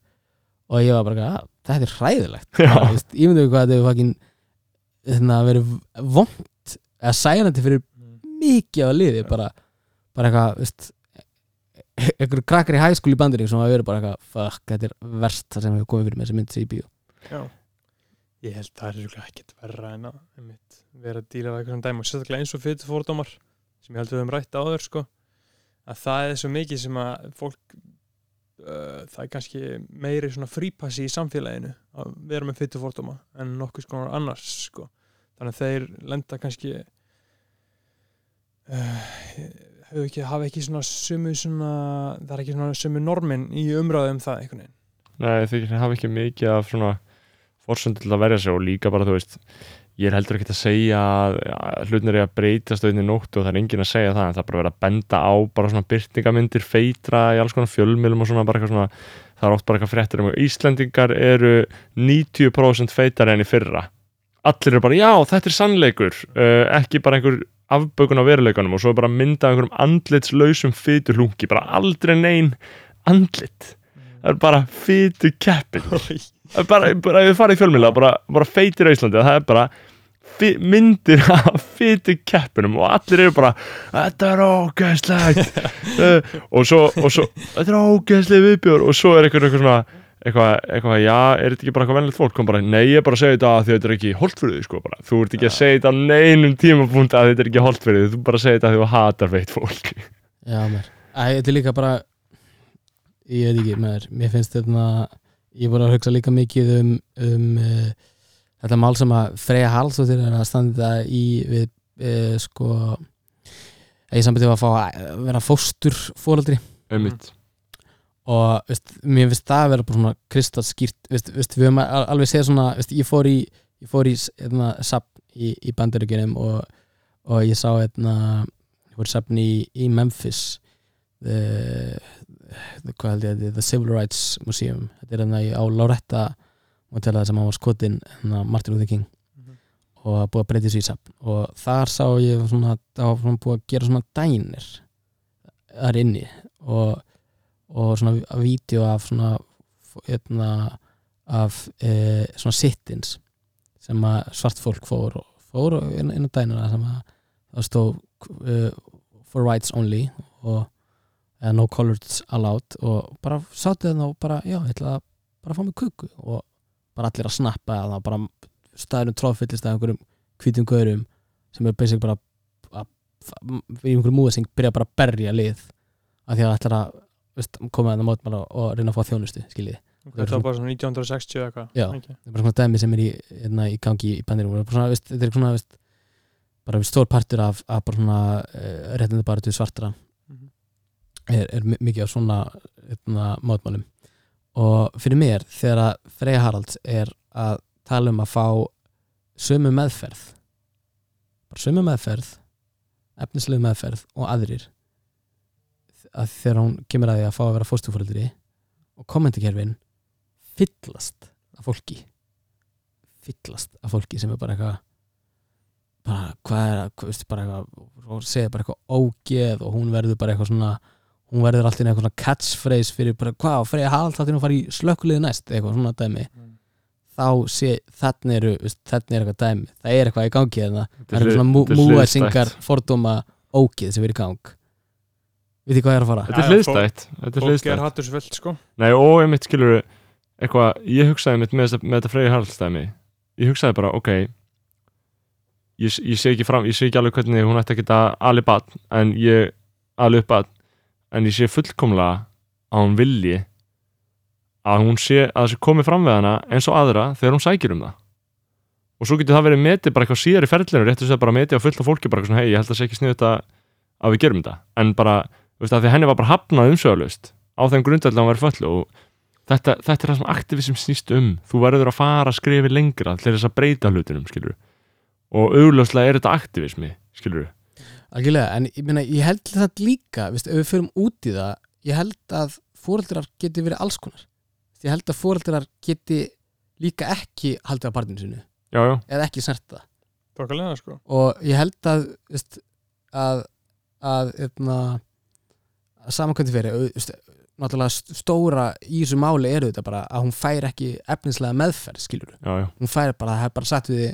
Og ég var bara, að, þetta er hræðilegt. Ég myndi hvað þetta er fucking hérna, verið vond eða sælandi fyrir mikið af liði bara, bara eitthvað veist, einhverju krakkar í hæskúli í bandirík sem hafa verið bara eitthvað fuck, þetta er verst það sem hefur komið fyrir með þessi mynd sig í bíó. Já. Ég held það er örugglega ekkert verra en að vera að díla við eitthvað svona dæmi og sérstaklega eins og fyrir fórdómar sem ég held við höfum rætt áður sko, að það er svo mikið sem að fólk uh, það er kannski meiri svona frípassi í samfélaginu að vera með fyrir fórdóma en nokkuð sko annars sko. þannig að þeir lenda kannski uh, ekki, hafa ekki svona sumu svona, það er ekki svona sumu normin í umræðu um það einhvern veginn Nei, þau hafa ekki mikið af svona forsöndu til að verja sig og líka bara, þú veist ég er heldur ekki að segja að ja, hlutin er að breytast auðvitað nóttu og það er enginn að segja það en það er bara verið að benda á bara svona byrtingamindir feitra í alls konar fjölmilum og svona bara eitthvað svona það er oft bara eitthvað fréttir um að Íslendingar eru 90% feitari enn í fyrra. Allir eru bara, já, þetta er sannleikur uh, ekki bara einhver afbökun á veruleikanum og svo bara mynda einhverjum andlitslausum fyturlungi, bara aldrei nein andlit. Það er bara fytu keppin bara, bara ef þið farið í fjölmjöla bara, bara feitir á Íslandi það er bara myndir af fytu keppinum og allir eru bara þetta er ógeðslegt. Uh, og svo, og svo þetta er ógeðsleg viðbjör og svo er eitthvað, eitthvað svona eitthvað, eitthvað, já, er þetta ekki bara eitthvað vennilegt fólk? Kom bara, nei, ég er bara að segja þetta að að þetta er ekki holdt fyrir því, sko, bara, þú ert ekki að segja þetta neinum tímapunkt að þetta er ekki holdt fyrir því þú bara að segja þetta að þú hatar feitt fólk. Já, mér þetta er líka bara ég veit ekki, mér, mér finnst þetta ég voru að hugsa líka mikið um, um uh, þetta mál sem að Freyja Halsóttir er að standa í við uh, sko að ég sambandi var að fá að vera fóstur fóreldri einmitt, og veist, mér finnst það að vera bara svona kristalskýrt veist, veist, við höfum al- alveg séð svona ég fór í, ég fór í hérna, sapn í, í bandaríkjunum og, og ég sá hérna, ég fór í sapn í, í Memphis the, hvað held ég að er, the Civil Rights Museum. Þetta er hérna á Loretta. Montella sem hann var skotin hérna, Martin Luther King. Mhm. og það búið að breyta þessu í safn. Og þar sá ég svona það var svona búið að gera svona dænir þar inni. Og, og svona vídeo af svona hérna, af e, svona sittins sem að svart fólk fór og fór og inn, á dænina sem að það stóð uh, for rights only og no colors allowed og bara sátu þarna og bara, já, ég ætla að bara fá mig kuku og bara allir að snappa eða bara staðurum tróðfyllist af einhverjum hvítum gaurum sem er basic bara að, í einhverjum múðsing byrja bara að berja lið af því að ætla að veist, koma að það mótmála og reyna að fá þjónustu skiljiði Þetta var bara svona 1960 eða eitthvað Já. ekki? það er bara svona dæmi sem er í, hérna, í gangi í bandirum og þetta er svona veist, bara stór partur af, af bara svona uh, réttindi bara til svartra. Er, er mi- mikið af svona hérna, mótmálum og fyrir mér þegar Freyja Haralds er að tala um að fá sömu meðferð bara sömu meðferð efnislegu meðferð og aðrir að þegar hún kemur að því að fá að vera fóstufóreldri og kommentakerfin fyllast af fólki fyllast af fólki sem er bara eitthvað bara hvað er að segja bara eitthvað ógeð og hún verður bara eitthvað svona hún verður alltaf eitthvað svona catchphrase fyrir bara hvað og Freyja Harald þáttinu að fara í slökkuliði næst? Eitthvað svona dæmi. Mm. þá sé þannig eru þannig er eitthvað dæmi. Það er eitthvað í gangi Þetta það eru hlið- svona er múæsingar fordóma ógeð sem er í gang. Við þið hvað ég er að fara? Þetta er hliðstætt. Þetta er Fólk er hattursvöld sko. Nei og einmitt skilur eitthvað, ég hugsaði einmitt með, með þetta Freyja Haraldstæmi ég hugsaði bara, ok ég, ég sé ekki fram, ég sé ekki alveg hvernig hún ætti að ali batn, en ég sé fullkomlega að hún vilji að hún sé, að það sé komið fram við hana eins og aðra þegar hún sækir um það. Og svo getur það verið metið bara eitthvað síðar í ferðlinu réttu sér bara metið á fullt af fólki bara svona, hei, ég held að sé ekki sniðu þetta að við gerum þetta, en bara, þú veist, að því henni var bara hafnað umsöðalust á þeim grundallega að hún væri föllu og þetta, þetta er það sem aktivism snýst um. Þú verður að fara að skrifa lengra til þess að breyta hlutunum, skilur og augljóslega er þetta aktivismi, skilur algjörlega, en ég, meina, ég held það líka, veist, ef við förum út í það ég held að fóreldrar geti verið alls konar. Ég held að fóreldrar geti líka ekki haldið á barninu sinu já, já, eða ekki snerta Tókalega sko. Og ég held að veist, að að, að, að samankvæmdi fyrir veist, náttúrulega st- stóra í þessu máli eru þetta bara að hún fær ekki efnislega meðferð skilur já, já, hún fær bara, það er bara sagt við því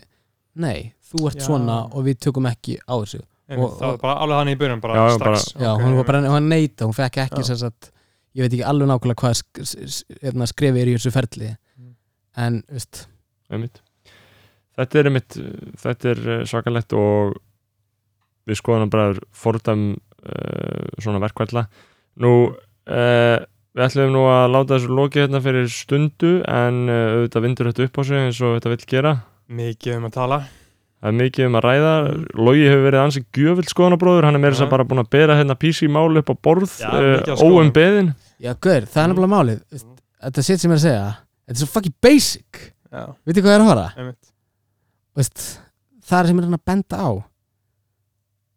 nei, þú ert Já. svona og við tökum ekki á þessu Og- Það var bara alveg hann í byrjun bara Já, já, strax. já, Ok, hún var bara hún neita, hún fekk ekki sem sagt, ég veit ekki alveg nákvæmlega hvað hérna, skrifið er í þessu ferli Mm. en, veist, einmitt. Þetta er einmitt, þetta er eh, svakalegt og við skoðum bara fordæm uh, svona verkvælla nú uh, við ætlum nú að láta þessu loki hérna fyrir stundu en uh, auðvitað vindur þetta upp á sig eins og þetta vill gera. Mikið um að tala Það er mikið um að ræða, Logi hefur verið ansið gjöfild skoðanabróður, hann er meira þess að bara búin að bera hérna písi mál upp á borð, uh, óum beðin. já, gaur, það er nefnilega málið. Þetta sétt sem ég er að segja þetta er svo fucking basic. Já, veitir hvað ég er að Veist, það er sem ég er að benda á.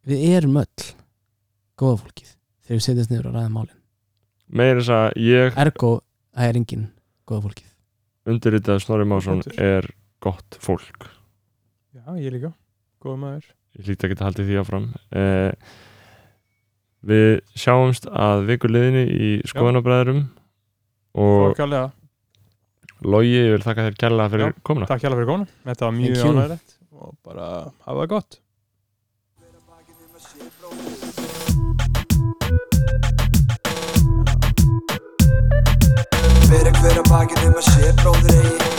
Við erum öll góða fólkið þegar við setjast niður og ræðum málin. Meira þess að ég ergo, það er engin góða fólkið. Undirritað Snorri Másson er gott fólk. Já, ég líka. Góða maður. Ég ekki að halda því áfram. Uh, við sjáumst að viku liðinni í skoðanabræðurum og Logi, ég vil þakka þér kærlega fyrir Já. komuna. Takk hjá fyrir góna Þetta var mjög ánægilegt Og bara hafa það gott. Fyrir hver að bakið um að sé bróður eigi